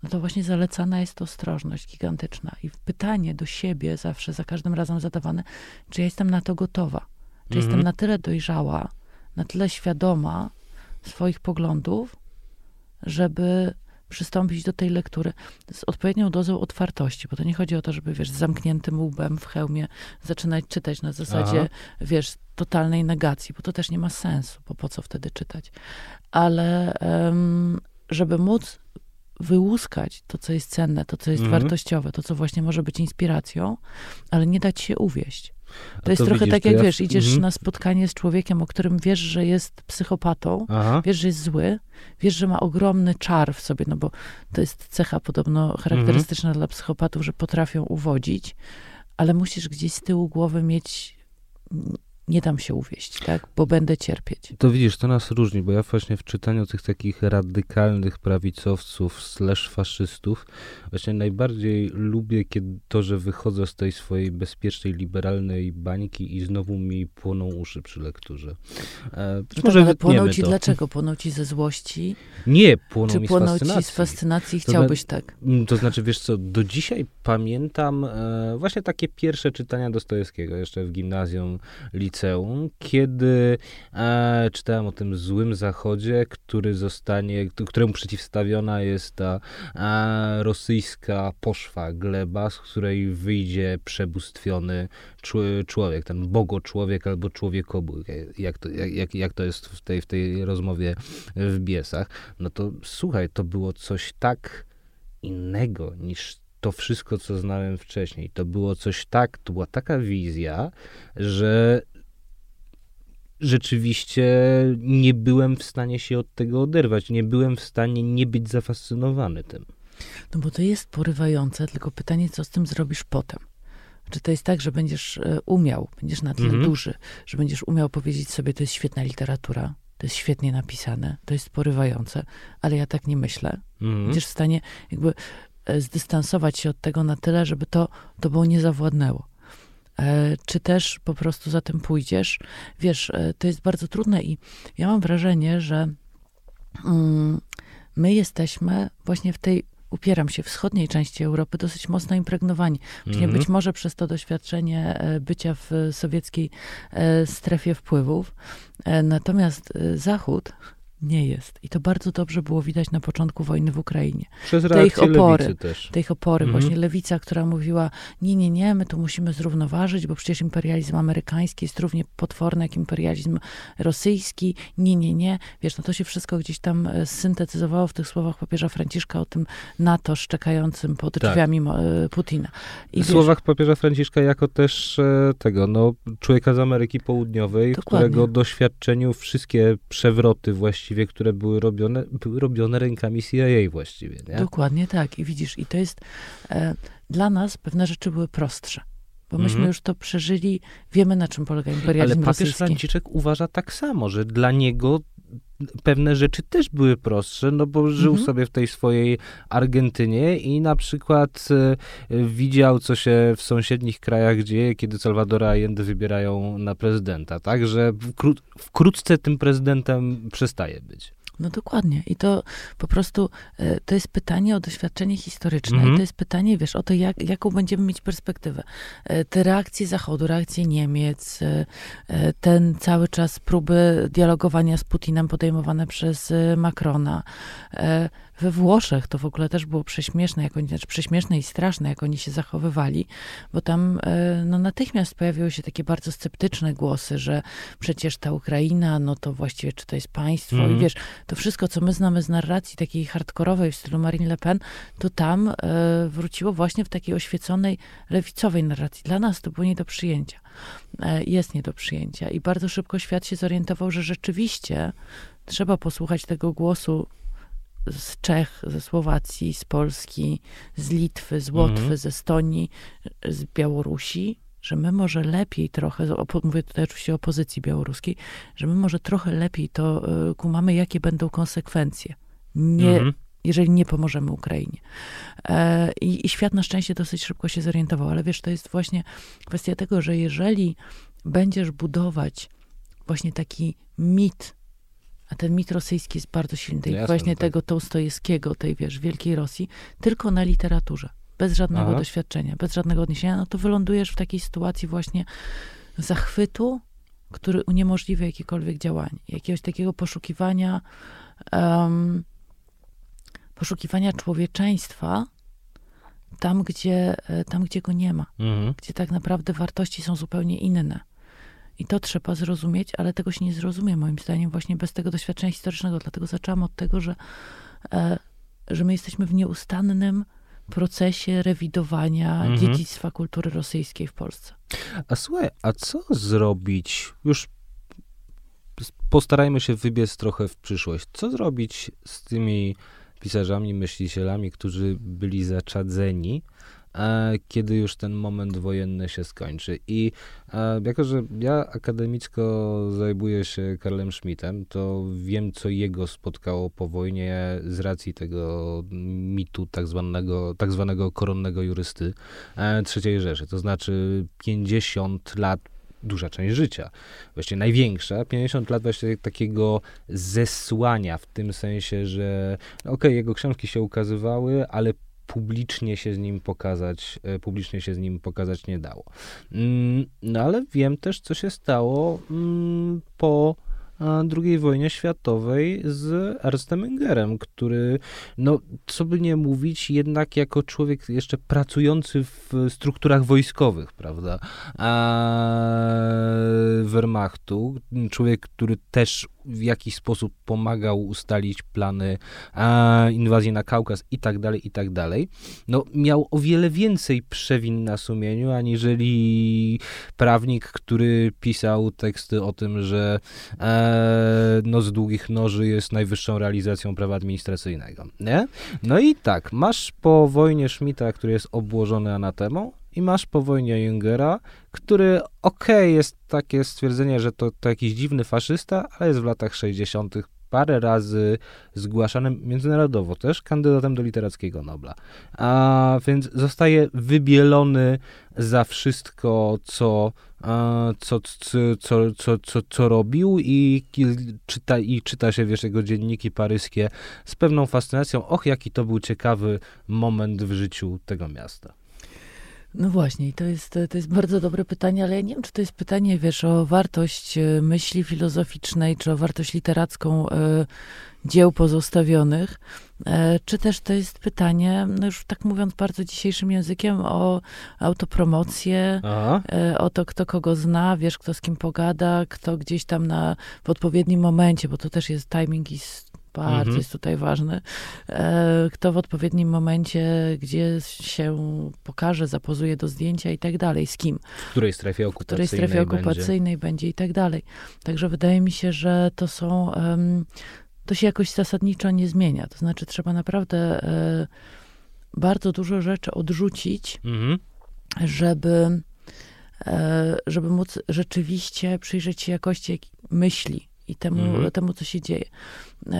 no to właśnie zalecana jest ostrożność gigantyczna. I pytanie do siebie zawsze, za każdym razem zadawane, czy ja jestem na to gotowa? Czy mhm. jestem na tyle dojrzała, na tyle świadoma swoich poglądów, żeby przystąpić do tej lektury z odpowiednią dozą otwartości, bo to nie chodzi o to, żeby, wiesz, z zamkniętym łbem w hełmie zaczynać czytać na zasadzie, Aha. wiesz, totalnej negacji, bo to też nie ma sensu, bo po co wtedy czytać. Ale um, żeby móc wyłuskać to, co jest cenne, to, co jest mhm. wartościowe, to, co właśnie może być inspiracją, ale nie dać się uwieść. To, to jest trochę widzisz, tak, jak ja... wiesz, idziesz mhm. na spotkanie z człowiekiem, o którym wiesz, że jest psychopatą, Aha. wiesz, że jest zły, wiesz, że ma ogromny czar w sobie, no bo to jest cecha podobno charakterystyczna mhm. dla psychopatów, że potrafią uwodzić, ale musisz gdzieś z tyłu głowy mieć nie dam się uwieść, tak? Bo będę cierpieć. To widzisz, to nas różni, bo ja właśnie w czytaniu tych takich radykalnych prawicowców slash faszystów właśnie najbardziej lubię kiedy to, że wychodzę z tej swojej bezpiecznej, liberalnej bańki i znowu mi płoną uszy przy lekturze. E, no może tak, ale płoną ci to. dlaczego? Płoną ci ze złości? Nie, płoną Czy mi płoną z fascynacji. ci z fascynacji chciałbyś to tak? Mm, to znaczy, wiesz co, do dzisiaj pamiętam e, właśnie takie pierwsze czytania Dostojewskiego jeszcze w gimnazjum, liceum liceum, kiedy e, czytałem o tym złym zachodzie, który zostanie, któremu przeciwstawiona jest ta e, rosyjska poszwa gleba, z której wyjdzie przebóstwiony człowiek, ten bogo człowiek albo człowiekobój, jak to, jak, jak to jest w tej, w tej rozmowie w Biesach, no to słuchaj, to było coś tak innego niż to wszystko, co znałem wcześniej. To było coś tak, to była taka wizja, że rzeczywiście nie byłem w stanie się od tego oderwać. Nie byłem w stanie nie być zafascynowany tym. No bo to jest porywające, tylko pytanie, co z tym zrobisz potem. Czy to jest tak, że będziesz e, umiał, będziesz na tyle mhm. duży, że będziesz umiał powiedzieć sobie, to jest świetna literatura, to jest świetnie napisane, to jest porywające, ale ja tak nie myślę. Mhm. Będziesz w stanie jakby e, zdystansować się od tego na tyle, żeby to tobą nie zawładnęło. E, czy też po prostu za tym pójdziesz. Wiesz, e, to jest bardzo trudne i ja mam wrażenie, że mm, my jesteśmy właśnie w tej upieram się, wschodniej części Europy dosyć mocno impregnowani. -hmm. być może przez to doświadczenie e, bycia w sowieckiej strefie wpływów. Natomiast Zachód nie jest. I to bardzo dobrze było widać na początku wojny w Ukrainie. Przez te ich opory, też. Te ich opory. Mhm. Właśnie lewica, która mówiła, nie, nie, nie, my tu musimy zrównoważyć, bo przecież imperializm amerykański jest równie potworny jak imperializm rosyjski. Nie, nie, nie. Wiesz, no to się wszystko gdzieś tam e, syntetyzowało w tych słowach papieża Franciszka o tym NATO szczekającym pod tak. drzwiami e, Putina. I w słowach papieża Franciszka jako też e, tego, no, człowieka z Ameryki Południowej, Dokładnie. którego doświadczeniu wszystkie przewroty właściwie właściwie, które były robione, były robione rękami CIA właściwie. Nie? Dokładnie tak. I widzisz, i to jest e, dla nas pewne rzeczy były prostsze. Bo myśmy mm -hmm. już to przeżyli, wiemy na czym polega imperializm Ale papież rosyjski. Franciszek uważa tak samo, że dla niego pewne rzeczy też były prostsze, no bo żył mhm. sobie w tej swojej Argentynie i na przykład e, widział, co się w sąsiednich krajach dzieje, kiedy Salvadora Allende wybierają na prezydenta, tak, że wkrótce tym prezydentem przestaje być. No dokładnie. I to po prostu e, to jest pytanie o doświadczenie historyczne. Mhm. I to jest pytanie, wiesz, o to, jak, jaką będziemy mieć perspektywę. E, te reakcje Zachodu, reakcje Niemiec, e, ten cały czas próby dialogowania z Putinem podejmowane przez Macrona we Włoszech to w ogóle też było prześmieszne, jak oni, znaczy prześmieszne i straszne, jak oni się zachowywali, bo tam e, no, natychmiast pojawiły się takie bardzo sceptyczne głosy, że przecież ta Ukraina, no to właściwie czy to jest państwo mm. i mhm. wiesz, to wszystko, co my znamy z narracji takiej hardkorowej w stylu Marine Le Pen, to tam e, wróciło właśnie w takiej oświeconej, lewicowej narracji. Dla nas to było nie do przyjęcia. E, jest nie do przyjęcia i bardzo szybko świat się zorientował, że rzeczywiście trzeba posłuchać tego głosu z Czech, ze Słowacji, z Polski, z Litwy, z Łotwy, mhm. z Estonii, z Białorusi, że my może lepiej trochę, mówię tutaj oczywiście o opozycji białoruskiej, że my może trochę lepiej to y, kumamy, jakie będą konsekwencje. Nie, mhm. Jeżeli nie pomożemy Ukrainie. E, i, I świat na szczęście dosyć szybko się zorientował, ale wiesz, to jest właśnie kwestia tego, że jeżeli będziesz budować właśnie taki mit a ten mit rosyjski jest bardzo silny. Tej, Jasne, właśnie tak. tego Tołstojewskiego, tej, wiesz, wielkiej Rosji, tylko na literaturze. Bez żadnego Aha. doświadczenia, bez żadnego odniesienia. No to wylądujesz w takiej sytuacji właśnie zachwytu, który uniemożliwia jakiekolwiek działanie. Jakiegoś takiego poszukiwania, um, poszukiwania człowieczeństwa tam, gdzie, e, tam, gdzie go nie ma. Mhm. Gdzie tak naprawdę wartości są zupełnie inne. I to trzeba zrozumieć, ale tego się nie zrozumie, moim zdaniem, właśnie bez tego doświadczenia historycznego. Dlatego zaczęłam od tego, że, e, że my jesteśmy w nieustannym procesie rewidowania mhm. dziedzictwa kultury rosyjskiej w Polsce. A słuchaj, a co zrobić? Już postarajmy się wybiec trochę w przyszłość. Co zrobić z tymi pisarzami, myślicielami, którzy byli zaczadzeni kiedy już ten moment wojenny się skończy. I jako, że ja akademicko zajmuję się Karlem Schmidtem, to wiem, co jego spotkało po wojnie z racji tego mitu tak zwanego, tak zwanego koronnego jurysty III Rzeszy. To znaczy 50 lat duża część życia, właściwie największa, 50 lat właśnie takiego zesłania w tym sensie, że okej, okay, jego książki się ukazywały, ale publicznie się z nim pokazać, e, publicznie się z nim pokazać nie dało. Mm, no ale wiem też, co się stało mm, po II wojnie światowej z Ernstem Ingerem, który, no co by nie mówić, jednak jako człowiek jeszcze pracujący w strukturach wojskowych, prawda, Wehrmachtu, człowiek, który też w jakiś sposób pomagał ustalić plany inwazji na Kaukaz i tak dalej, i tak dalej, no miał o wiele więcej przewin na sumieniu, aniżeli prawnik, który pisał teksty o tym, że e, noc długich noży jest najwyższą realizacją prawa administracyjnego, nie? No i tak, masz po wojnie Schmidta, który jest obłożony anatemą, i masz po wojnie Jungera, który okej, okay, jest takie stwierdzenie, że to, to jakiś dziwny faszysta, ale jest w latach 60. parę razy zgłaszanym międzynarodowo też kandydatem do literackiego Nobla. A więc zostaje wybielony za wszystko, co, co, co, co, co, co robił i czyta, i czyta się, wiesz, jego dzienniki paryskie z pewną fascynacją. Och, jaki to był ciekawy moment w życiu tego miasta. No właśnie, to jest, to jest bardzo dobre pytanie, ale ja nie wiem, czy to jest pytanie, wiesz, o wartość e, myśli filozoficznej, czy o wartość literacką e, dzieł pozostawionych, e, czy też to jest pytanie, no już tak mówiąc bardzo dzisiejszym językiem, o autopromocję, e, o to, kto kogo zna, wiesz, kto z kim pogada, kto gdzieś tam na, w odpowiednim momencie, bo to też jest timing is bardzo mhm. jest tutaj ważny, e, kto w odpowiednim momencie, gdzie się pokaże, zapozuje do zdjęcia i tak dalej, z kim. W której strefie okupacyjnej, w której strefie okupacyjnej będzie. będzie i tak dalej. Także wydaje mi się, że to są, to się jakoś zasadniczo nie zmienia. To znaczy trzeba naprawdę e, bardzo dużo rzeczy odrzucić, mhm. żeby, e, żeby móc rzeczywiście przyjrzeć się jakości myśli i temu, mhm. temu co się dzieje. E,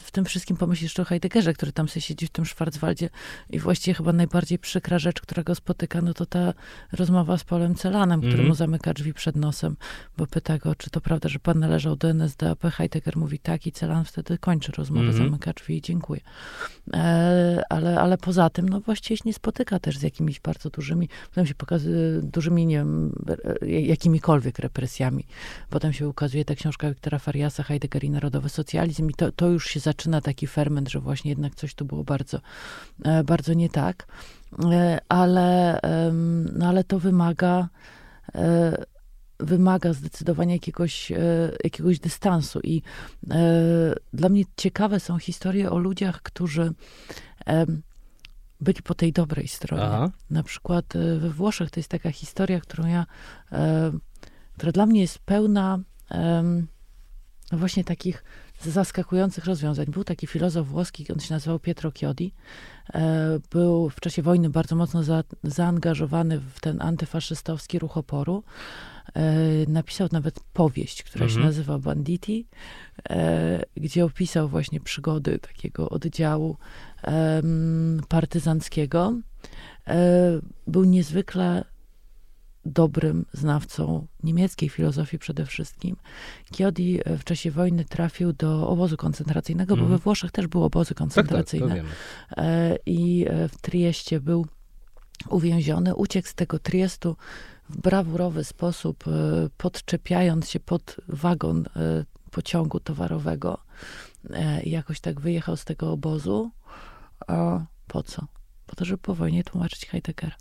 w tym wszystkim pomyślisz o Heideggerze, który tam sobie siedzi w tym Schwarzwaldzie i właściwie chyba najbardziej przykra rzecz, która go spotyka, no to ta rozmowa z Polem Celanem, który mu mhm. zamyka drzwi przed nosem, bo pyta go, czy to prawda, że pan należał do NSDAP. Heidegger mówi tak i Celan wtedy kończy rozmowę, mhm. zamyka drzwi i dziękuję. E, ale, ale poza tym, no właściwie się nie spotyka też z jakimiś bardzo dużymi, potem się pokazuje dużymi, nie wiem, jakimikolwiek represjami. Potem się ukazuje ta książka Wiktora Fariasa, Heidegger i Narodowy Socjalizm i to, to już się zaczyna taki ferment, że właśnie jednak coś tu było bardzo, e, bardzo nie tak. E, ale, no ale to wymaga e, wymaga zdecydowanie jakiegoś, jakiegoś dystansu. I dla mnie ciekawe są historie o ludziach, którzy byli po tej dobrej stronie. Aha. Na przykład we Włoszech to jest taka historia, którą ja, która dla mnie jest pełna no właśnie takich zaskakujących rozwiązań. Był taki filozof włoski, on się nazywał Pietro Chiodi. E, był w czasie wojny bardzo mocno za, zaangażowany w ten antyfaszystowski ruch oporu. E, napisał nawet powieść, która mhm. się nazywa Banditi, e, gdzie opisał właśnie przygody takiego oddziału partyzanckiego. Był niezwykle dobrym znawcą niemieckiej filozofii przede wszystkim. Chiodi e, w czasie wojny trafił do obozu koncentracyjnego, mm. bo we mhm. Włoszech też były obozy koncentracyjne. Tak, tak, I e, w Trieście był uwięziony, uciekł z tego Triestu w brawurowy sposób, podczepiając się pod wagon pociągu towarowego. I jakoś tak wyjechał z tego obozu. Po co? Po to, żeby po wojnie tłumaczyć Heideggera.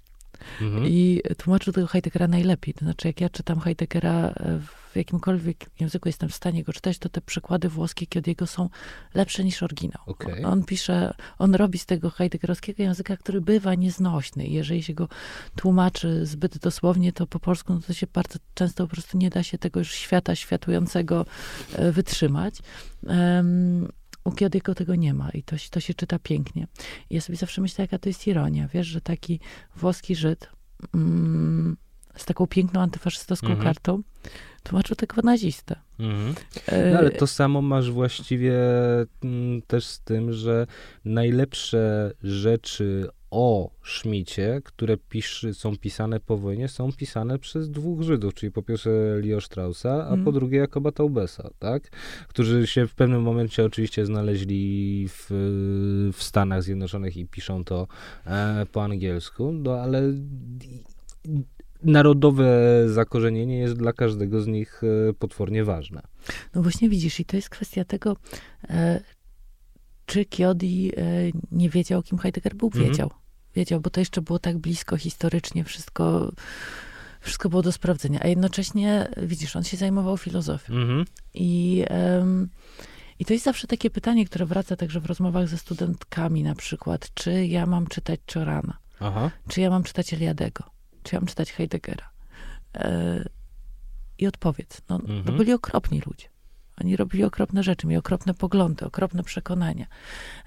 Mhm. I tłumaczył tego Heideggera najlepiej. To znaczy, jak ja czytam Heideggera e, w jakimkolwiek języku, jestem w stanie go czytać, to te przykłady włoskie Kiodiego są lepsze niż oryginał. Okay. On pisze, on robi z tego heideggerowskiego języka, który bywa nieznośny. Jeżeli się go tłumaczy zbyt dosłownie, to po polsku no to się bardzo często po prostu nie da się tego już świata światującego e, wytrzymać. Um, u Kiodiego tego nie ma i to, to się czyta pięknie. I ja sobie zawsze myślę, jaka to jest ironia, wiesz, że taki włoski Żyd mm, z taką piękną antyfaszystowską mhm. kartą tłumaczył tego nazistę. Mhm. No ale to samo masz właściwie mm, też z tym, że najlepsze rzeczy o Szmicie, które pisz, są pisane po wojnie, są pisane przez dwóch Żydów, czyli po pierwsze Leo Straussa, a mm. po drugie Jakoba Taubesa, tak? Którzy się w pewnym momencie oczywiście znaleźli w, w Stanach Zjednoczonych i piszą to e, po angielsku, no ale narodowe zakorzenienie jest dla każdego z nich e, potwornie ważne. No właśnie widzisz, i to jest kwestia tego, e, czy Kiodi e, nie wiedział, kim Heidegger był? Mhm. Wiedział. Wiedział, bo to jeszcze było tak blisko historycznie, wszystko, wszystko było do sprawdzenia. A jednocześnie, widzisz, on się zajmował filozofią. Mhm. I, um, I to jest zawsze takie pytanie, które wraca także w rozmowach ze studentkami na przykład, czy ja mam czytać Czorana? Aha. Czy ja mam czytać Eliadego? Czy ja mam czytać Heideggera? E, I odpowiedz. No, mhm. no byli okropni ludzie. Oni robili okropne rzeczy, mieli okropne poglądy, okropne przekonania.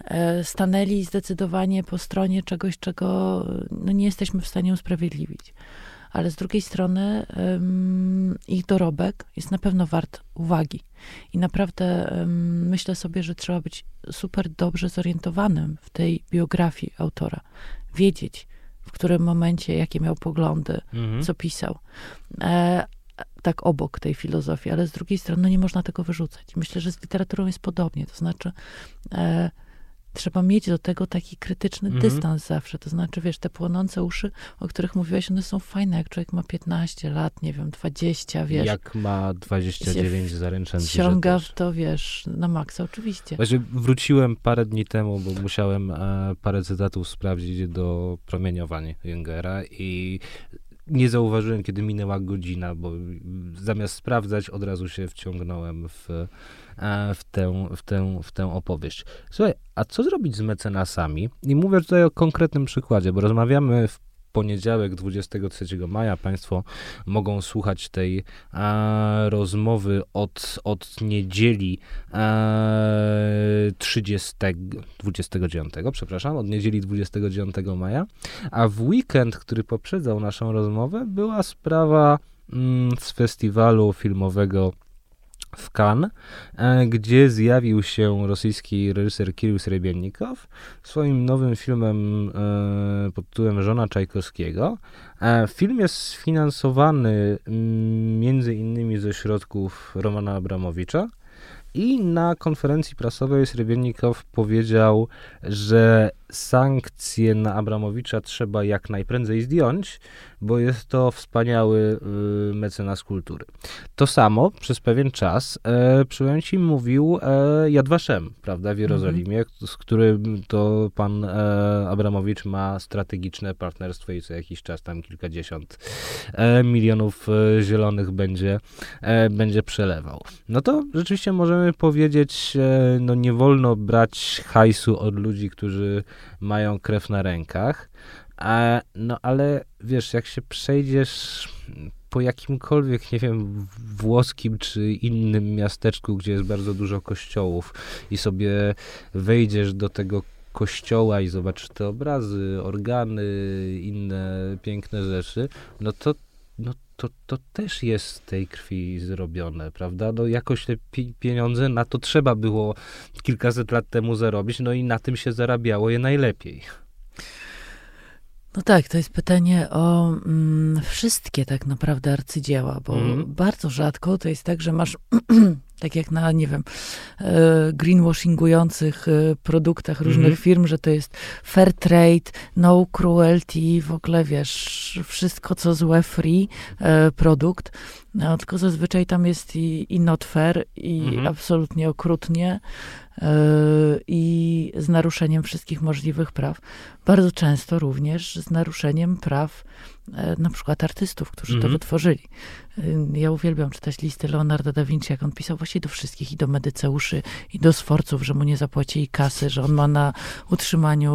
E, stanęli zdecydowanie po stronie czegoś, czego no, nie jesteśmy w stanie usprawiedliwić. Ale z drugiej strony ich dorobek jest na pewno wart uwagi. I naprawdę myślę sobie, że trzeba być super dobrze zorientowanym w tej biografii autora. Wiedzieć, w którym momencie, jakie miał poglądy, mhm. co pisał. Tak obok tej filozofii, ale z drugiej strony no nie można tego wyrzucać. Myślę, że z literaturą jest podobnie, to znaczy e, trzeba mieć do tego taki krytyczny mhm. dystans zawsze, to znaczy, wiesz, te płonące uszy, o których mówiłaś, one są fajne, jak człowiek ma 15 lat, nie wiem, 20, wiesz. Jak ma 29 zaręczeń. Ciąga w to, wiesz, na maksa, oczywiście. Właśnie wróciłem parę dni temu, bo musiałem e, parę cytatów sprawdzić do promieniowań Jüngera i nie zauważyłem, kiedy minęła godzina, bo zamiast sprawdzać, od razu się wciągnąłem w, e, w, tę, w, tę, w tę opowieść. Słuchaj, a co zrobić z mecenasami? I mówię tutaj o konkretnym przykładzie, bo rozmawiamy w poniedziałek 23 maja. Państwo mogą słuchać tej e, rozmowy od, od niedzieli e, 30, 29, przepraszam, od niedzieli 29 maja, a w weekend, który poprzedzał naszą rozmowę, była sprawa mm, z festiwalu filmowego w Cannes, e, gdzie zjawił się rosyjski reżyser Kirill Srebrennikow swoim nowym filmem e, pod tytułem Żona Czajkowskiego. E, film jest sfinansowany mm, między innymi ze środków Romana Abramowicza. I na konferencji prasowej Srebrennikow powiedział, że sankcje na Abramowicza trzeba jak najprędzej zdjąć, bo jest to wspaniały y, mecenas kultury. To samo przez pewien czas e, przy ci mówił e, Yad Vashem, prawda, w Jerozolimie, mm -hmm. z którym to pan e, Abramowicz ma strategiczne partnerstwo i co jakiś czas tam kilkadziesiąt e, milionów e, zielonych będzie, e, będzie przelewał. No to rzeczywiście możemy powiedzieć, e, no nie wolno brać hajsu od ludzi, którzy mają krew na rękach. A, no ale wiesz, jak się przejdziesz po jakimkolwiek, nie wiem, włoskim czy innym miasteczku, gdzie jest bardzo dużo kościołów i sobie wejdziesz do tego kościoła i zobaczysz te obrazy, organy, inne piękne rzeczy, no to, no to, to też jest z tej krwi zrobione, prawda? No jakoś te pieniądze na to trzeba było kilkaset lat temu zarobić, no i na tym się zarabiało je najlepiej. No tak, to jest pytanie o mm, wszystkie tak naprawdę arcydzieła, bo mm. bardzo rzadko to jest tak, że masz (clears throat) tak jak na, nie wiem, e, greenwashingujących e, produktach różnych mm -hmm. firm, że to jest fair trade, no cruelty, w ogóle wiesz, wszystko co złe, free e, produkt. No, tylko zazwyczaj tam jest i, i not fair, i mm -hmm. absolutnie okrutnie, i z naruszeniem wszystkich możliwych praw. Bardzo często również z naruszeniem praw na przykład artystów, którzy mm -hmm. to mhm. wytworzyli. Ja uwielbiam czytać listy Leonardo da Vinci, jak on pisał właśnie do wszystkich, i do medyceuszy, i do sforców, że mu nie zapłacili kasy, że on ma na utrzymaniu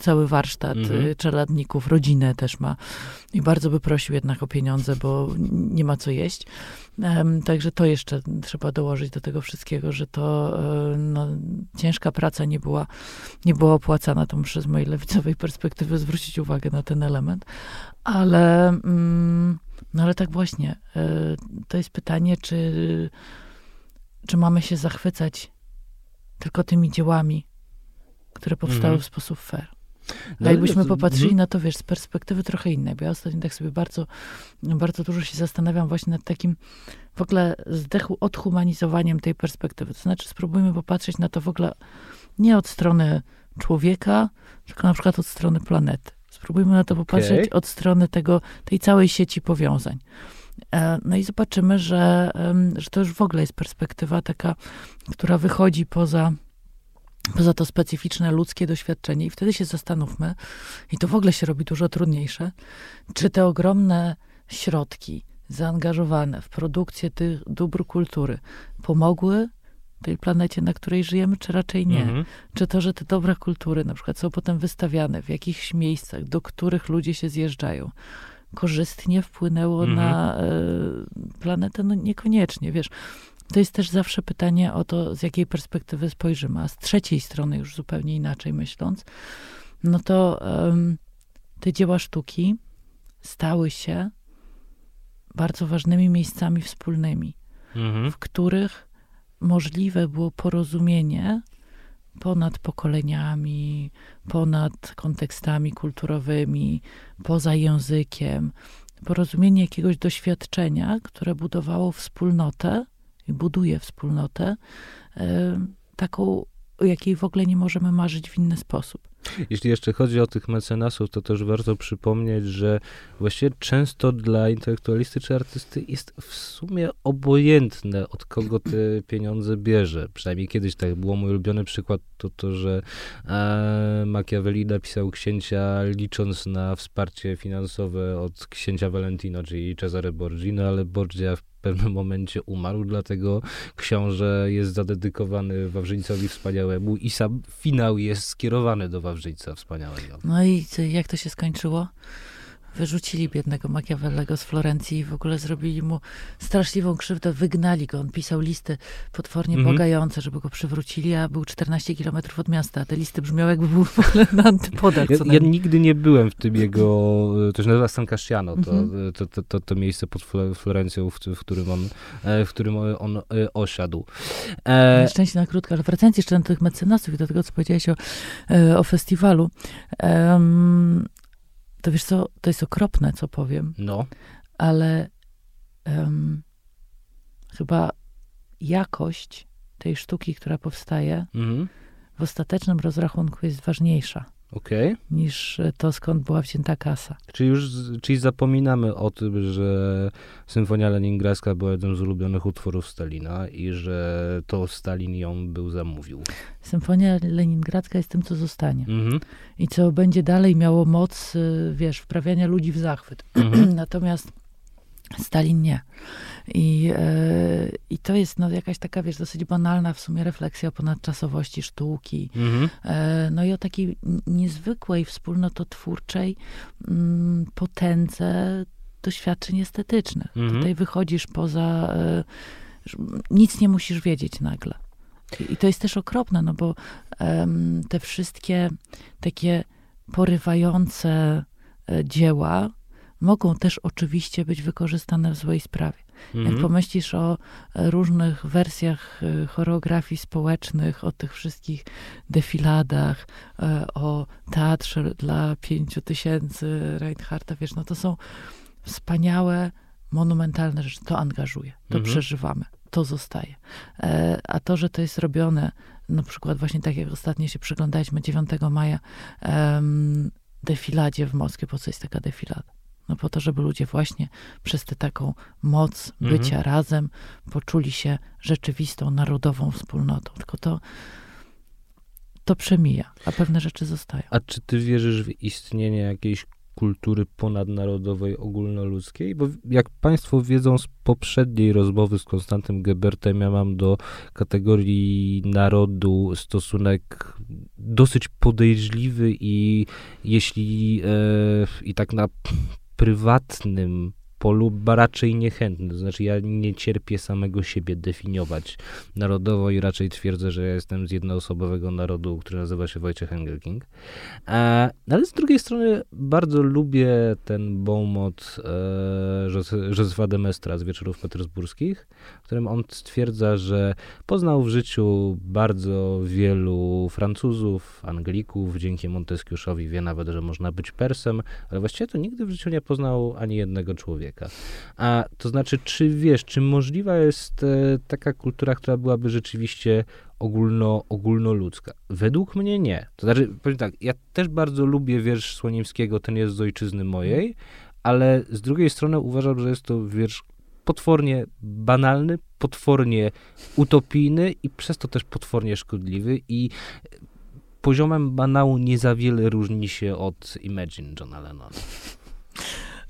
cały warsztat mhm. czeladników, rodzinę też ma. I bardzo by prosił jednak o pieniądze, bo nie ma co jeść. Także to jeszcze trzeba dołożyć do tego wszystkiego, że to e, no, ciężka praca nie była, nie była opłacana. To muszę z mojej lewicowej perspektywy zwrócić uwagę na ten element. Ale... Mm, no ale tak właśnie, e, to jest pytanie, czy, czy mamy się zachwycać tylko tymi dziełami, które powstały mm. w sposób fair. No, jakbyśmy popatrzyli mm. na to, wiesz, z perspektywy trochę innej, bo ja ostatnio tak sobie bardzo, bardzo dużo się zastanawiam właśnie nad takim w ogóle zdechu odhumanizowaniem tej perspektywy. To znaczy spróbujmy popatrzeć na to w ogóle nie od strony człowieka, tylko na przykład od strony planety. Spróbujmy na to popatrzeć okay. od strony tego, tej całej sieci powiązań. E, no i zobaczymy, że, że to już w ogóle jest perspektywa taka, która wychodzi poza, poza to specyficzne ludzkie doświadczenie. I wtedy się zastanówmy, i to w ogóle się robi dużo trudniejsze, czy te ogromne środki zaangażowane w produkcję tych dóbr kultury pomogły tej planecie, na której żyjemy, czy raczej nie? Mhm. Czy to, że te dobra kultury na przykład są potem wystawiane w jakichś miejscach, do których ludzie się zjeżdżają, korzystnie wpłynęło mhm. na y, planetę? No niekoniecznie, wiesz. To jest też zawsze pytanie o to, z jakiej perspektywy spojrzymy. A z trzeciej strony, już zupełnie inaczej myśląc, no to y, te dzieła sztuki stały się bardzo ważnymi miejscami wspólnymi, mhm. w których możliwe było porozumienie ponad pokoleniami, ponad kontekstami kulturowymi, poza językiem, porozumienie jakiegoś doświadczenia, które budowało wspólnotę i buduje wspólnotę, taką, o jakiej w ogóle nie możemy marzyć w inny sposób. Jeśli jeszcze chodzi o tych mecenasów, to też warto przypomnieć, że właściwie często dla intelektualisty czy artysty jest w sumie obojętne, od kogo te pieniądze bierze. Przynajmniej kiedyś tak było. Mój ulubiony przykład to to, że e, Machiavelli napisał księcia licząc na wsparcie finansowe od księcia Valentino, czyli Cesare Borgino, ale Borgia w pewnym momencie umarł, dlatego książę jest zadedykowany Wawrzyńcowi Wspaniałemu i sam finał jest skierowany do Wawrzyńca Wspaniałego. No i jak to się skończyło? Wyrzucili biednego Machiavellego z Florencji i w ogóle zrobili mu straszliwą krzywdę, wygnali go. On pisał listy potwornie Mhm. błagające, żeby go przywrócili, a był 14 kilometrów od miasta, te listy brzmiały jakby był w ogóle na antypodach. Ja, ja nigdy nie byłem w tym jego, to się nazywa San Casciano, to, Mhm. to, to, to, to miejsce pod Flo- Florencją, w, w którym on, e, w którym on e, osiadł. E, Szczęście na krótko, ale wracając jeszcze do tych mecenasów i do tego, co powiedziałeś o, e, o festiwalu, em, to wiesz co, to jest okropne, co powiem, no, ale em, chyba jakość tej sztuki, która powstaje, mhm. w ostatecznym rozrachunku jest ważniejsza okej. niż to, skąd była wzięta kasa. Czyli już czyli zapominamy o tym, że Symfonia Leningradzka była jednym z ulubionych utworów Stalina i że to Stalin ją był zamówił. Symfonia leningradzka jest tym, co zostanie. Mhm. I co będzie dalej miało moc, y, wiesz, wprawiania ludzi w zachwyt. Mhm. (clears throat) Natomiast Stalin nie. I, e, I to jest no, jakaś taka, wiesz, dosyć banalna w sumie refleksja o ponadczasowości sztuki. Mhm. E, no i o takiej niezwykłej, wspólnototwórczej mm, potędze doświadczeń estetycznych. Mhm. Tutaj wychodzisz poza... E, nic nie musisz wiedzieć nagle. I, i to jest też okropne, no bo te wszystkie takie porywające dzieła mogą też oczywiście być wykorzystane w złej sprawie. Jak Mhm. pomyślisz o e, różnych wersjach e, choreografii społecznych, o tych wszystkich defiladach, e, o teatrze dla pięciu tysięcy Reinhardta, wiesz, no to są wspaniałe, monumentalne rzeczy. To angażuje, to Mhm. przeżywamy, to zostaje. A to, że to jest robione, na przykład właśnie tak jak ostatnio się przyglądaliśmy 9 maja em, defiladzie w Moskwie, po co jest taka defilada? No po to, żeby ludzie właśnie przez tę taką moc Mhm. bycia razem poczuli się rzeczywistą, narodową wspólnotą. Tylko to, to przemija, a pewne rzeczy zostają. A czy ty wierzysz w istnienie jakiejś kultury ponadnarodowej, ogólnoludzkiej? Bo jak państwo wiedzą z poprzedniej rozmowy z Konstantym Gebertem, ja mam do kategorii narodu stosunek dosyć podejrzliwy i jeśli e, i tak na prywatnym polu raczej niechętny. To znaczy ja nie cierpię samego siebie definiować narodowo i raczej twierdzę, że ja jestem z jednoosobowego narodu, który nazywa się Wojciech Engelking. E, ale z drugiej strony bardzo lubię ten bonmot e, Józe- Józefa de Mestra z Wieczorów Petersburskich, w którym on stwierdza, że poznał w życiu bardzo wielu Francuzów, Anglików, dzięki Montesquieu'owi wie nawet, że można być Persem, ale właściwie to nigdy w życiu nie poznał ani jednego człowieka. A to znaczy, czy wiesz, czy możliwa jest e, taka kultura, która byłaby rzeczywiście ogólno, ogólnoludzka? Według mnie nie. To znaczy, powiem tak, ja też bardzo lubię wiersz Słonimskiego, ten jest z ojczyzny mojej, ale z drugiej strony uważam, że jest to wiersz potwornie banalny, potwornie utopijny i przez to też potwornie szkodliwy i poziomem banału nie za wiele różni się od Imagine Johna Lennona.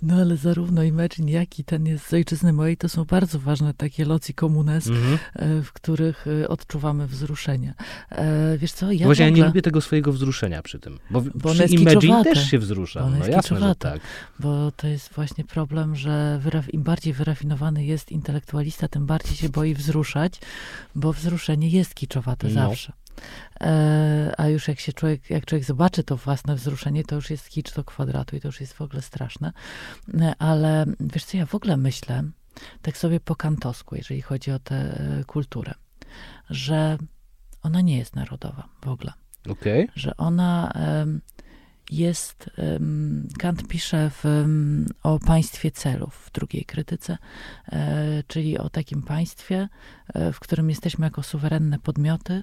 No ale zarówno Imagine, jak i ten jest z ojczyzny mojej, to są bardzo ważne takie loci communes, Mhm. e, w których e, odczuwamy wzruszenie. E, Wiesz co, ja Właśnie ja nie lubię tego swojego wzruszenia przy tym, bo, Bo przy Imagine też się wzruszam, ono no jasne, że tak. bo to jest właśnie problem, że im bardziej wyrafinowany jest intelektualista, tym bardziej się boi wzruszać, bo wzruszenie jest kiczowate No. zawsze. E, a już jak się człowiek, jak człowiek zobaczy to własne wzruszenie, to już jest kicz do kwadratu i to już jest w ogóle straszne. E, ale wiesz co, ja w ogóle myślę, tak sobie po kantosku, jeżeli chodzi o tę e, kulturę, że ona nie jest narodowa w ogóle Okej. że ona jest, Kant pisze w, o państwie celów w drugiej krytyce, czyli o takim państwie, w którym jesteśmy jako suwerenne podmioty,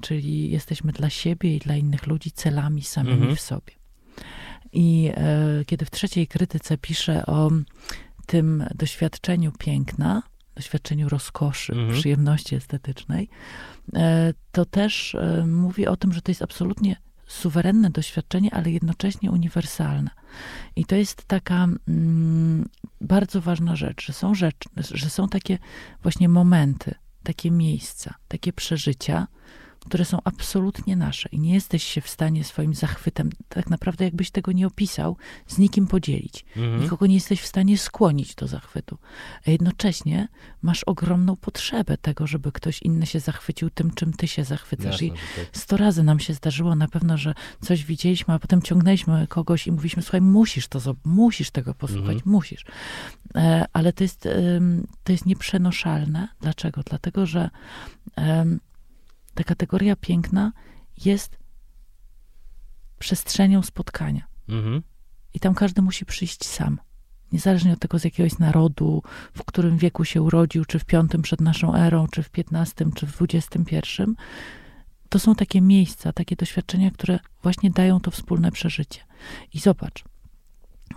czyli jesteśmy dla siebie i dla innych ludzi celami samymi Mhm. w sobie. I e, kiedy w trzeciej krytyce pisze o tym doświadczeniu piękna, doświadczeniu rozkoszy, Mhm. przyjemności estetycznej, e, to też e, mówi o tym, że to jest absolutnie suwerenne doświadczenie, ale jednocześnie uniwersalne. I to jest taka mm, bardzo ważna rzecz, że są rzeczy, że są takie właśnie momenty, takie miejsca, takie przeżycia, które są absolutnie nasze i nie jesteś się w stanie swoim zachwytem, tak naprawdę jakbyś tego nie opisał, z nikim podzielić. Mhm. Nikogo nie jesteś w stanie skłonić do zachwytu. A jednocześnie masz ogromną potrzebę tego, żeby ktoś inny się zachwycił tym, czym ty się zachwycasz. Jasne, I tak. sto razy nam się zdarzyło na pewno, że coś widzieliśmy, a potem ciągnęliśmy kogoś i mówiliśmy, słuchaj, musisz to, musisz tego posłuchać, mhm. musisz. E, ale to jest, to jest nieprzenoszalne. Dlaczego? Dlatego, że ta kategoria piękna jest przestrzenią spotkania. Mhm. I tam każdy musi przyjść sam. Niezależnie od tego, z jakiegoś narodu, w którym wieku się urodził, czy w piątym przed naszą erą, czy w piętnastym, czy w dwudziestym pierwszym, to są takie miejsca, takie doświadczenia, które właśnie dają to wspólne przeżycie. I zobacz,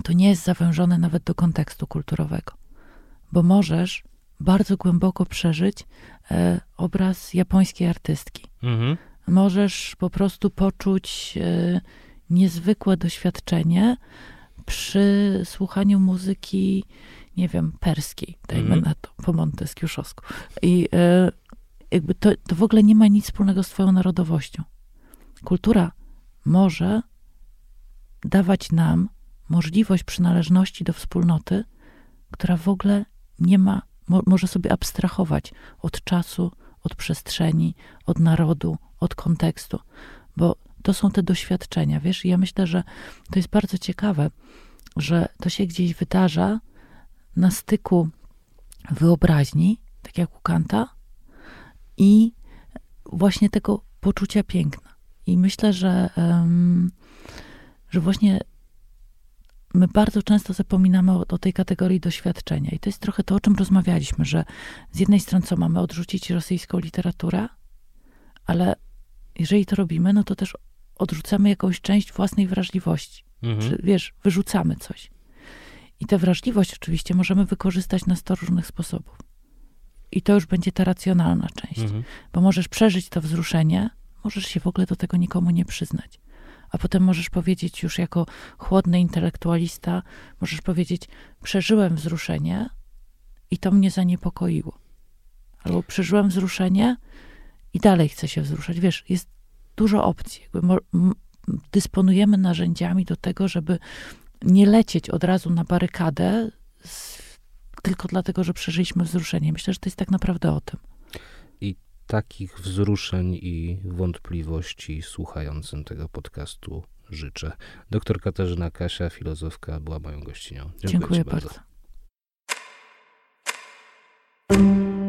to nie jest zawężone nawet do kontekstu kulturowego, bo możesz bardzo głęboko przeżyć obraz japońskiej artystki. Mhm. Możesz po prostu poczuć e, niezwykłe doświadczenie przy słuchaniu muzyki, nie wiem, perskiej, dajmy mhm. na to, po monteskiuszowsku. I e, jakby to, to w ogóle nie ma nic wspólnego z twoją narodowością. Kultura może dawać nam możliwość przynależności do wspólnoty, która w ogóle nie ma mo może sobie abstrahować od czasu, od przestrzeni, od narodu, od kontekstu, bo to są te doświadczenia, wiesz? Ja myślę, że to jest bardzo ciekawe, że to się gdzieś wydarza na styku wyobraźni, tak jak u Kanta, i właśnie tego poczucia piękna. I myślę, że, um, że właśnie my bardzo często zapominamy o, o, tej kategorii doświadczenia. I to jest trochę to, o czym rozmawialiśmy, że z jednej strony co mamy odrzucić rosyjską literaturę, ale jeżeli to robimy, no to też odrzucamy jakąś część własnej wrażliwości. Mhm. Czy, wiesz, wyrzucamy coś. I tę wrażliwość oczywiście możemy wykorzystać na sto różnych sposobów. I to już będzie ta racjonalna część. Mhm. Bo możesz przeżyć to wzruszenie, możesz się w ogóle do tego nikomu nie przyznać a potem możesz powiedzieć już jako chłodny intelektualista, możesz powiedzieć, przeżyłem wzruszenie i to mnie zaniepokoiło. Albo przeżyłem wzruszenie i dalej chcę się wzruszać. Wiesz, jest dużo opcji. dysponujemy narzędziami do tego, żeby nie lecieć od razu na barykadę z, tylko dlatego, że przeżyliśmy wzruszenie. Myślę, że to jest tak naprawdę o tym takich wzruszeń i wątpliwości słuchającym tego podcastu życzę. Doktor Katarzyna Kasia, filozofka, była moją gościnią. Dziękuję, Dziękuję bardzo. bardzo.